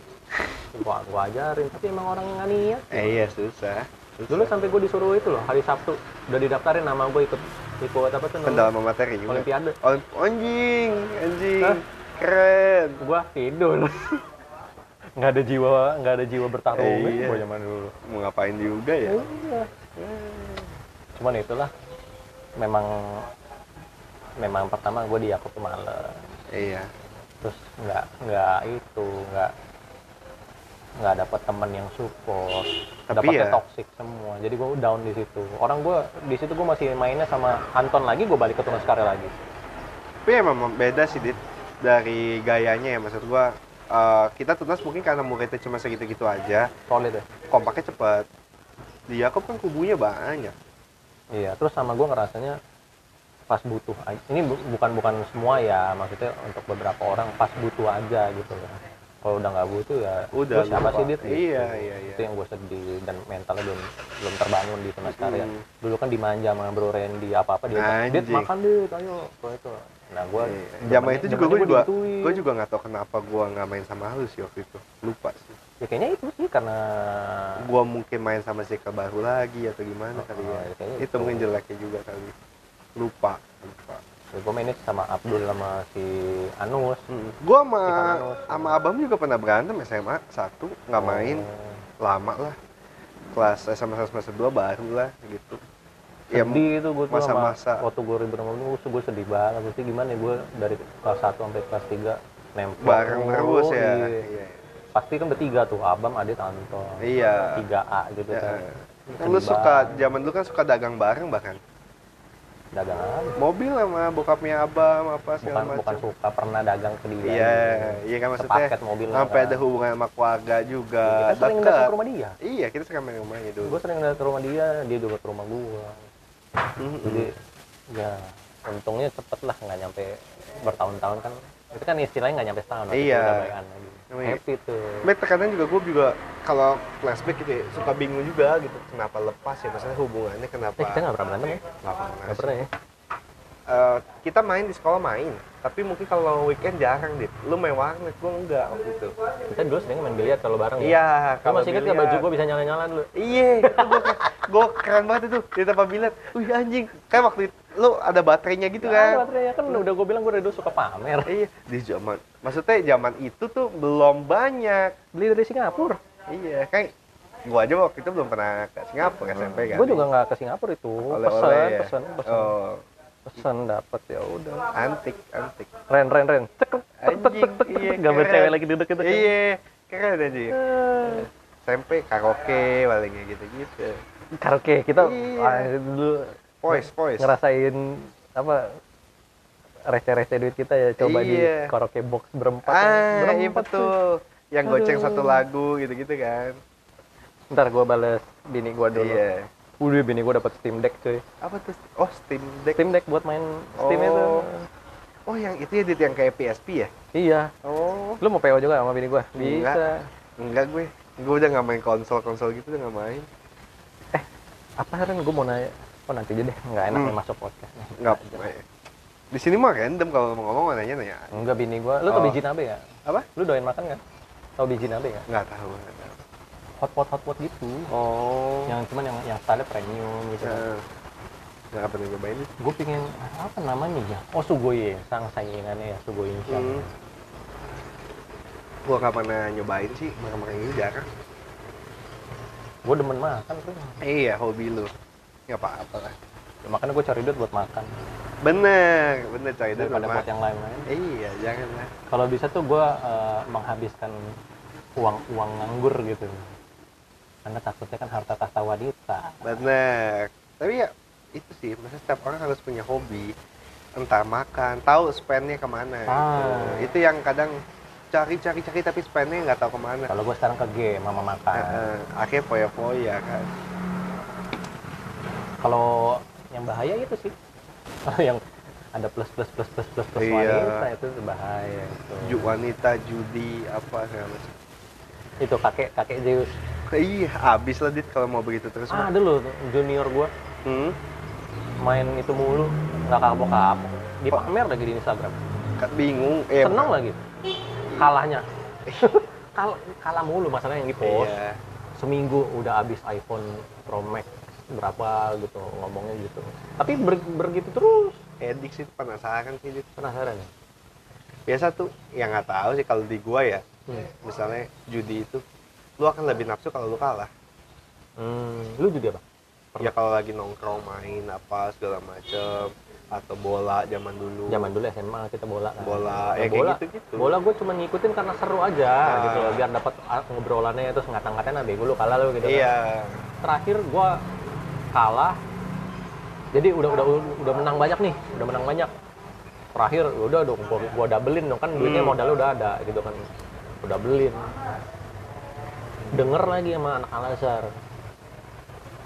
gua gua ajarin tapi emang orang yang nggak niat Eh iya susah. dulu sampai gue disuruh itu loh hari Sabtu udah didaftarin nama gue ikut ikut apa tuh pendalaman materi juga. Olimpiade Olim- anjing, anjing. Hah? Keren. gue tidur nggak ada jiwa nggak ada jiwa bertarung Iya. gue zaman dulu Mau ngapain juga ya? Iya. cuman itulah memang memang pertama gue di aku males Iya. Terus nggak nggak itu nggak nggak dapat teman yang support dapatnya ya- toxic semua jadi gue down di situ orang gue di situ gue masih mainnya sama Anton lagi gue balik ke Tunas Karya lagi Tapi emang beda sih, Dit. Dari gayanya ya, maksud gua. eh, kita tunas mungkin karena muridnya cuma segitu-gitu aja, solid ya kompaknya cepat. Di Yakob kan kubunya banyak. iya terus sama gue ngerasanya pas butuh aja- ini bu- bukan bukan semua ya maksudnya untuk beberapa orang pas butuh aja gitu ya kalau udah nggak butuh ya Udah, siapa sih dit Gitu. Iya, iya, iya. itu yang gue sedih dan mentalnya belum belum terbangun di Tunas Karya Mm. dulu kan dimanja sama Bro Randy apa apa dia dit makan dit ayo Gua itu nah gue Iya. Zaman itu juga gue juga gue juga nggak tahu kenapa gue nggak main sama halus sih waktu itu. Lupa sih. ya kayaknya itu sih karena Gua mungkin main sama Sika baru lagi atau gimana kali Oh, ya. ya, kayaknya itu itu. mungkin jeleknya juga kali. Lupa. Lupa. ya, gue mainnya sama Abdul sama si Anus Gua sama Ivan Anus. sama Abam juga pernah berantem SMA satu nggak main Oh. lama lah. Kelas SMA semester 2 baru lah gitu. Ya, sedih itu gue tuh sama masa-masa. waktu gue ribu enam gue sedih banget Terus gimana ya gue dari kelas 1 sampai kelas 3 nempel bareng terus ya. iya. Iya. pasti kan bertiga tuh Abam Adit Anton Iya. 3A gitu Ya. kan Kan lu suka zaman dulu kan suka dagang bareng bahkan. Dagang apa Mobil sama bokapnya Abam apa segala bukan bukan macam. suka pernah dagang ke dia Iya, iya kan maksudnya Sepaket mobil sampai kan. ada hubungan sama keluarga juga. kita sering datang ke rumah dia Iya, kita sering main rumahnya dulu. gue sering datang ke rumah dia dia juga ke rumah gue Mhm. jadi ya untungnya cepet lah nggak nyampe bertahun-tahun kan itu kan istilahnya nggak nyampe setahun Iya. iya. happy tuh. Tapi terkadang juga gue juga kalau flashback gitu ya, suka bingung juga gitu kenapa lepas ya? Maksudnya hubungannya kenapa eh, kita nggak pernah berantem ya? Nggak pernah. Nggak pernah ya? Eh, kita main di sekolah main tapi mungkin kalau weekend jarang dit lu main warnet gue enggak waktu itu. Kita dulu sering main biliar kalau bareng ya? Iya Lu masih inget gak biliar. baju gue bisa nyala-nyala dulu? iya gue keren banget itu di tempat biliar. Wih anjing. Kayak waktu itu lu ada baterainya gitu Kan? kan baterainya kan udah gue bilang gue dari dulu suka pamer. iya di zaman maksudnya zaman itu tuh belum banyak Beli dari Singapura. iya kayak gua aja waktu itu belum pernah ke Singapura SMP kan Gue juga nggak ke Singapura itu. Oleh-oleh Pesen, ya? pesen, pesen, oh pesen dapat ya udah. antik antik Ren, ren, ren. Cek, tek, tek, tek, tek, iya. Gambar cewek lagi duduk gitu. kan. iya keren aja Eh, SMP karaoke paling gitu gitu Karaoke kita Iya. ah, dulu voice voice ngerasain apa receh-receh duit kita ya coba di Iya. karaoke box berempat. ah berempat iya tuh. yang goceng Aduh. satu lagu gitu gitu kan Ntar gue bales bini gue dulu. iya Udah bini gue dapet Steam Deck cuy. apa tuh oh Steam Deck Steam Deck buat main Steam itu. Oh. oh yang itu ya Dit, yang kayak PSP ya Iya. oh Lu mau PO juga sama bini gua? Enggak. Bisa. enggak gue gue udah nggak main konsol konsol gitu udah nggak main Apa Ren? Gua mau nanya. Oh nanti aja deh. Nggak enak Hmm. nih masuk podcast. nih. nggak di sini mah random kalau mau ngomong nanya nanya Enggak bini gua. Lu tau Oh. biji nabe ya? apa Lu doain makan nggak? Tau biji nabe nggak? nggak tahu nggak tahu Hot pot hot pot gitu. oh Yang cuman yang yang style premium gitu. Nah, nggak pernah nyobain itu Gue pengen apa namanya ya? Oh Sugoye, sang saingannya ya Sugoye Insang. Hmm. Gua nggak pernah nyobain sih makan-makan ini jarang. Gue demen makan tuh. Iya, hobi lu. Nggak apa-apa lah. Ya, makanya gue cari duit buat makan. Bener, bener. Itu Daripada rumah. buat yang lain-lain. Iya, jangan lah. Kalau bisa tuh gue menghabiskan uang uang nganggur gitu. Karena takutnya kan harta tahta wanita. Bener. Tapi ya itu sih, maksudnya setiap orang harus punya hobi. Entah makan, tahu spendnya ke mana. Ah. Gitu. Itu yang kadang cari-cari-cari tapi spendnya nggak tahu ke mana. Kalau gue sekarang ke game sama makan. Heeh, akhirnya foya-foya kan. Kalau yang bahaya itu sih. yang ada plus plus plus plus plus plus Iya. wanita itu bahaya. Itu. Wanita, judi, apa segala macam. Itu kakek kakek Zeus. Iya, abis lah dit kalau mau begitu terus. Ah, loh junior gue Hmm? main itu mulu nggak kapok kapok. Di pamer lagi di Instagram. Bingung. Eh, Seneng lagi. Kalahnya. Kal kalah mulu masalahnya yang di post. Iya. seminggu udah habis iPhone Pro Max berapa gitu ngomongnya gitu tapi ber- begitu terus edik sih penasaran sih Dit. penasaran ya biasa tuh yang nggak tahu sih kalau di gua ya hmm. misalnya judi itu lu akan lebih nafsu kalau lu kalah Hmm, lu juga apa ya kalau lagi nongkrong main apa segala macem atau bola zaman dulu zaman dulu SMA kita bola kan. bola Nah, ya kayak bola gitu gitu bola gue cuma ngikutin karena seru aja Ah. gitu loh biar dapat ah, ngobrolannya terus ngata-ngatain ah bego lu kalah lu gitu kan. iya terakhir gue kalah jadi udah udah udah menang banyak nih udah menang banyak terakhir ya udah dong gua, gua doublein dong kan duitnya Hmm. modalnya udah ada gitu kan udah doublein denger lagi sama anak Al Azhar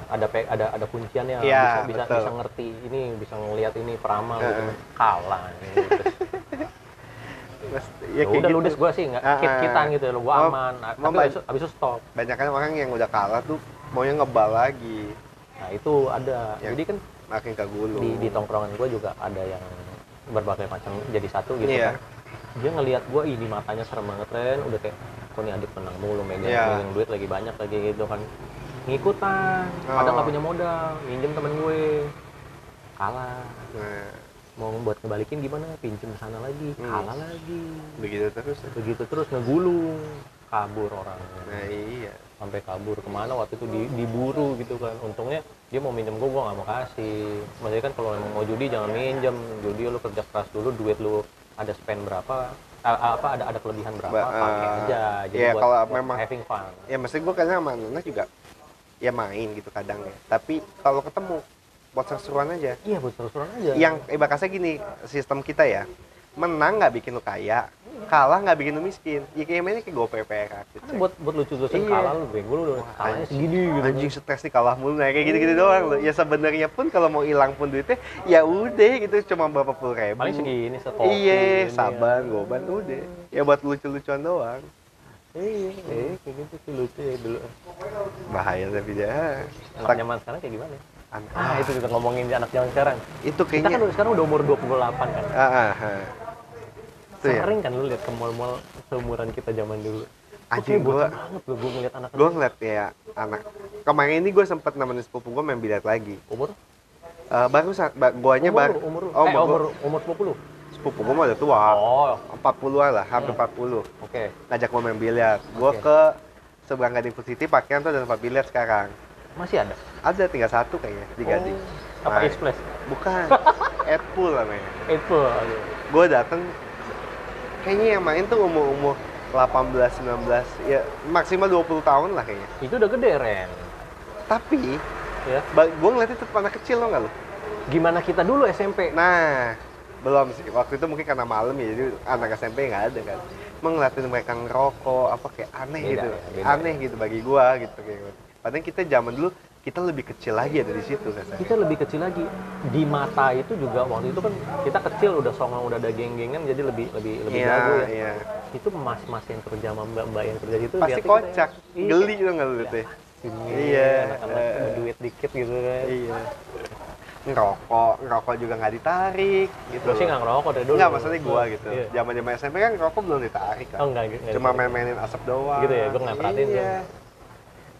ada pe- ada ada kunciannya Iya, bisa bisa betul. bisa ngerti ini bisa ngelihat ini peramal gitu. Heeh. kalah gitu. Mas, ya kayak udah gitu. ludes gue sih nggak Ah, kit kitan gitu loh gue aman main- abis, abis itu stop banyak kan orang yang udah kalah tuh maunya ngebal lagi nah itu ada. Ya. jadi kan makin ke gulu di, di tongkrongan gue juga ada yang berbagai macam jadi satu gitu Iya. kan. Dia ngelihat gue ini matanya serem banget Ren. Udah kayak kok nih adik menang mulu megang, Iya. megang duit lagi banyak lagi gitu kan. Ngikutan. Oh. nggak punya modal minjem temen gue. Kalah. Nah. Mau buat ngebalikin gimana? Pinjem sana lagi Hmm. kalah lagi. Begitu terus ya. begitu terus ngegulung kabur orang nah iya sampai kabur ke mana waktu itu di- diburu gitu kan. Untungnya dia mau minjem gue gue nggak mau kasih. Maksudnya kan kalau emang mau judi jangan minjem. Judi lu kerja keras dulu duit lu ada spend berapa a- apa ada ada kelebihan berapa Ba- pakai eh, aja. Jadi iya, buat, kalau buat memang- having fun. ya mesti gue kayaknya sama Nana juga ya main gitu kadang ya. Tapi kalau ketemu buat seru-seruan aja. Iya buat terus-terusan aja. Yang ibaratnya gini sistem kita ya menang nggak bikin lu kaya kalah nggak bikin lu miskin. Ya kayak mainnya kayak gope perak gitu. Kan buat buat lucu-lucuan Iya. kalah lu bego lu udah kalahnya segini gitu. Anjing stres nih kalah mulu nah kayak gitu-gitu doang lo ya sebenarnya pun kalau mau hilang pun duitnya ya udah gitu. Cuma berapa puluh ribu. Paling segini sekopi iya saban goban udah. Ya buat lucu-lucuan doang. Iya iya kayak gitu sih lucu ya dulu. Bahaya tapi dia anak zaman sekarang kayak gimana? An- ah itu kita ngomongin anak zaman sekarang. Itu kita kan kayaknya udah- sekarang udah umur 28 kan? Ah, ah, ah. Itu ya. sering kan lu lihat ke mall-mall seumuran kita zaman dulu? Anjing, gua- banget lu gue ngeliat anak gue ngeliat ya anak kemarin ini gue sempet nemenin sepupu gue main biliar lagi. Umur? Eh, baru saat ba, guanya umur, baru umur, oh, eh, umur, umur, umur 20 sepupu gue mah udah tua. Oh. 40-an lah hampir Hmm. 40 oke. Ngajak gue main biliar gue Oke. ke seberang Gading City pakaian tuh ada tempat biliar sekarang. Masih ada? Ada tinggal satu kayaknya di Gading oh, apa Plus bukan. <laughs> Edpool namanya. Aduh. gue dateng kayaknya yang main tuh umur umur 18 19 ya maksimal 20 tahun lah kayaknya. Itu udah gede Ren. Tapi ya. gue ngeliatnya tetap anak kecil lo nggak lo gimana kita dulu SMP nah belum sih. Waktu itu mungkin karena malam ya jadi anak SMP nggak ada kan. Mengeliatin mereka ngerokok apa kayak aneh Beda gitu. ya, beda. Aneh gitu bagi gua gitu kayak padahal kita zaman dulu kita lebih kecil lagi ada di situ kan kita lebih kecil lagi. Di mata itu juga waktu itu kan kita kecil udah songong udah ada geng-gengan jadi lebih lebih lebih iya jago ya. iya. Itu mas-mas yang kerja sama mbak-mbak yang kerja gitu pasti kocak. ya, iya, geli tuh nggak lu ya Ini Iya, anak-anak eh. duit dikit gitu kan. Iya. Ngerokok ngerokok juga nggak ditarik gitu. Gue sih nggak ngerokok dari dulu. Nggak, maksudnya gua gitu. Iya. zaman zaman SMP kan ngerokok belum ditarik kan Oh enggak, enggak cuma main-mainin asap doang. Gitu ya, gua nggak perhatiin tuh.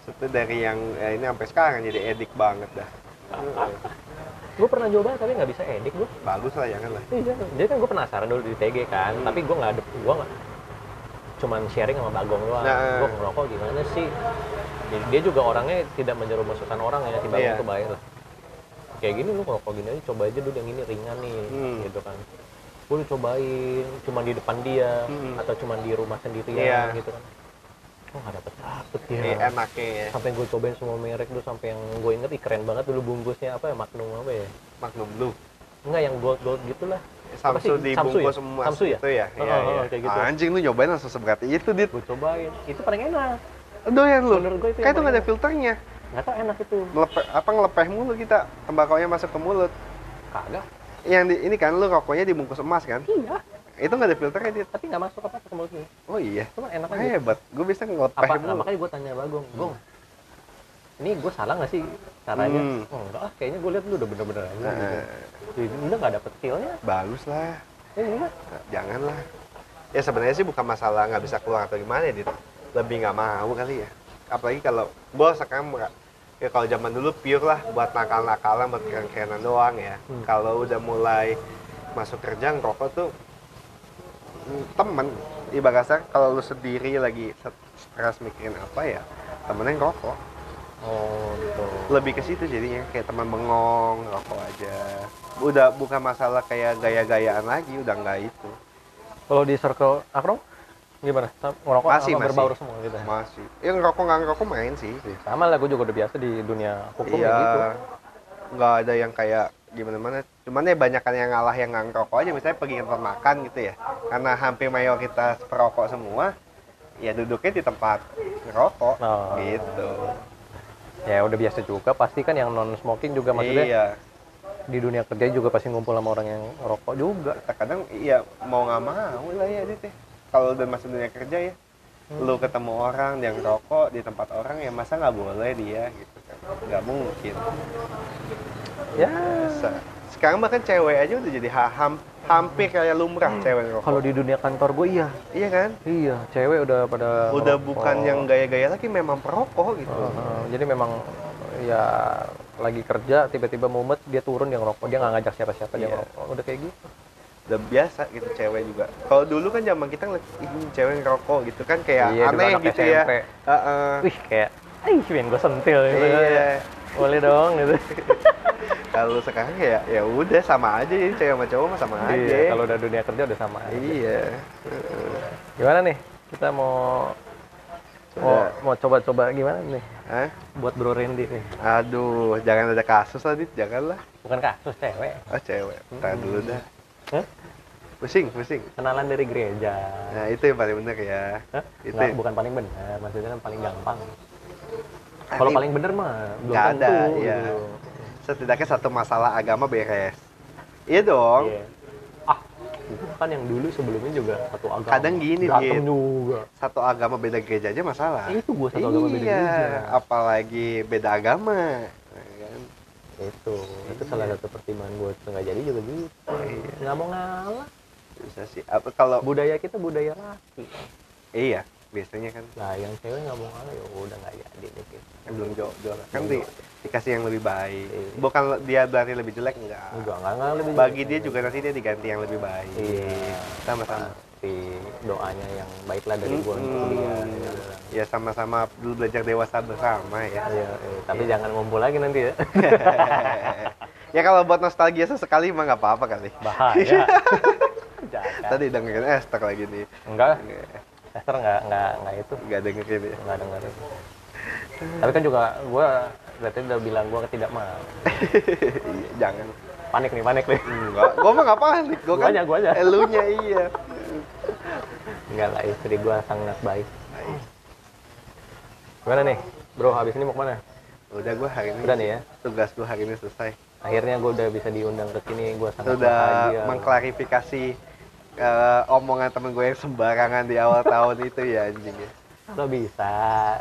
Itu dari yang ya ini sampai sekarang jadi edik banget dah <laughs> Gue pernah coba tapi nggak bisa edik gue bagus lah jangan lah Iya, jadi kan gue penasaran dulu di TG kan, Hmm. tapi gue nggak ada, gue nggak cuman sharing sama Bagong doang. Nah. Gue ngerokok gimana sih? Jadi dia juga orangnya tidak menjerumuskan orang ya, si Bagong Iya. tuh baik lah. Kayak gini lu ngerokok gini aja, coba aja dulu yang ini ringan nih, Hmm. gitu kan. Gue cobain, cuma di depan dia, Hmm. atau cuma di rumah sendirian Iya. gitu kan. Kok nggak dapet dapet ya? Ini enaknya ya. Sampai gue cobain semua merek tuh, sampai yang gue inget, ih keren banget dulu bungkusnya apa ya, Magnum apa ya? Magnum Blue. Enggak yang gold gold gitulah. Samsu dibungkus Samsu ya? Samsu ya? itu ya? Oh, Iya, oh, iya. kayak gitu. anjing lu nyobain langsung seberat itu dit. Gue cobain. Itu paling enak. Doyan lu. Menurut gua itu kayak itu nggak ada filternya. Nggak tau enak itu. Ngelepe- apa ngelepeh mulu kita. Tembakaunya masuk ke mulut. Kagak. Yang di, ini kan lu rokoknya dibungkus emas kan? Iya itu nggak ada filternya dit. Tapi nggak masuk apa ke mulut gue oh iya? Cuma enak aja. hebat. Gue bisa ngelepeh apa? nah, mulu makanya gue tanya bagong gong ini gue salah nggak sih caranya? Hmm. oh enggak. Ah kayaknya gue lihat lu udah bener-bener aja Nah, gitu. Udah nggak dapet feelnya bagus lah. Ya enggak jangan lah ya sebenarnya sih bukan masalah nggak bisa keluar atau gimana ya dit. Lebih nggak mau kali ya. Apalagi kalau gue sekarang ya kalau zaman dulu pure lah buat nakal-nakalan buat keren-kerenan doang ya. Hmm. kalau udah mulai masuk kerja ngerokok tuh temen. Ibaratnya kalau lu sendiri lagi stres mikirin apa ya temennya ngerokok. Oh gitu. Lebih ke situ jadinya kayak teman bengong rokok aja. Udah bukan masalah kayak gaya-gayaan lagi udah nggak itu. Kalau di circle akrong gimana? Ngerokok Masih, apa masih. berbaur semua gitu ya? masih. Ya ngerokok nggak ngerokok main sih. Sama lah gue juga udah biasa di dunia hukum iya. gitu. Nggak ada yang kayak gimana mana cuman ya banyak yang ngalah yang nggak ngerokok aja. Misalnya pergi ke tempat makan gitu ya. Karena hampir mayoritas perokok semua ya duduknya di tempat ngerokok. Oh. gitu. Ya udah biasa juga. Pasti kan yang non smoking juga maksudnya. Iya. Di dunia kerja juga pasti ngumpul sama orang yang rokok juga. Kadang iya mau nggak mau lah ya dit ya. kalau udah masuk dunia kerja ya Hmm. lu ketemu orang yang rokok di tempat orang ya masa nggak boleh dia gitu kan. Nggak mungkin ya. Masa. sekarang bahkan cewek aja udah jadi ha- ham, hampir kayak lumrah cewek ngerokok. Kalau di dunia kantor gue iya. Iya kan? Iya cewek udah pada udah ngerokok. bukan yang gaya-gaya lagi memang perokok gitu. Heeh, jadi memang ya lagi kerja tiba-tiba mumet dia turun dia ngerokok. Dia nggak ngajak siapa-siapa dia Iya. ngerokok. Udah kayak gitu. Udah biasa gitu cewek juga. Kalau dulu kan zaman kita ngeliat ini cewek ngerokok gitu kan kayak Iya, aneh gitu ya. SMP. Heeh. wih kayak ih pengen gue sentil gitu kan. iya boleh dong gitu. <laughs> Kalau sekarang ya ya udah sama aja. Ini cewek sama cowok sama aja. iya kalau udah dunia kerja udah sama aja. iya. Gimana nih? Kita mau mau Coba. mau coba-coba gimana nih? Hah? buat bro Randy nih. Aduh jangan ada kasus lah dit janganlah. Bukan kasus cewek. Oh cewek. Tahan dulu dah. Hah? pusing pusing. Kenalan dari gereja. Nah itu yang paling bener ya. Hah? itu Nggak, bukan paling benar maksudnya kan paling gampang kalau paling benar mah belum ada tentu ya gitu. setidaknya satu masalah agama beres iya dong Iya. Ah, kan yang dulu sebelumnya juga satu agama. Kadang gini, Berantem Dit. juga. satu agama beda gereja aja masalah Eh, itu gua satu agama beda iya gereja. apalagi beda agama ya kan? Itu, itu salah satu pertimbangan gue nggak jadi juga gitu. Iya. Nggak mau ngalah. bisa sih apa kalau Budaya kita budaya laki. iya biasanya kan Nah, yang cewek nggak mau ngalah ya udah nggak jadi nih. gitu. yang belum jodoh kan di, jodoh. dikasih yang lebih baik Iya. bukan dia berarti lebih jelek enggak Enggak, nggak ngalah lebih bagi jelek. dia juga nanti dia diganti yang lebih baik Iya. sama-sama Pasti doanya yang baiklah dari gua untuk Mm-mm. dia. ya sama-sama dulu belajar dewasa bersama ya Iya, iya. tapi jangan ngumpul lagi nanti ya. <laughs> ya kalau buat nostalgia sesekali mah nggak apa-apa kali Bahaya. <laughs> Tadi dengerin Esther lagi nih Enggak, Esther nggak nggak nggak itu. Nggak dengerin ya nggak dengar tapi kan juga gue berarti udah bilang gue tidak mau. Iya, jangan. Panik nih panik nih. Enggak gua mah nggak panik. Gua kan Guanya, guanya. elunya iya. Enggak lah istri gue sangat baik. Gimana nih bro? Habis ini mau ke mana? Udah gua hari ini udah nih ya? tugas gua hari ini selesai. Akhirnya gue udah bisa diundang ke sini gue sangat sudah mengklarifikasi eh, omongan temen gue yang sembarangan di awal tahun itu ya anjing ya. lo bisa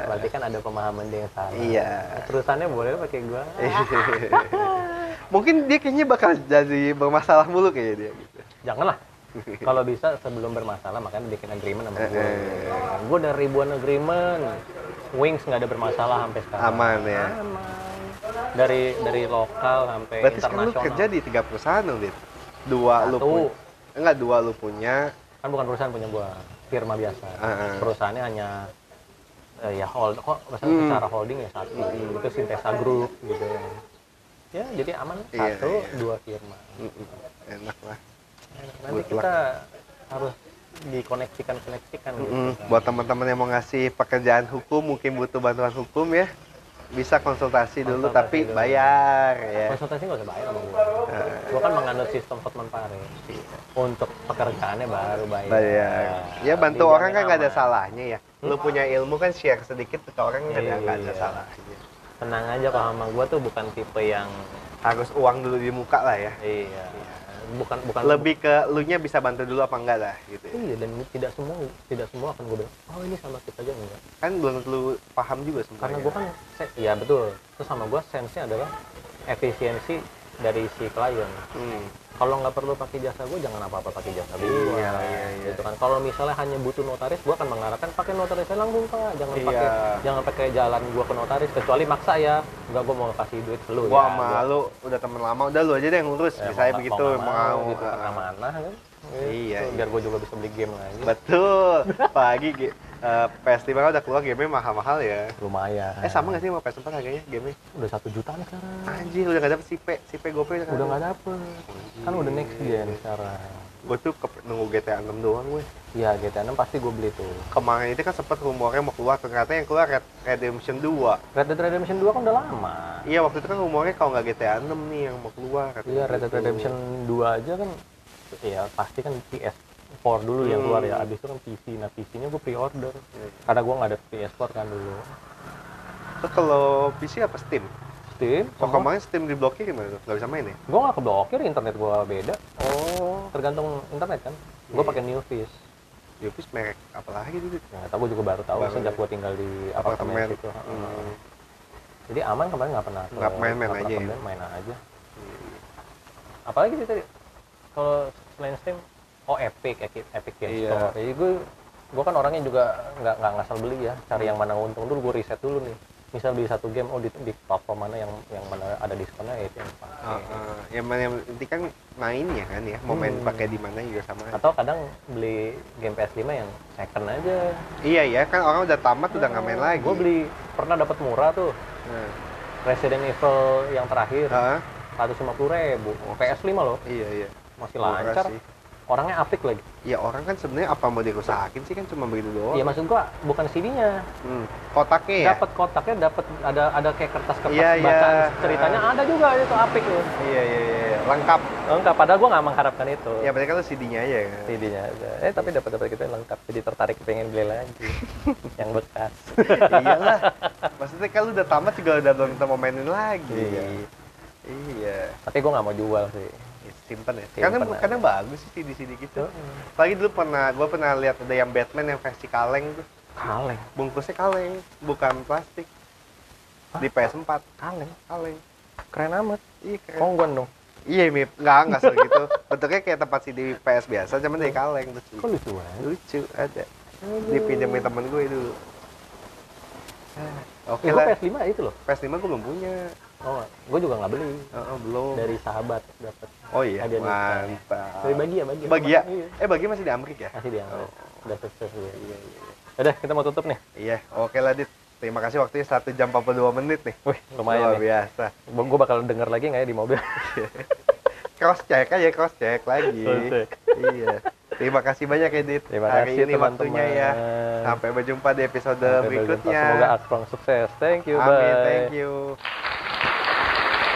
berarti kan ada pemahaman dia yang salah Iya. terusannya boleh pakai gue <laughs> Mungkin dia kayaknya bakal jadi bermasalah mulu kayaknya dia gitu. janganlah kalau bisa sebelum bermasalah makanya bikin agreement sama gue Eh, gue udah ribuan agreement wings nggak ada bermasalah sampai sekarang Aman ya. aman dari dari lokal sampai Berarti lu internasional kerja di tiga perusahaan dong? Dua lu Satu. punya. Enggak, dua lu punya. kan bukan perusahaan punya gua firma biasa Ah, ah. perusahaannya hanya eh, ya hold kok maksudnya Hmm. secara holding ya satu Hmm. itu Sintesa Group gitu ya jadi aman Iya, satu iya. dua firma Mm-mm. Enak lah. nanti Good kita harus dikoneksikan koneksikan gitu Mm-mm. kan. Buat teman-teman yang mau ngasih pekerjaan hukum, mungkin butuh bantuan hukum ya, bisa konsultasi dulu Konsultasi tapi dulu. bayar ya. konsultasi nggak usah bayar sama gua Eh, gua kan menganut sistem Hotman Paris untuk pekerjaannya baru bayar bayar. Ya bantu Dijamin orang kan nggak ada salahnya ya. Lu punya ilmu kan share sedikit ke orang nggak ada nggak ada Iya. salahnya. tenang aja kalau sama gua tuh bukan tipe yang Harus uang dulu di muka lah ya. iya bukan bukan Lebih ke lu nya bisa bantu dulu apa enggak lah gitu. ya. iya dan tidak semua tidak semua akan gue bilang oh ini sama kita aja enggak Kan belum tentu lu paham juga karena sebenarnya. gue kan ya betul terus sama gue sense nya adalah efisiensi dari si klien Hmm. Kalau nggak perlu pakai jasa gue jangan apa apa pakai jasa gue Iya, iya, iya. gitu kan kalau misalnya hanya butuh notaris gue akan mengarahkan pakai notaris saya langsung pak jangan Iya. pakai jangan pakai jalan gue ke notaris kecuali maksa ya nggak gue mau kasih duit lu Gua ya sama Gua- udah temen lama, udah lu aja deh yang ngurus. ya, Misalnya mau- begitu, mau nggak mau. gitu Ah, karena mana kan Gitu, Iya, biar iya. gue juga bisa beli game lagi Betul. <laughs> Pagi eh, PS5 kan udah keluar game mahal-mahal ya. lumayan Eh sama gak sih sama PS4 harganya game-nya? udah satu jutaan sekarang Anjir, udah gak dapet si P, si P GoPay udah udah nggak dapet kan udah next gen sekarang Gue tuh ke- nunggu GTA 6 doang gue. Iya GTA 6 pasti gue beli tuh Kemarin itu kan sempet rumornya mau keluar, ternyata yang keluar Red Redemption 2. Red Dead Redemption 2 kan udah lama Iya, waktu itu kan rumornya kalau nggak GTA 6 nih yang mau keluar. Iya Red Dead gitu. Redemption 2 aja kan ya pasti kan PS4 dulu yang keluar ya Hmm. abis itu kan PC nah PC-nya gue pre-order Iya. karena gue nggak ada PS4 kan dulu Terus kalau PC apa Steam? Steam Oh, kemarin Steam diblokir gimana tuh? Nggak bisa main ya? gue nggak keblokir internet gue beda Oh, tergantung internet kan gue Iya. pakai Newfish Yopis merek apa lagi? Dit? nah tapi gue juga baru tahu Baru sejak ya. gue tinggal di apartemen Apartemen. Hmm. jadi aman kemarin nggak pernah Nggak main-main aja ya? main aja apalagi sih tadi kalau selain Steam oh Epic Epic, Epic Game Iya. Store. Jadi gue gue kan orangnya juga nggak nggak ngasal beli ya. Cari yang mana untung. Dulu gue riset dulu nih. Misal beli satu game oh di, di platform mana yang yang mana ada diskonnya ya itu yang pakai Ah, ah. yang mana yang penting kan mainnya kan ya? Mau main Hmm. pakai di mana juga sama. Aja. atau kadang beli game PS5 yang second aja. Iya ya kan orang udah tamat udah nggak main lagi. Gue beli pernah dapat murah tuh. Nah, Resident Evil yang terakhir seratus lima puluh ribu. PS5 loh. Iya iya. Masih Murah lancar sih. Orangnya apik lagi ya orang kan sebenarnya apa mau dirusakin sih kan cuma begitu doang Iya maksud gua bukan CD-nya, Hmm. kotaknya ya dapat kotaknya, dapat ada ada kayak kertas-kertas Iya, iya. bacaan ceritanya ada juga itu apik loh. iya iya iya lengkap Lengkap, padahal gua nggak mengharapkan itu. ya berarti kan CD-nya aja kan CD-nya ada. Eh tapi dapat dapat gitu lengkap, jadi tertarik pengen beli lagi <laughs> yang bekas. iyalah maksudnya lu udah tamat juga udah belum tentu mau mainin lagi Iya. iya tapi gua nggak mau jual sih. Simpen ya Simpen aja. kadang bagus sih CD CD gitu Tuh, Apalagi dulu pernah, gue pernah lihat ada yang Batman yang versi kaleng tuh. kaleng, Bungkusnya kaleng, bukan plastik. Hah? Di PS4, kaleng, kaleng. keren amat. Iya, keren. Kongguan dong. Iya, Mip. Enggak, enggak segitu. <laughs> Bentuknya kayak tempat CD PS biasa, cuman dari kaleng. Terus Kok lucu banget. lucu, ada. Dipinjemin temen gue itu. Ah, Oke Ya, gua lah, PS5 itu loh. PS5 gue belum punya. Oh, gua juga nggak beli. Oh, oh, belum. Dari sahabat dapat. Oh iya, hadiah mantap. Dari bagi ya, bagi. Bagi ya? Iya. Eh, bagi masih di Amerika ya? Masih dia. Oh. Udah sukses. Iya, iya, iya. Udah, kita mau tutup nih. Iya, oke lah, Dit. Terima kasih waktunya 1 jam 42 menit nih. Wih, lumayan Luar biasa. Gue bakal denger lagi nggak ya di mobil? <laughs> cross check aja cross check lagi Cross check. iya terima kasih banyak Edit Terima hari kasih ini teman-teman. waktunya ya sampai berjumpa di episode Sampai berjumpa. berikutnya Semoga Akron sukses. Thank you. amin bye. thank you